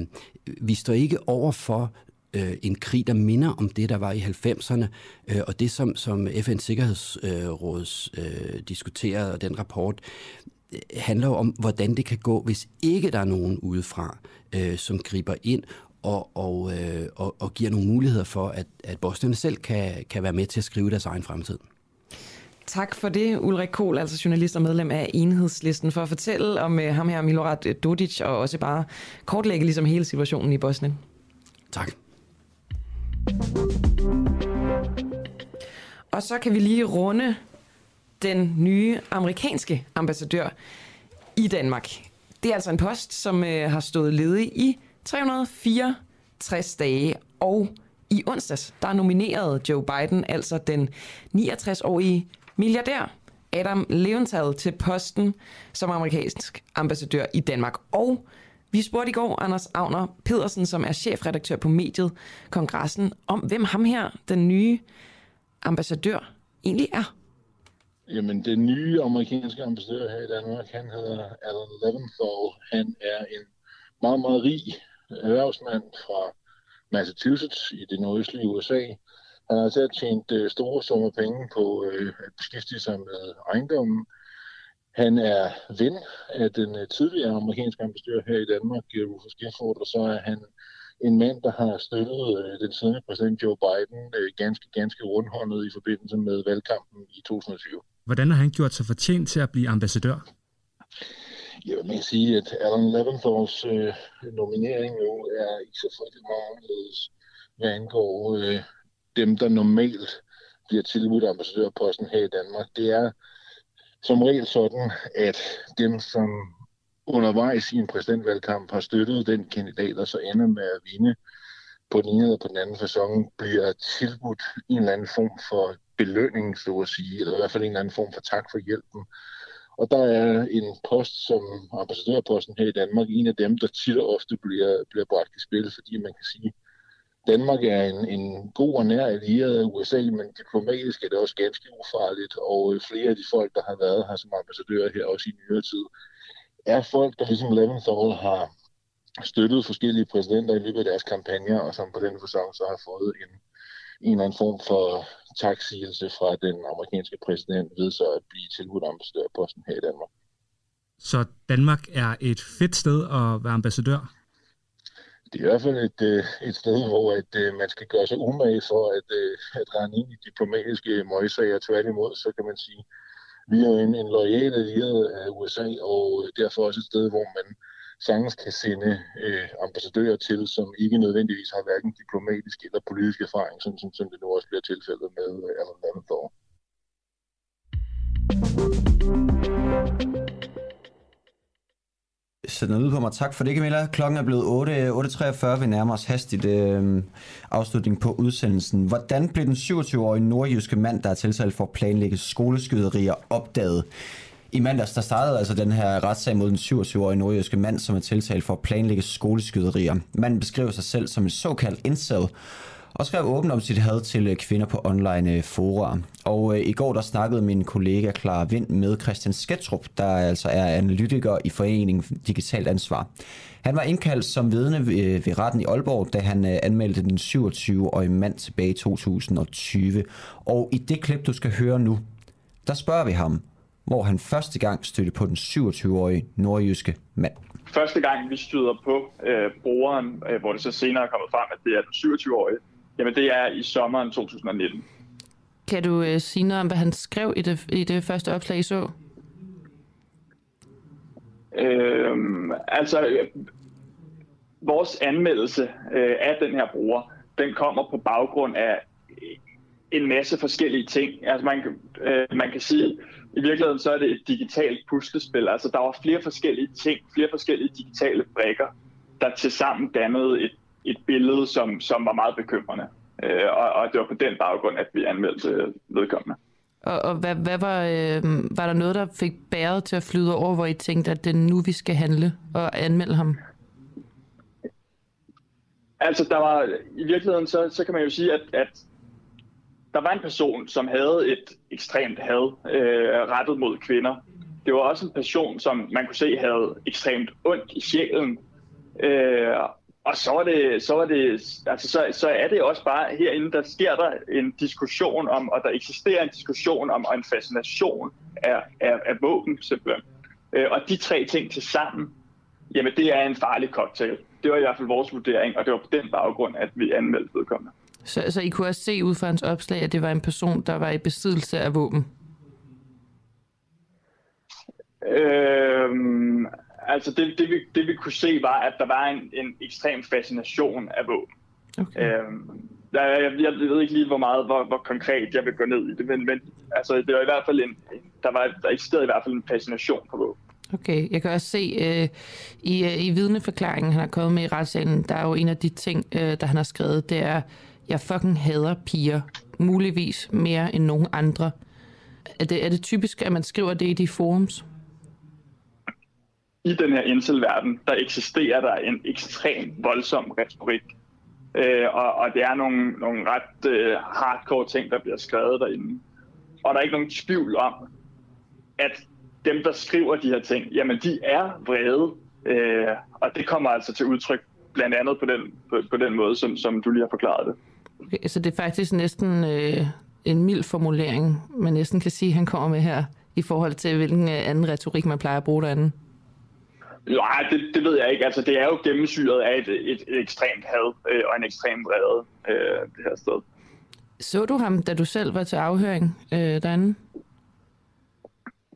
vi står ikke over for øh, en krig, der minder om det, der var i 90'erne, øh, og det, som, som FN's Sikkerhedsråds øh, øh, diskuterede, og den rapport, handler jo om, hvordan det kan gå, hvis ikke der er nogen udefra, øh, som griber ind og, og, øh, og, og giver nogle muligheder for, at, at bosnierne selv kan, kan være med til at skrive deres egen fremtid. Tak for det, Ulrik Kohl, altså journalist og medlem af Enhedslisten, for at fortælle om uh, ham her, Milorad Dodic, og også bare kortlægge ligesom hele situationen i Bosnien. Tak. Og så kan vi lige runde den nye amerikanske ambassadør i Danmark. Det er altså en post, som øh, har stået ledig i 364 dage, og i onsdags, der nominerede Joe Biden, altså den 69-årige milliardær Adam Leventhal til posten som amerikansk ambassadør i Danmark. Og vi spurgte i går Anders Agner Pedersen, som er chefredaktør på mediet Kongressen, om hvem ham her, den nye ambassadør, egentlig er. Jamen, den nye amerikanske ambassadør her i Danmark, han hedder Alan Leventhal. Han er en meget, meget rig erhvervsmand fra Massachusetts i det nordøstlige USA. Han har altså tjent øh, store summer penge på øh, at beskæftige sig med ejendommen. Han er ven af den øh, tidligere amerikanske ambassadør her i Danmark, øh, Rufus Gifford, og så er han en mand, der har støttet øh, den siddende præsident Joe Biden øh, ganske, ganske rundhåndet i forbindelse med valgkampen i 2020. Hvordan har han gjort sig fortjent til at blive ambassadør? Jeg vil sige, at Alan Leventhals øh, nominering nu er ikke så frygtelig meget anderledes, hvad angår øh, dem, der normalt bliver tilbudt ambassadørposten her i Danmark. Det er som regel sådan, at dem, som undervejs i en præsidentvalgkamp har støttet den kandidat, der så ender med at vinde på den ene eller på den anden fasong, bliver tilbudt en eller anden form for belønning, så at sige, eller i hvert fald en eller anden form for tak for hjælpen. Og der er en post som ambassadørposten her i Danmark, en af dem, der tit og ofte bliver, bliver bragt i spil, fordi man kan sige, Danmark er en, en god og nær allieret af USA, men diplomatisk er det også ganske ufarligt, og øh, flere af de folk, der har været her som ambassadører her også i nyere tid, er folk, der ligesom Leventhal har støttet forskellige præsidenter i løbet af deres kampagner, og som på den fasong så har fået en, en eller anden form for taksigelse fra den amerikanske præsident ved så at blive tilbudt ambassadørposten her i Danmark. Så Danmark er et fedt sted at være ambassadør? det er i hvert fald et, øh, et sted, hvor at, øh, man skal gøre sig umage for at, øh, at rende ind i diplomatiske møgsager. Tværtimod, så kan man sige, vi er en, en lojal allieret af USA, og derfor også et sted, hvor man sagtens kan sende øh, ambassadører til, som ikke nødvendigvis har hverken diplomatisk eller politisk erfaring, sådan som, som det nu også bliver tilfældet med øh, Alan Lavendor. Så noget ud på mig. Tak for det, Camilla. Klokken er blevet 8.43. Øh, Vi nærmer os hastigt øh, afslutning på udsendelsen. Hvordan blev den 27-årige nordjyske mand, der er tiltalt for at planlægge skoleskyderier, opdaget? I mandags der startede altså den her retssag mod den 27-årige nordjyske mand, som er tiltalt for at planlægge skoleskyderier. Manden beskriver sig selv som en såkaldt incel, og skrev åbent om sit had til øh, kvinder på online øh, fora. Og øh, i går der snakkede min kollega Clara Vind med Christian Sketrup, der altså er analytiker i foreningen Digitalt Ansvar. Han var indkaldt som vidne ved, øh, ved retten i Aalborg, da han øh, anmeldte den 27-årige mand tilbage i 2020. Og i det klip, du skal høre nu, der spørger vi ham, hvor han første gang stødte på den 27-årige nordjyske mand. Første gang vi støder på øh, brugeren, øh, hvor det så senere er kommet frem, at det er den 27-årige, Jamen det er i sommeren 2019. Kan du øh, sige noget om, hvad han skrev i det, i det første opslag, I så? Øhm, altså, øh, vores anmeldelse øh, af den her bruger, den kommer på baggrund af en masse forskellige ting. Altså man, øh, man kan sige, i virkeligheden så er det et digitalt puslespil. Altså der var flere forskellige ting, flere forskellige digitale brækker, der til sammen dannede et et billede, som, som var meget bekymrende. Øh, og, og det var på den baggrund, at vi anmeldte vedkommende. Og, og hvad, hvad var, øh, var der noget, der fik bæret til at flyde over, hvor I tænkte, at det er nu, vi skal handle og anmelde ham? Altså, der var, i virkeligheden, så, så kan man jo sige, at, at der var en person, som havde et ekstremt had øh, rettet mod kvinder. Det var også en person, som man kunne se havde ekstremt ondt i sjælen. Øh, og så er det, så er det, altså så, så er det også bare herinde, der sker der en diskussion om, og der eksisterer en diskussion om, og en fascination af, af, af våben simpelthen. Øh, og de tre ting til sammen, jamen det er en farlig cocktail. Det var i hvert fald vores vurdering, og det var på den baggrund, at vi anmeldte vedkommende. Så, så I kunne også se ud fra hans opslag, at det var en person, der var i besiddelse af våben? Øhm, altså det, det, vi, det vi kunne se var, at der var en, en ekstrem fascination af våben. Okay. Øhm, jeg, jeg, jeg ved ikke lige, hvor meget, hvor, hvor konkret jeg vil gå ned i det, men, men altså, det var i hvert fald en, der, var, der eksisterede i hvert fald en fascination på våben. Okay, jeg kan også se øh, i, øh, i vidneforklaringen, han har kommet med i retssalen, der er jo en af de ting, øh, der han har skrevet, det er, jeg fucking hader piger, muligvis mere end nogen andre. Er det, er det typisk, at man skriver det i de forums? i den her incel-verden, der eksisterer der en ekstrem voldsom retorik. Øh, og, og det er nogle, nogle ret øh, hardcore ting, der bliver skrevet derinde. Og der er ikke nogen tvivl om, at dem, der skriver de her ting, jamen de er vrede. Øh, og det kommer altså til udtryk blandt andet på den, på, på den måde, som, som du lige har forklaret det. Okay, så det er faktisk næsten øh, en mild formulering, man næsten kan sige, at han kommer med her, i forhold til hvilken øh, anden retorik, man plejer at bruge derinde. Nej, det, det ved jeg ikke. Altså, det er jo gennemsyret af et, et, et ekstremt had øh, og en ekstrem vrede, øh, det her sted. Så du ham, da du selv var til afhøring øh, derinde?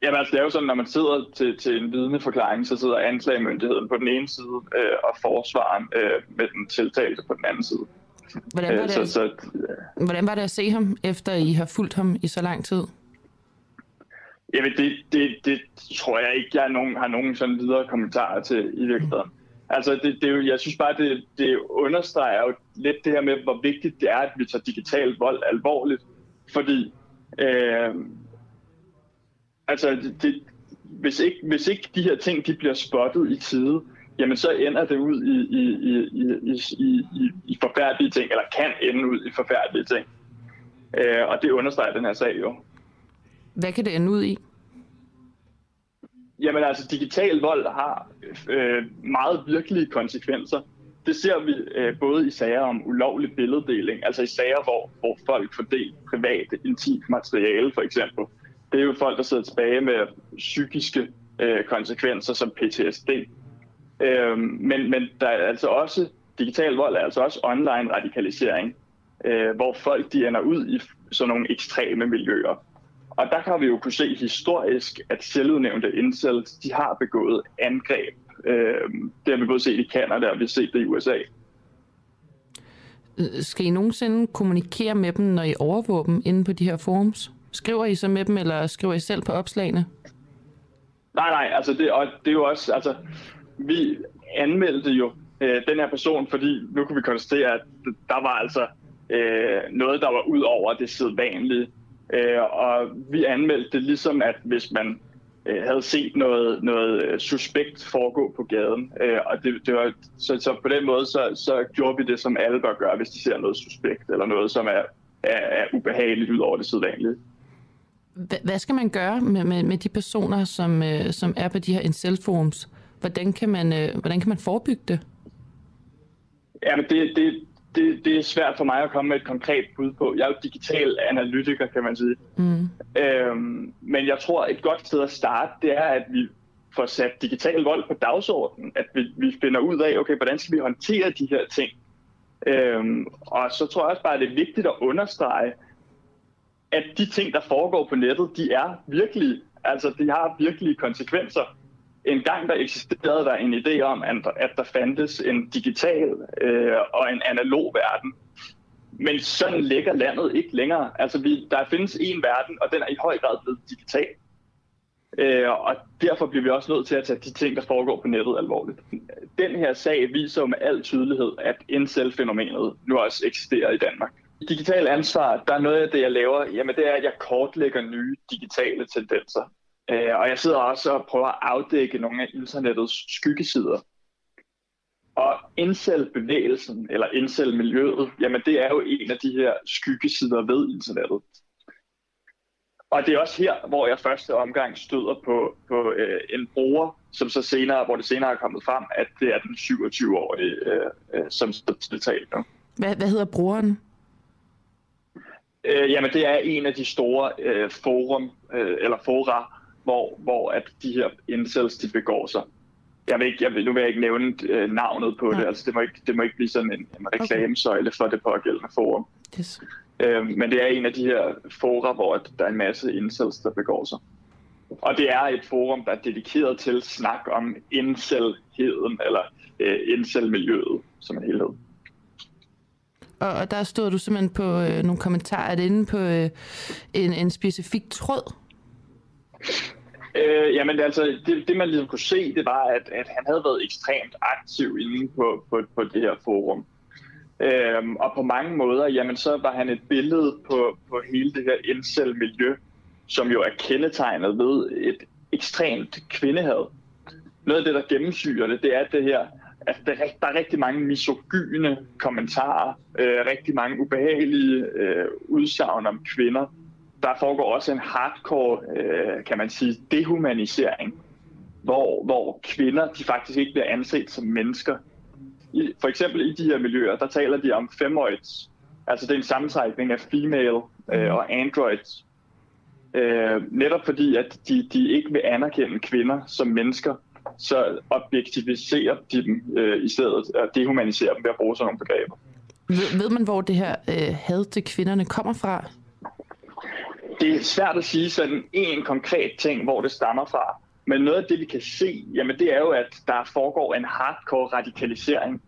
Jamen altså, det er jo sådan, når man sidder til, til en vidneforklaring, så sidder anklagemyndigheden på den ene side, øh, og forsvaren øh, med den tiltalte på den anden side. Hvordan var, det, øh, så, så, øh, hvordan var det at se ham, efter I har fulgt ham i så lang tid? Jamen, det, det, det tror jeg ikke, jeg nogen, har nogen sådan videre kommentarer til i virkeligheden. Altså, det, det jeg synes bare, det, det understreger jo lidt det her med, hvor vigtigt det er, at vi tager digital vold alvorligt. Fordi, øh, altså, det, det, hvis, ikke, hvis ikke de her ting de bliver spottet i tide, jamen så ender det ud i, i, i, i, i, i, i forfærdelige ting, eller kan ende ud i forfærdelige ting. Øh, og det understreger den her sag jo. Hvad kan det ende ud i? Jamen altså, digital vold har øh, meget virkelige konsekvenser. Det ser vi øh, både i sager om ulovlig billeddeling, altså i sager, hvor, hvor folk får delt privat, intimt materiale for eksempel. Det er jo folk, der sidder tilbage med psykiske øh, konsekvenser som PTSD. Øh, men, men der er altså også, digital vold er altså også online radikalisering, øh, hvor folk de ender ud i sådan nogle ekstreme miljøer. Og der kan vi jo kunne se historisk, at selvudnævnte incels, de har begået angreb. Øh, det har vi både set i Canada, og vi har set det i USA. Skal I nogensinde kommunikere med dem, når I overvåger dem inde på de her forums? Skriver I så med dem, eller skriver I selv på opslagene? Nej, nej, altså det, og det er jo også, altså, vi anmeldte jo øh, den her person, fordi nu kunne vi konstatere, at der var altså øh, noget, der var ud over det sædvanlige. Øh, og vi anmeldte det ligesom, at hvis man øh, havde set noget, noget øh, suspekt foregå på gaden, øh, og det, det var, så, så på den måde, så, så gjorde vi det, som alle bør gøre, hvis de ser noget suspekt, eller noget, som er, er, er ubehageligt ud over det sædvanlige. Hvad skal man gøre med, med, med de personer, som, øh, som er på de her incel-forums? Hvordan kan man, øh, hvordan kan man forebygge det? Jamen, det, det, det, det er svært for mig at komme med et konkret bud på. Jeg er jo digital analytiker, kan man sige. Mm. Øhm, men jeg tror, et godt sted at starte, det er, at vi får sat digital vold på dagsordenen. At vi, vi finder ud af, okay, hvordan skal vi håndtere de her ting? Øhm, og så tror jeg også bare, at det er vigtigt at understrege, at de ting, der foregår på nettet, de er virkelige. Altså, de har virkelige konsekvenser. En gang der eksisterede der en idé om, at der fandtes en digital øh, og en analog verden. Men sådan ligger landet ikke længere. Altså, vi, der findes en verden, og den er i høj grad blevet digital. Øh, og derfor bliver vi også nødt til at tage de ting, der foregår på nettet alvorligt. Den her sag viser jo med al tydelighed, at incel-fænomenet nu også eksisterer i Danmark. Digital ansvar, der er noget af det, jeg laver, jamen det er, at jeg kortlægger nye digitale tendenser. Øh, og jeg sidder også og prøver at afdække nogle af internettets skyggesider. Og incel-bevægelsen, eller incel-miljøet, jamen det er jo en af de her skyggesider ved internettet. Og det er også her, hvor jeg første omgang støder på, på øh, en bruger, som så senere, hvor det senere er kommet frem, at det er den 27-årige, øh, øh, som tiltalt nu. Hvad, hvad hedder brugeren? Øh, jamen, det er en af de store øh, forum, øh, eller fora, hvor, hvor at de her incels, de begår sig. Jeg vil ikke, jeg vil, nu vil jeg ikke nævne øh, navnet på ja. det, altså det må, ikke, det må ikke blive sådan en, en reklamesøjle for det pågældende forum. Yes. Øh, men det er en af de her fora, hvor der er en masse incels, der begår sig. Og det er et forum, der er dedikeret til snak om incelheden, eller øh, incel-miljøet som en helhed. Og, og der stod du simpelthen på øh, nogle kommentarer, er inde på øh, en, en specifik tråd? Øh, jamen altså, det, det man ligesom kunne se, det var, at, at han havde været ekstremt aktiv inde på, på, på det her forum. Øhm, og på mange måder, jamen så var han et billede på, på hele det her incel-miljø, som jo er kendetegnet ved et ekstremt kvindehad. Noget af det, der gennemsyrer det, det er det her, at der, der er rigtig mange misogyne kommentarer, øh, rigtig mange ubehagelige øh, udsagn om kvinder, der foregår også en hardcore, øh, kan man sige, dehumanisering, hvor, hvor kvinder de faktisk ikke bliver anset som mennesker. I, for eksempel i de her miljøer, der taler de om femoids, altså det er en sammensætning af female øh, og androids. Øh, netop fordi, at de, de ikke vil anerkende kvinder som mennesker, så objektiviserer de dem øh, i stedet, og dehumaniserer dem ved at bruge sådan nogle begreber. Ved, ved man, hvor det her øh, had til kvinderne kommer fra? Det er svært at sige sådan en konkret ting, hvor det stammer fra. Men noget af det, vi kan se, jamen det er jo, at der foregår en hardcore radikalisering.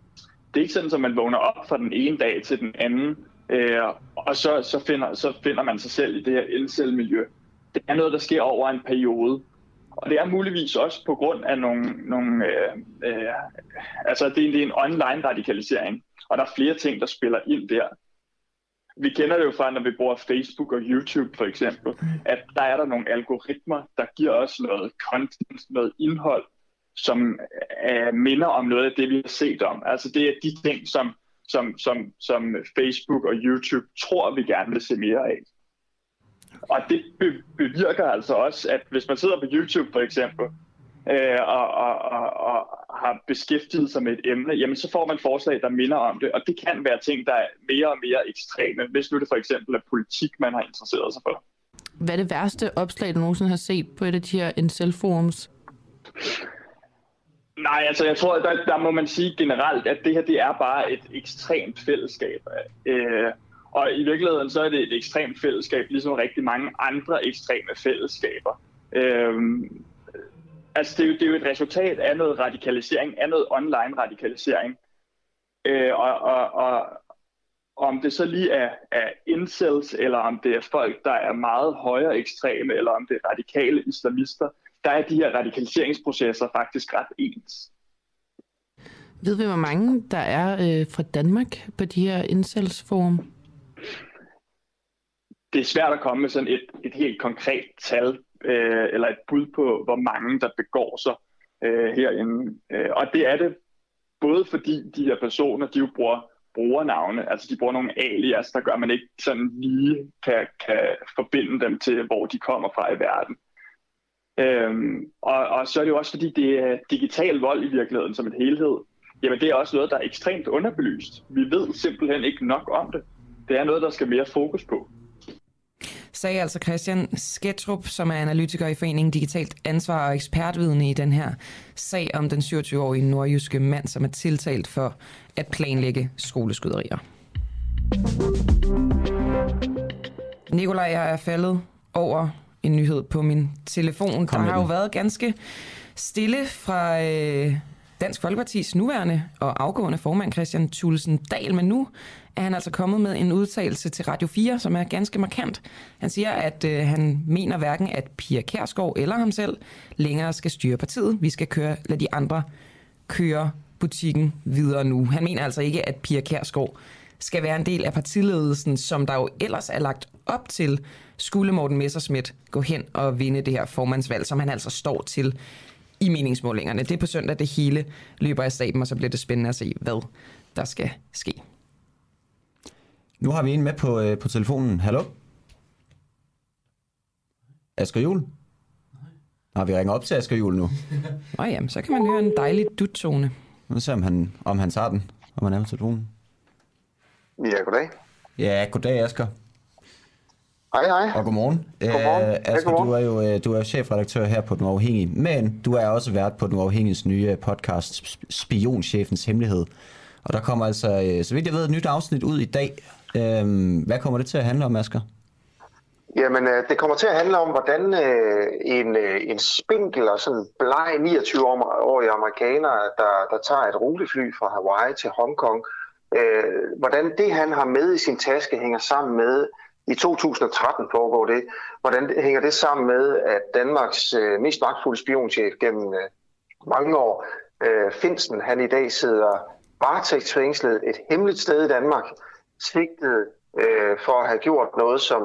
Det er ikke sådan, at man vågner op fra den ene dag til den anden, øh, og så, så, finder, så finder man sig selv i det her indcelmiljø. Det er noget, der sker over en periode. Og det er muligvis også på grund af nogle... nogle øh, øh, altså, det er, det er en online radikalisering, og der er flere ting, der spiller ind der vi kender det jo fra, når vi bruger Facebook og YouTube for eksempel, at der er der nogle algoritmer, der giver os noget content, noget indhold, som uh, minder om noget af det, vi har set om. Altså det er de ting, som, som, som, som Facebook og YouTube tror, vi gerne vil se mere af. Og det bevirker altså også, at hvis man sidder på YouTube for eksempel, øh, og, og, og, og har beskæftiget sig med et emne, jamen så får man forslag, der minder om det, og det kan være ting, der er mere og mere ekstreme, hvis nu det for eksempel er politik, man har interesseret sig for. Hvad er det værste opslag, du nogensinde har set på et af de her incel-forums? Nej, altså jeg tror, der, der må man sige generelt, at det her det er bare et ekstremt fællesskab. Øh, og i virkeligheden så er det et ekstremt fællesskab, ligesom rigtig mange andre ekstreme fællesskaber. Øh, altså det er, jo, det er jo et resultat af noget radikalisering, af noget online radikalisering. Øh, og, og, og om det så lige er, er incels, eller om det er folk, der er meget højere ekstreme, eller om det er radikale islamister, der er de her radikaliseringsprocesser faktisk ret ens. Ved vi, hvor mange der er øh, fra Danmark på de her incels-forum? Det er svært at komme med sådan et, et helt konkret tal, øh, eller et bud på, hvor mange der begår sig øh, herinde. Øh, og det er det både fordi de her personer, de jo bruger brugernavne, altså de bruger nogle alias, der gør, at man ikke sådan lige kan, kan forbinde dem til, hvor de kommer fra i verden. Øhm, og, og så er det jo også, fordi det er digital vold i virkeligheden som et helhed. Jamen det er også noget, der er ekstremt underbelyst. Vi ved simpelthen ikke nok om det. Det er noget, der skal mere fokus på. Sagde altså Christian Sketrup, som er analytiker i Foreningen Digitalt Ansvar og ekspertvidende i den her sag om den 27-årige nordjyske mand, som er tiltalt for at planlægge skoleskyderier. Nikolaj, jeg er faldet over en nyhed på min telefon. Kom der har jo været ganske stille fra øh, Dansk Folkepartis nuværende og afgående formand Christian Thulesen Dahl, men nu er han altså kommet med en udtalelse til Radio 4, som er ganske markant. Han siger, at øh, han mener hverken, at Pia Kærsgaard eller ham selv længere skal styre partiet. Vi skal køre, lade de andre køre butikken videre nu. Han mener altså ikke, at Pia Kærsgaard skal være en del af partiledelsen, som der jo ellers er lagt op til, skulle Morten Messerschmidt gå hen og vinde det her formandsvalg, som han altså står til i meningsmålingerne. Det er på søndag, det hele løber af staben, og så bliver det spændende at se, hvad der skal ske. Nu har vi en med på, øh, på telefonen. Hallo? Asger Jul? Nej, vi ringer op til Asger Jul nu. Nå jamen, så kan man høre en dejlig dut-tone. Nu ser om han, om han tager den, om han er på telefonen. Ja, goddag. Ja, goddag Asger. Hej, hej. Og godmorgen. Godmorgen. Uh, Asger, godmorgen. du er jo uh, du er chefredaktør her på Den Uafhængige, men du er også vært på Den Uafhængiges nye podcast, Spionchefens Hemmelighed. Og der kommer altså, så vidt jeg ved, et nyt afsnit ud i dag. Øhm, hvad kommer det til at handle om, Asger? Jamen, øh, det kommer til at handle om, hvordan øh, en, øh, en spinkel og sådan bleg 29-årig amerikaner, der, der tager et rutefly fra Hawaii til Hongkong, hvordan det, han har med i sin taske, hænger sammen med i 2013 foregår det. Hvordan hænger det sammen med, at Danmarks øh, mest magtfulde spionchef gennem øh, mange år, øh, Finsen, han i dag sidder varetægtsfængslet et hemmeligt sted i Danmark, sigtet øh, for at have gjort noget, som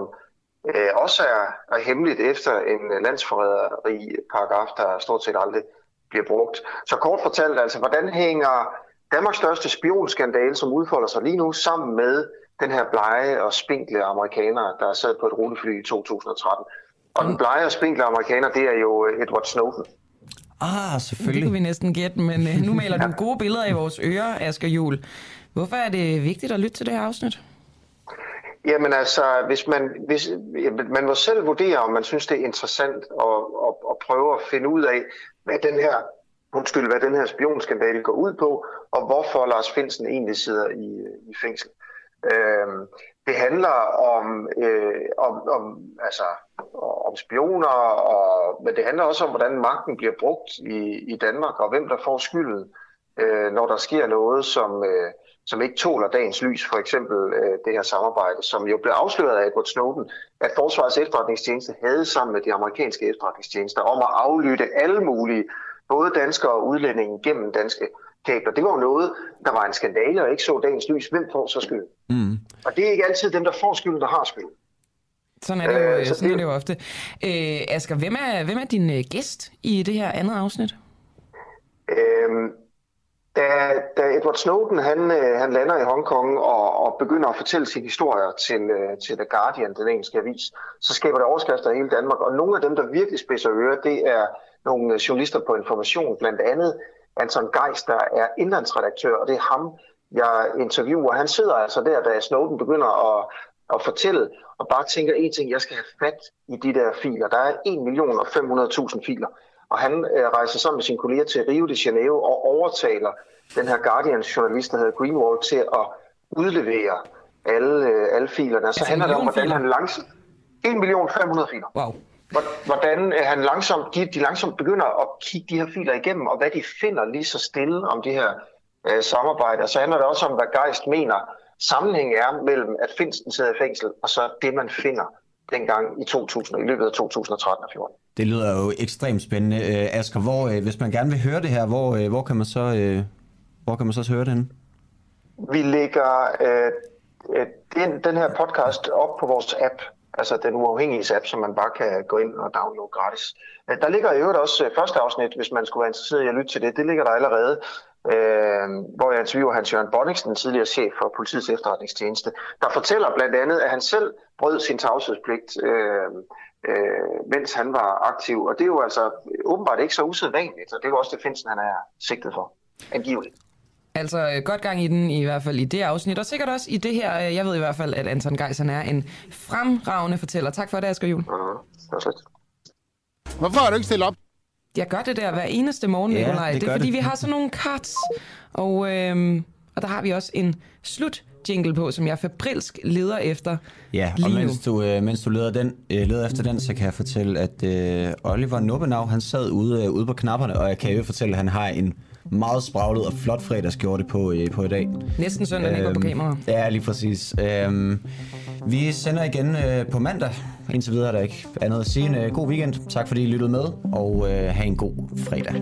øh, også er, er hemmeligt efter en landsforræderi paragraf, der stort set aldrig bliver brugt. Så kort fortalt altså, hvordan hænger Danmarks største spionskandale, som udfolder sig lige nu, sammen med den her blege og spinkle amerikaner, der sad på et rutefly i 2013. Og den blege og spinkle amerikaner, det er jo Edward Snowden. Ah, selvfølgelig. Det kunne vi næsten gætte, men uh, nu maler du gode billeder i vores ører, Asger Jul. Hvorfor er det vigtigt at lytte til det her afsnit? Jamen altså, hvis man, hvis, man må selv vurdere, om man synes, det er interessant at, at, at prøve at finde ud af, hvad den her undskyld, hvad den her spionskandale går ud på, og hvorfor Lars Finsen egentlig sidder i, i fængsel. Øh, det handler om, øh, om, om, altså, om spioner, og, men det handler også om, hvordan magten bliver brugt i, i Danmark, og hvem der får skylden, øh, når der sker noget, som, øh, som ikke tåler dagens lys. For eksempel øh, det her samarbejde, som jo blev afsløret af Edward Snowden, at Forsvarets efterretningstjeneste havde sammen med de amerikanske efterretningstjenester om at aflytte alle mulige, både danskere og udlændinge gennem danske kabler. Det var jo noget, der var en skandale og ikke så dagens lys. Hvem får så skyld? Mm. Og det er ikke altid dem, der får skylden, der har skyld. Sådan er det jo, øh, sådan det... er det jo ofte. Øh, Asger, hvem er, hvem er din øh, gæst i det her andet afsnit? Øhm, da, da Edward Snowden han, øh, han lander i Hongkong og, og begynder at fortælle sine historier til, øh, til The Guardian, den engelske avis, så skaber det overskrifter i hele Danmark. Og nogle af dem, der virkelig spidser ører, det er nogle øh, journalister på Information, blandt andet Anton Geis, der er indlandsredaktør, og det er ham, jeg interviewer. Han sidder altså der, da Snowden begynder at, at fortælle, og bare tænker en ting, jeg skal have fat i de der filer. Der er 1.500.000 filer, og han øh, rejser sammen med sine kolleger til Rio de Janeiro og overtaler den her Guardian-journalist, der hedder Greenwald, til at udlevere alle, øh, alle filerne. Så Altså handler det om, hvordan filer? han langsomt... 1 million 500 filer. Wow. Hvor- Hvordan øh, han langsomt, de, de langsomt begynder at kigge de her filer igennem, og hvad de finder lige så stille om det her øh, samarbejde. Og så handler det også om, hvad Geist mener sammenhængen er mellem, at Finsten sidder i fængsel, og så det, man finder dengang i 2000, i løbet af 2013 og 14. Det lyder jo ekstremt spændende. Øh, Asger, hvor, øh, hvis man gerne vil høre det her, hvor, øh, hvor, kan, man så, øh, hvor kan man så høre det henne? Vi lægger øh, øh, den, den her podcast op på vores app, altså den uafhængige app, som man bare kan gå ind og downloade gratis. Øh, Der ligger i øvrigt også øh, første afsnit, hvis man skulle være interesseret i at lytte til det. Det ligger der allerede, øh, hvor jeg interviewer Hans Jørgen Bonniksen, tidligere chef for politiets efterretningstjeneste, der fortæller blandt andet, at han selv brød sin tavshedspligt, øh, øh, mens han var aktiv. Og det er jo altså åbenbart ikke så usædvanligt, og det er jo også det Finsen, han er sigtet for, angiveligt. Altså øh, godt gang i den, i hvert fald i det afsnit, og sikkert også i det her. øh, Jeg ved i hvert fald, at Anton Geisen er en fremragende fortæller. Tak for det, Asger Juhl. Hvorfor har du ikke stillet op? Jeg gør det der hver eneste morgen, Ja, Nikolaj. det Det er fordi, det. vi har sådan nogle cuts, og, øhm, og der har vi også en slut jingle på, som jeg fabrilsk leder efter Ja, og lige mens du, øh, mens du leder, den, øh, leder efter den, så kan jeg fortælle, at øh, Oliver Nubbenau, han sad ude, øh, ude på knapperne, og jeg kan jo fortælle, at han har en meget spraglet og flot fredagsskjorte på, øh, på i dag. Næsten søndag, øhm, på Øhm, kamera. Ja, lige præcis. Øhm, vi sender igen øh, på mandag. Indtil videre er der ikke andet at sige. En øh, god weekend. Tak fordi I lyttede med, og øh, have en god fredag.